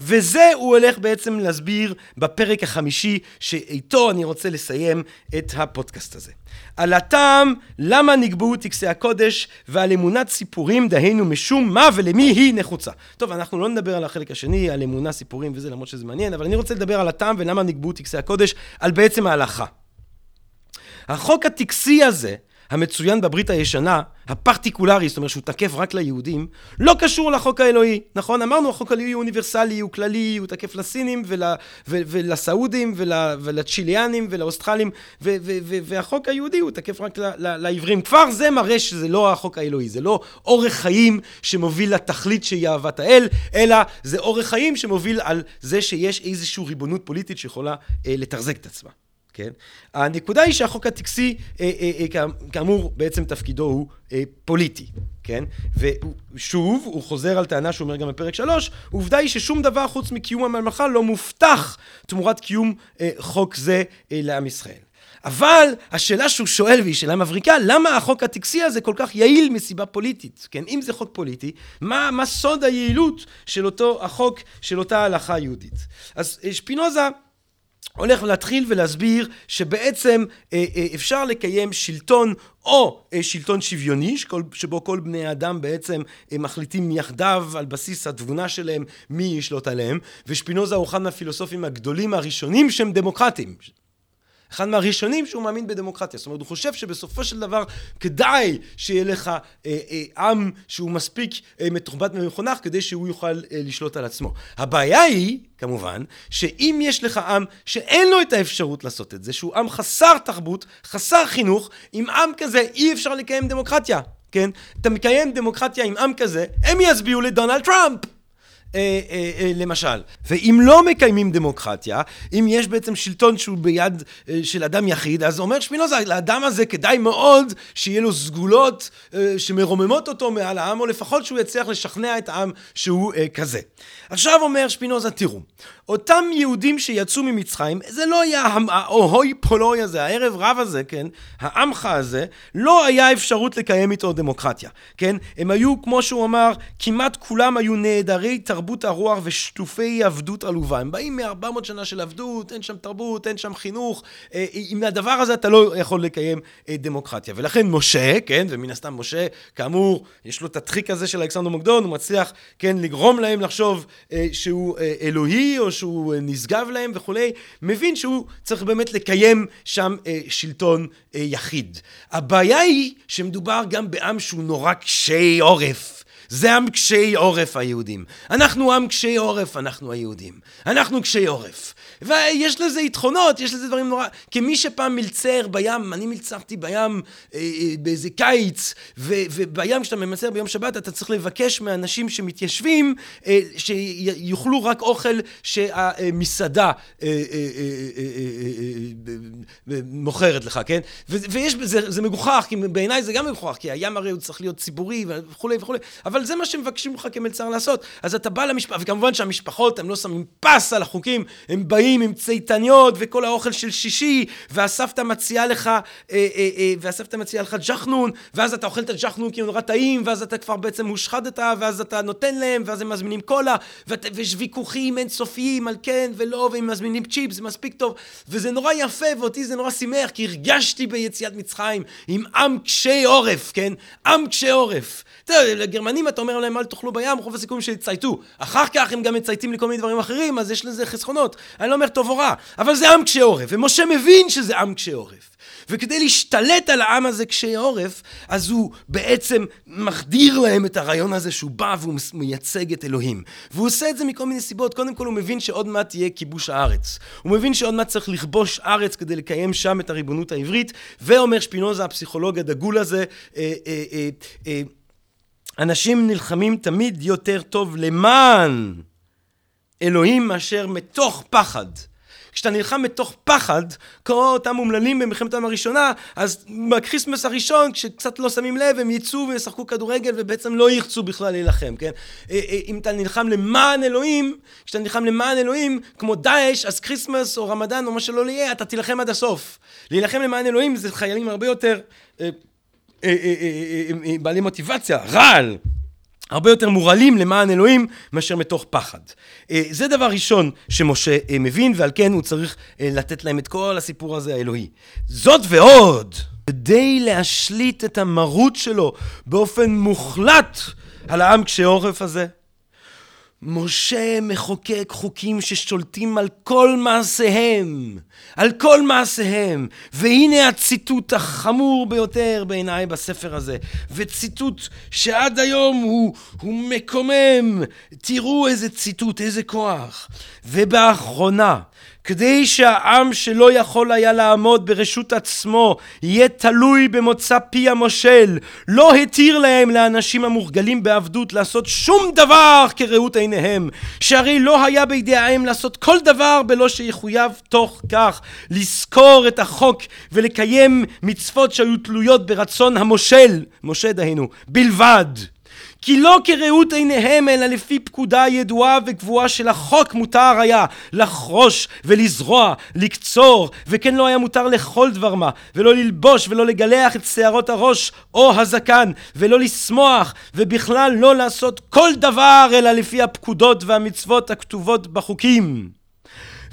וזה הוא הולך בעצם להסביר בפרק החמישי, שאיתו אני רוצה לסיים את הפודקאסט הזה. על הטעם למה נקבעו טקסי הקודש ועל אמונת סיפורים, דהיינו משום מה ולמי היא נחוצה. טוב, אנחנו לא נדבר על החלק השני, על אמונה, סיפורים וזה, למרות שזה מעניין, אבל אני רוצה לדבר על הטעם ולמה נקבעו טקסי הקודש, על בעצם ההלכה. החוק הטקסי הזה, המצוין בברית הישנה, הפרטיקולרי, זאת אומרת שהוא תקף רק ליהודים, לא קשור לחוק האלוהי, נכון? אמרנו החוק האלוהי הוא אוניברסלי, הוא כללי, הוא תקף לסינים ול, ו, ולסעודים ול, ולצ'יליאנים ולאוסטרלים, ו, ו, ו, והחוק היהודי הוא תקף רק ל, ל, לעברים. כבר זה מראה שזה לא החוק האלוהי, זה לא אורח חיים שמוביל לתכלית שהיא אהבת האל, אלא זה אורח חיים שמוביל על זה שיש איזושהי ריבונות פוליטית שיכולה אה, לתחזק את עצמה. כן? הנקודה היא שהחוק הטקסי, אה, אה, אה, כאמור, בעצם תפקידו הוא פוליטי, כן? ושוב, הוא חוזר על טענה שהוא אומר גם בפרק שלוש, עובדה היא ששום דבר חוץ מקיום הממלכה לא מובטח תמורת קיום חוק זה לעם ישראל. אבל השאלה שהוא שואל, והיא שאלה מבריקה, למה החוק הטקסי הזה כל כך יעיל מסיבה פוליטית? כן, אם זה חוק פוליטי, מה, מה סוד היעילות של אותו החוק, של אותה הלכה יהודית? אז שפינוזה הולך להתחיל ולהסביר שבעצם אה, אה, אפשר לקיים שלטון או אה, שלטון שוויוני שכל, שבו כל בני האדם בעצם מחליטים יחדיו על בסיס התבונה שלהם מי ישלוט עליהם. ושפינוזה הוא אחד מהפילוסופים הגדולים הראשונים שהם דמוקרטים אחד מהראשונים שהוא מאמין בדמוקרטיה. זאת אומרת, הוא חושב שבסופו של דבר כדאי שיהיה לך אה, אה, עם שהוא מספיק אה, מתורבת ומחונך כדי שהוא יוכל אה, לשלוט על עצמו. הבעיה היא, כמובן, שאם יש לך עם שאין לו את האפשרות לעשות את זה, שהוא עם חסר תרבות, חסר חינוך, עם עם כזה אי אפשר לקיים דמוקרטיה, כן? אתה מקיים דמוקרטיה עם עם כזה, הם יצביעו לדונלד טראמפ. אה, אה, אה, למשל. ואם לא מקיימים דמוקרטיה, אם יש בעצם שלטון שהוא ביד של אדם יחיד, אז אומר שפינוזה, לאדם הזה כדאי מאוד שיהיה לו סגולות שמרוממות אותו מעל העם, או לפחות שהוא יצליח לשכנע את העם שהוא כזה. עכשיו אומר שפינוזה, תראו, אותם יהודים שיצאו ממצרים, זה לא היה האוהוי פולוי הזה, הערב רב הזה, כן, העמך הזה, לא היה אפשרות לקיים איתו דמוקרטיה, כן? הם היו, כמו שהוא אמר, כמעט כולם היו נעדרי תרבות הרוח ושטופי עבדות עלובה. הם באים מ-400 שנה של עבדות, אין שם תרבות, אין שם חינוך. אה, עם הדבר הזה אתה לא יכול לקיים אה, דמוקרטיה. ולכן משה, כן, ומן הסתם משה, כאמור, יש לו את הטריק הזה של אלכסנדר מוקדון, הוא מצליח, כן, לגרום להם לחשוב אה, שהוא אלוהי, או שהוא נשגב להם וכולי, מבין שהוא צריך באמת לקיים שם שלטון יחיד. הבעיה היא שמדובר גם בעם שהוא נורא קשי עורף. זה עם קשי עורף היהודים. אנחנו עם קשי עורף, אנחנו היהודים. אנחנו קשי עורף. ויש לזה יתרונות, יש לזה דברים נורא... כמי שפעם מלצר בים, אני מלצרתי בים אה, אה, באיזה קיץ, ו, ובים כשאתה ממלצר ביום שבת, אתה צריך לבקש מאנשים שמתיישבים, אה, שיאכלו רק אוכל שהמסעדה אה, מוכרת לך, כן? ויש בזה, זה מגוחך, כי בעיניי זה גם מגוחך, כי הים הרי הוא צריך להיות ציבורי וכולי וכולי, אבל זה מה שמבקשים ממך כמלצר לעשות. אז אתה בא למשפחה, וכמובן שהמשפחות, הם לא שמים פס על החוקים, הם באים... עם צייתניות וכל האוכל של שישי, והסבתא מציעה לך, אה, אה, אה, והסבתא מציעה לך ג'חנון, ואז אתה אוכל את הג'חנון כי הוא נורא טעים, ואז אתה כבר בעצם הושחדת, ואז אתה נותן להם, ואז הם מזמינים קולה, ויש ויכוחים אינסופיים על כן ולא, והם מזמינים צ'יפ, זה מספיק טוב, וזה נורא יפה, ואותי זה נורא שימח, כי הרגשתי ביציאת מצרים עם עם קשי עורף, כן? עם קשי עורף. אתה יודע, לגרמנים אתה אומר להם אל תאכלו בים, רוב הסיכויים שיצייתו. אחר כך הם גם מצייתים לכל מיני דברים אחרים, אז יש לזה חסכונות. אני לא אומר טוב או רע, אבל זה עם קשה עורף, ומשה מבין שזה עם קשה עורף. וכדי להשתלט על העם הזה קשה עורף, אז הוא בעצם מחדיר להם את הרעיון הזה שהוא בא והוא מייצג את אלוהים. והוא עושה את זה מכל מיני סיבות. קודם כל הוא מבין שעוד מעט יהיה כיבוש הארץ. הוא מבין שעוד מעט צריך לכבוש ארץ כדי לקיים שם את הריבונות העברית, ואומר שפינוזה, הפסיכולוג הדגול הזה, אה, אה, אה, אה, אנשים נלחמים תמיד יותר טוב למען אלוהים מאשר מתוך פחד. כשאתה נלחם מתוך פחד, כמו אותם אומללים במלחמת העולם הראשונה, אז בכריסמס הראשון, כשקצת לא שמים לב, הם יצאו וישחקו כדורגל ובעצם לא ירצו בכלל להילחם, כן? אה, אה, אם אתה נלחם למען אלוהים, כשאתה נלחם למען אלוהים, כמו דאעש, אז כריסמס או רמדאן או מה שלא יהיה, אתה תילחם עד הסוף. להילחם למען אלוהים זה חיילים הרבה יותר... אה, בעלי מוטיבציה, רעל. הרבה יותר מורעלים למען אלוהים מאשר מתוך פחד. אה, זה דבר ראשון שמשה אה, מבין ועל כן הוא צריך אה, לתת להם את כל הסיפור הזה האלוהי. זאת ועוד, כדי להשליט את המרות שלו באופן מוחלט על העם קשה עורף הזה, משה מחוקק חוקים ששולטים על כל מעשיהם, על כל מעשיהם. והנה הציטוט החמור ביותר בעיניי בספר הזה, וציטוט שעד היום הוא, הוא מקומם. תראו איזה ציטוט, איזה כוח. ובאחרונה, כדי שהעם שלא יכול היה לעמוד ברשות עצמו יהיה תלוי במוצא פי המושל. לא התיר להם לאנשים המורגלים בעבדות לעשות שום דבר כראות עיניהם שהרי לא היה בידיהם לעשות כל דבר בלא שיחויב תוך כך לזכור את החוק ולקיים מצוות שהיו תלויות ברצון המושל. משה דהינו בלבד כי לא כראות עיניהם, אלא לפי פקודה ידועה וקבועה של החוק מותר היה לחרוש ולזרוע, לקצור, וכן לא היה מותר לכל דבר מה, ולא ללבוש ולא לגלח את שערות הראש או הזקן, ולא לשמוח, ובכלל לא לעשות כל דבר אלא לפי הפקודות והמצוות הכתובות בחוקים.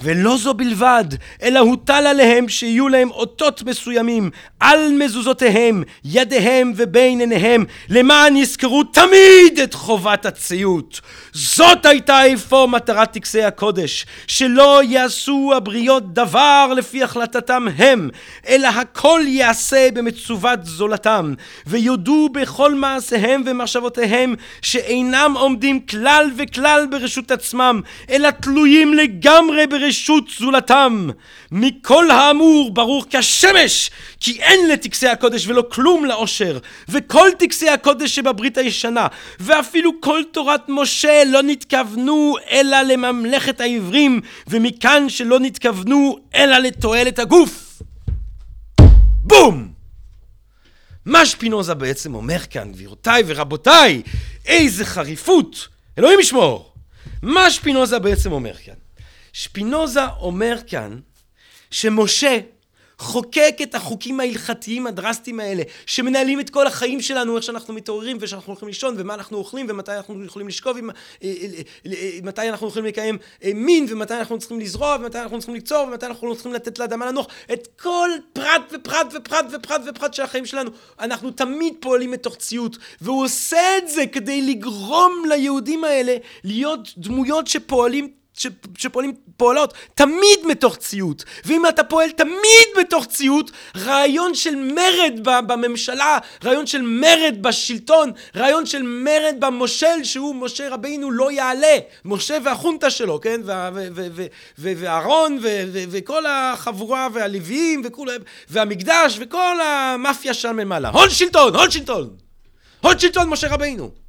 ולא זו בלבד, אלא הוטל עליהם שיהיו להם אותות מסוימים על מזוזותיהם, ידיהם ובין עיניהם, למען יזכרו תמיד את חובת הציות. זאת הייתה אפוא מטרת טקסי הקודש, שלא יעשו הבריות דבר לפי החלטתם הם, אלא הכל יעשה במצוות זולתם, ויודו בכל מעשיהם ומחשבותיהם שאינם עומדים כלל וכלל ברשות עצמם, אלא תלויים לגמרי ברשות זולתם. מכל האמור ברור כשמש, כי אין לטקסי הקודש ולא כלום לעושר, וכל טקסי הקודש שבברית הישנה, ואפילו כל תורת משה לא נתכוונו אלא לממלכת העברים, ומכאן שלא נתכוונו אלא לתועלת הגוף. בום! מה שפינוזה בעצם אומר כאן, גבירותיי ורבותיי, איזה חריפות! אלוהים ישמור! מה שפינוזה בעצם אומר כאן? שפינוזה אומר כאן שמשה חוקק את החוקים ההלכתיים הדרסטיים האלה, שמנהלים את כל החיים שלנו, איך שאנחנו מתעוררים ושאנחנו הולכים לישון, ומה אנחנו אוכלים, ומתי אנחנו יכולים לשכוב, עם, אה, אה, אה, מתי אנחנו יכולים לקיים מין, ומתי אנחנו צריכים לזרוע, ומתי אנחנו צריכים לקצור, ומתי אנחנו צריכים לתת לאדמה לנוח. את כל פרט ופרט ופרט ופרט ופרט של החיים שלנו, אנחנו תמיד פועלים מתוך ציות, והוא עושה את זה כדי לגרום ליהודים האלה להיות דמויות שפועלים שפועלים פועלות תמיד מתוך ציות. ואם אתה פועל תמיד בתוך ציות רעיון של מרד בממשלה רעיון של מרד בשלטון רעיון של מרד במושל שהוא משה רבינו לא יעלה. משה והחונטה שלו כן? ואהרון וכל החבורה והלוויים והמקדש וכל המאפיה שם למעלה הון שלטון! הון שלטון! הון שלטון משה רבינו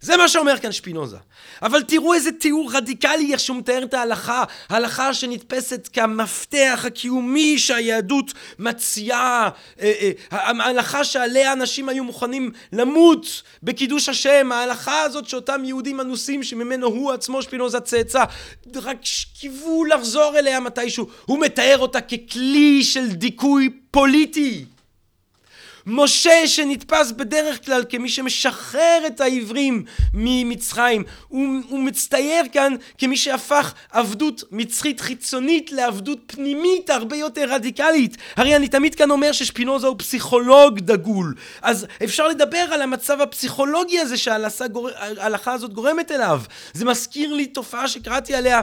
זה מה שאומר כאן שפינוזה. אבל תראו איזה תיאור רדיקלי איך שהוא מתאר את ההלכה, ההלכה שנתפסת כמפתח הקיומי שהיהדות מציעה, אה, אה, ההלכה שעליה אנשים היו מוכנים למות בקידוש השם, ההלכה הזאת שאותם יהודים אנוסים שממנו הוא עצמו שפינוזה צאצא, רק קיוו לחזור אליה מתישהו, הוא מתאר אותה ככלי של דיכוי פוליטי. משה שנתפס בדרך כלל כמי שמשחרר את העברים ממצרים. הוא, הוא מצטייר כאן כמי שהפך עבדות מצרית חיצונית לעבדות פנימית הרבה יותר רדיקלית. הרי אני תמיד כאן אומר ששפינוזה הוא פסיכולוג דגול. אז אפשר לדבר על המצב הפסיכולוגי הזה שההלכה הזאת גורמת אליו. זה מזכיר לי תופעה שקראתי עליה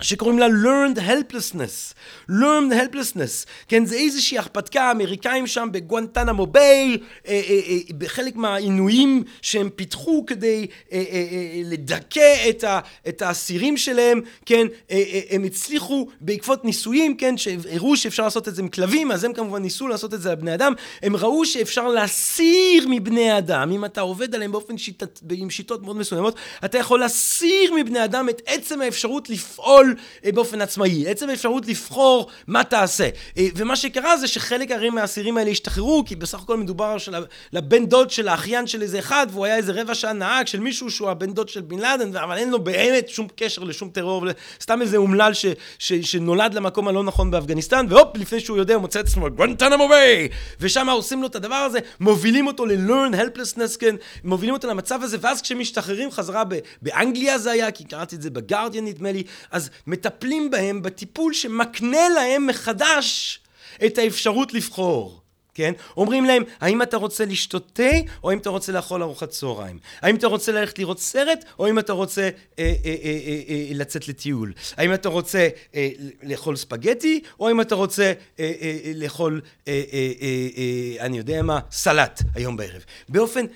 שקוראים לה learned helplessness, learned helplessness, כן זה איזושהי הרפתקה אמריקאים שם בגואנטנמו ביי, אה, אה, אה, בחלק מהעינויים שהם פיתחו כדי אה, אה, אה, לדכא את, ה, את האסירים שלהם, כן, אה, אה, הם הצליחו בעקבות ניסויים, כן, שהראו שאפשר לעשות את זה עם כלבים, אז הם כמובן ניסו לעשות את זה על בני אדם, הם ראו שאפשר להסיר מבני אדם, אם אתה עובד עליהם באופן שיטת, עם שיטות מאוד מסוימות, אתה יכול להסיר מבני אדם את עצם האפשרות לפעול לפעול אה, באופן עצמאי, עצם האפשרות לבחור מה תעשה. אה, ומה שקרה זה שחלק הרי מהאסירים האלה השתחררו, כי בסך הכל מדובר של לבן דוד של האחיין של איזה אחד, והוא היה איזה רבע שעה נהג של מישהו שהוא הבן דוד של בן לאדן, אבל אין לו באמת שום קשר לשום טרור, סתם איזה אומלל ש, ש, שנולד למקום הלא נכון באפגניסטן, והופ, לפני שהוא יודע, הוא מוצא את עצמו גואנטנמו ביי! ושם עושים לו את הדבר הזה, מובילים אותו ל-learn helplessness, כן, מובילים אותו למצב הזה, ואז כשהם משתחררים חזרה באנגליה זה היה, כי קראתי את זה בגרדיאן נדמה לי, אז מטפלים בהם בטיפול שמקנה להם מחדש את האפשרות לבחור. כן? אומרים להם, האם אתה רוצה לשתות תה, או האם אתה רוצה לאכול ארוחת צהריים? האם אתה רוצה ללכת לראות סרט, או האם אתה רוצה אה, אה, אה, אה, אה, לצאת לטיול? האם אתה רוצה אה, לאכול ספגטי, או האם אתה רוצה אה, אה, אה לאכול, אה, אה, אה, אה, אני יודע מה, סלט היום בערב? באופן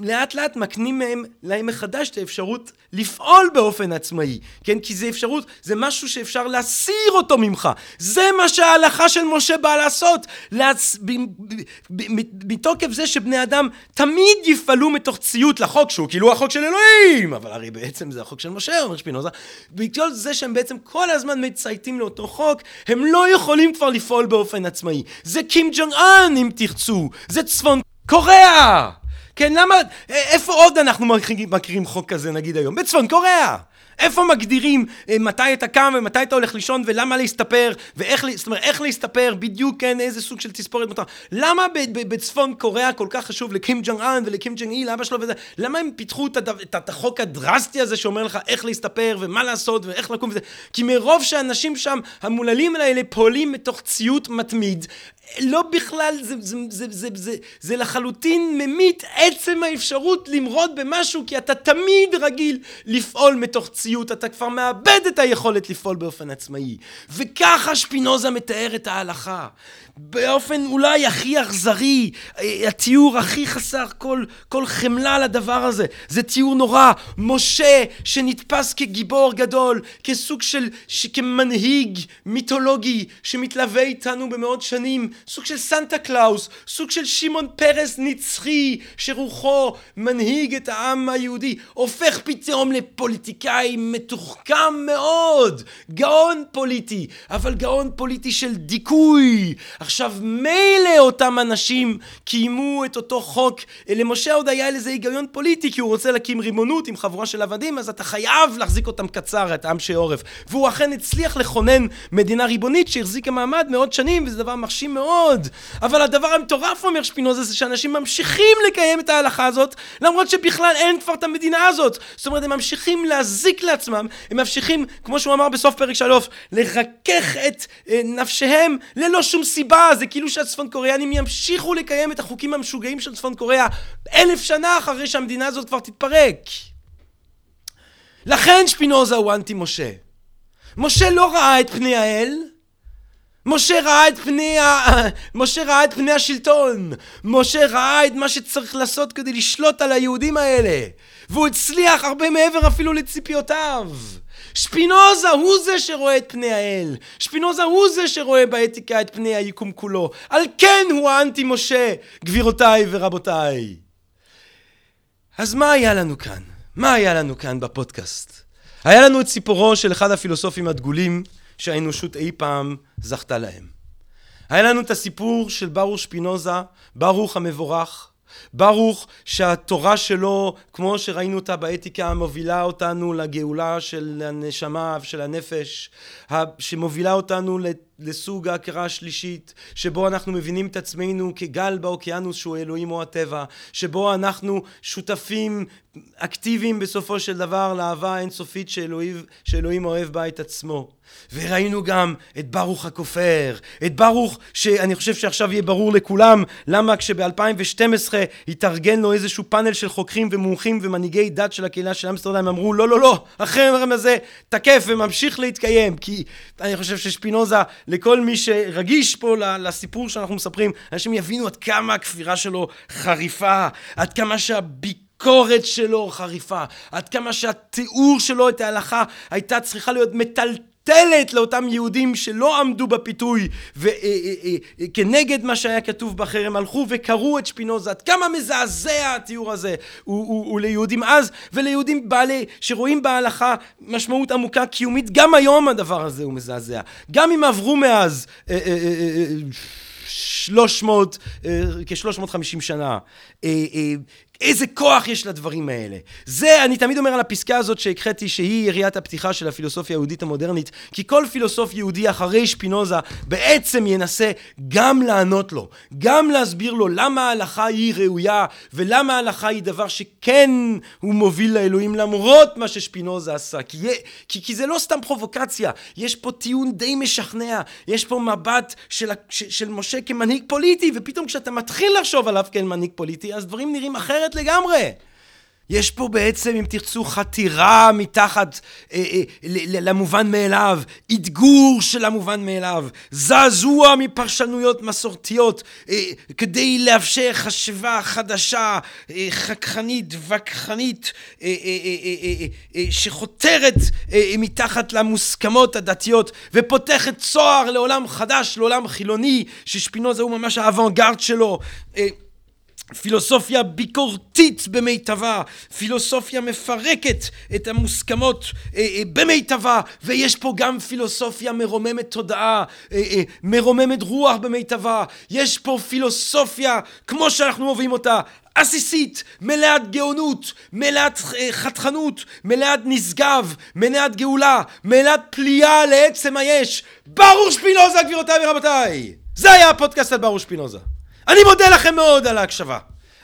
לאט לאט מקנים מהם, להם מחדש את האפשרות לפעול באופן עצמאי, כן? כי זה אפשרות, זה משהו שאפשר להסיר אותו ממך. זה מה שההלכה של משה באה לעשות. להצ... ב... ב... ב... מתוקף זה שבני אדם תמיד יפעלו מתוך ציות לחוק, שהוא כאילו החוק של אלוהים, אבל הרי בעצם זה החוק של משה, אומר שפינוזה. בגלל זה שהם בעצם כל הזמן מצייתים לאותו חוק, הם לא יכולים כבר לפעול באופן עצמאי. זה קים ג'ונג און, אם תרצו. זה צפון קוריאה! כן, למה, איפה עוד אנחנו מכירים חוק כזה נגיד היום? בצפון קוריאה! איפה מגדירים אה, מתי אתה קם ומתי אתה הולך לישון ולמה להסתפר ואיך, זאת אומרת, איך להסתפר בדיוק, כן, איזה סוג של תספורת מותר. למה בצפון קוריאה כל כך חשוב לקים ג'ונג און ולקים ג'ונג איל, לאבא שלו וזה, למה הם פיתחו את, את, את החוק הדרסטי הזה שאומר לך איך להסתפר ומה לעשות ואיך לקום וזה? כי מרוב שאנשים שם, המוללים האלה פועלים מתוך ציות מתמיד, לא בכלל, זה, זה, זה, זה, זה, זה לחלוטין ממית עצם האפשרות למרוד במשהו, כי אתה תמיד רגיל לפעול מתוך ציות, אתה כבר מאבד את היכולת לפעול באופן עצמאי. וככה שפינוזה מתאר את ההלכה. באופן אולי הכי אכזרי, התיאור הכי חסר כל, כל חמלה לדבר הזה. זה תיאור נורא. משה שנתפס כגיבור גדול, כסוג של, כמנהיג מיתולוגי שמתלווה איתנו במאות שנים, סוג של סנטה קלאוס, סוג של שמעון פרס נצחי, שרוחו מנהיג את העם היהודי, הופך פתאום לפוליטיקאי מתוחכם מאוד, גאון פוליטי, אבל גאון פוליטי של דיכוי. עכשיו מילא אותם אנשים קיימו את אותו חוק, למשה עוד היה לזה היגיון פוליטי כי הוא רוצה להקים רימונות עם חבורה של עבדים אז אתה חייב להחזיק אותם קצר את עם שעורף. והוא אכן הצליח לכונן מדינה ריבונית שהחזיקה מעמד מאות שנים וזה דבר מרשים מאוד אבל הדבר המטורף אומר שפינוזה זה שאנשים ממשיכים לקיים את ההלכה הזאת למרות שבכלל אין כבר את המדינה הזאת זאת אומרת הם ממשיכים להזיק לעצמם הם ממשיכים כמו שהוא אמר בסוף פרק שלוש לרכך את אה, נפשיהם ללא שום סיבה זה כאילו שהצפון קוריאנים ימשיכו לקיים את החוקים המשוגעים של צפון קוריאה אלף שנה אחרי שהמדינה הזאת כבר תתפרק. לכן שפינוזה הוא אנטי משה. משה לא ראה את פני האל, משה ראה את פני ה... משה ראה את פני השלטון. משה ראה את מה שצריך לעשות כדי לשלוט על היהודים האלה. והוא הצליח הרבה מעבר אפילו לציפיותיו. שפינוזה הוא זה שרואה את פני האל. שפינוזה הוא זה שרואה באתיקה את פני היקום כולו. על כן הוא האנטי משה, גבירותיי ורבותיי. אז מה היה לנו כאן? מה היה לנו כאן בפודקאסט? היה לנו את סיפורו של אחד הפילוסופים הדגולים שהאנושות אי פעם זכתה להם. היה לנו את הסיפור של ברוך שפינוזה, ברוך המבורך, ברוך שהתורה שלו, כמו שראינו אותה באתיקה, מובילה אותנו לגאולה של הנשמה ושל הנפש, שמובילה אותנו לסוג ההכרה השלישית, שבו אנחנו מבינים את עצמנו כגל באוקיינוס שהוא אלוהים או הטבע, שבו אנחנו שותפים אקטיביים בסופו של דבר לאהבה האינסופית שאלוהים, שאלוהים אוהב בה את עצמו. וראינו גם את ברוך הכופר, את ברוך שאני חושב שעכשיו יהיה ברור לכולם למה כשב-2012 התארגן לו איזשהו פאנל של חוקרים ומומחים ומנהיגי דת של הקהילה של אמסטרדם אמרו לא לא לא החרם הזה תקף וממשיך להתקיים כי אני חושב ששפינוזה לכל מי שרגיש פה לסיפור שאנחנו מספרים אנשים יבינו עד כמה הכפירה שלו חריפה עד כמה שהביקורת הביקורת שלו חריפה, עד כמה שהתיאור שלו את ההלכה הייתה צריכה להיות מטלטלת מוטלת לאותם יהודים שלא עמדו בפיתוי וכנגד מה שהיה כתוב בחרם הלכו וקראו את שפינוזה. עד כמה מזעזע התיאור הזה. הוא, הוא, הוא ליהודים אז וליהודים בעלי שרואים בהלכה משמעות עמוקה קיומית. גם היום הדבר הזה הוא מזעזע. גם אם עברו מאז 300 כ-350 שנה איזה כוח יש לדברים האלה. זה, אני תמיד אומר על הפסקה הזאת שהקחתי שהיא יריית הפתיחה של הפילוסופיה היהודית המודרנית, כי כל פילוסוף יהודי אחרי שפינוזה בעצם ינסה גם לענות לו, גם להסביר לו למה ההלכה היא ראויה, ולמה ההלכה היא דבר שכן הוא מוביל לאלוהים למרות מה ששפינוזה עשה. כי, כי, כי זה לא סתם פרובוקציה, יש פה טיעון די משכנע, יש פה מבט של, של, של משה כמנהיג פוליטי, ופתאום כשאתה מתחיל לחשוב עליו כמנהיג פוליטי, אז דברים נראים אחרת. אחרת לגמרי. יש פה בעצם, אם תרצו, חתירה מתחת אה, אה, למובן מאליו, אתגור של המובן מאליו, זעזוע מפרשנויות מסורתיות, אה, כדי לאפשר חשיבה חדשה, אה, חככנית, וכחנית, שחותרת מתחת למוסכמות הדתיות, ופותחת צוהר לעולם חדש, לעולם חילוני, ששפינוזה הוא ממש האוונגרד שלו. פילוסופיה ביקורתית במיטבה, פילוסופיה מפרקת את המוסכמות אה, אה, במיטבה, ויש פה גם פילוסופיה מרוממת תודעה, אה, אה, מרוממת רוח במיטבה, יש פה פילוסופיה כמו שאנחנו אוהבים אותה, עסיסית, מלאת גאונות, מלאת אה, חתכנות, מלאת נשגב, מלאת גאולה, מלאת פליאה לעצם היש. ברור שפינוזה גבירותיי ורבותיי! זה היה הפודקאסט על ברור שפינוזה. אני מודה לכם מאוד על ההקשבה.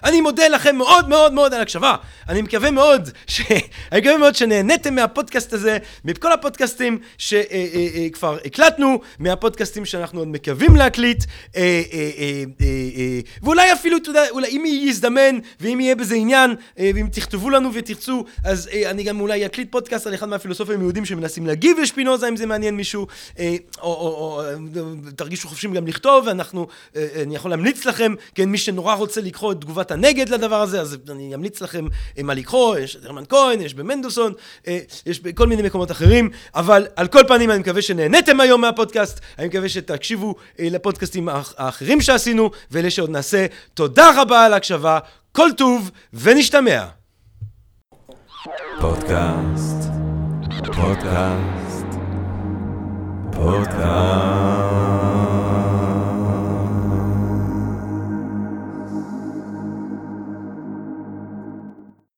אני מודה לכם מאוד מאוד מאוד על הקשבה. אני מקווה מאוד, ש... אני מקווה מאוד שנהניתם מהפודקאסט הזה, מכל הפודקאסטים שכבר אה, אה, אה, הקלטנו, מהפודקאסטים שאנחנו עוד מקווים להקליט, ואולי אפילו, אתה יודע, אולי אם יזדמן, ואם יהיה בזה עניין, ואם תכתבו לנו ותרצו, אז אני גם אולי אקליט פודקאסט על אחד מהפילוסופים היהודים שמנסים להגיב לשפינוזה, אם זה מעניין מישהו, או, או, או תרגישו חופשים גם לכתוב, ואנחנו, אני יכול להמליץ לכם, כן, מי שנורא רוצה לקרוא את תגובת הנגד לדבר הזה, אז אני אמליץ לכם מה לקרוא, יש את הרמן כהן, יש במנדלסון, אה, יש בכל מיני מקומות אחרים, אבל על כל פנים אני מקווה שנהניתם היום מהפודקאסט, אני מקווה שתקשיבו אה, לפודקאסטים האחרים שעשינו, ואלה שעוד נעשה. תודה רבה על ההקשבה, כל טוב ונשתמע. פודקאסט, פודקאסט, פודקאסט.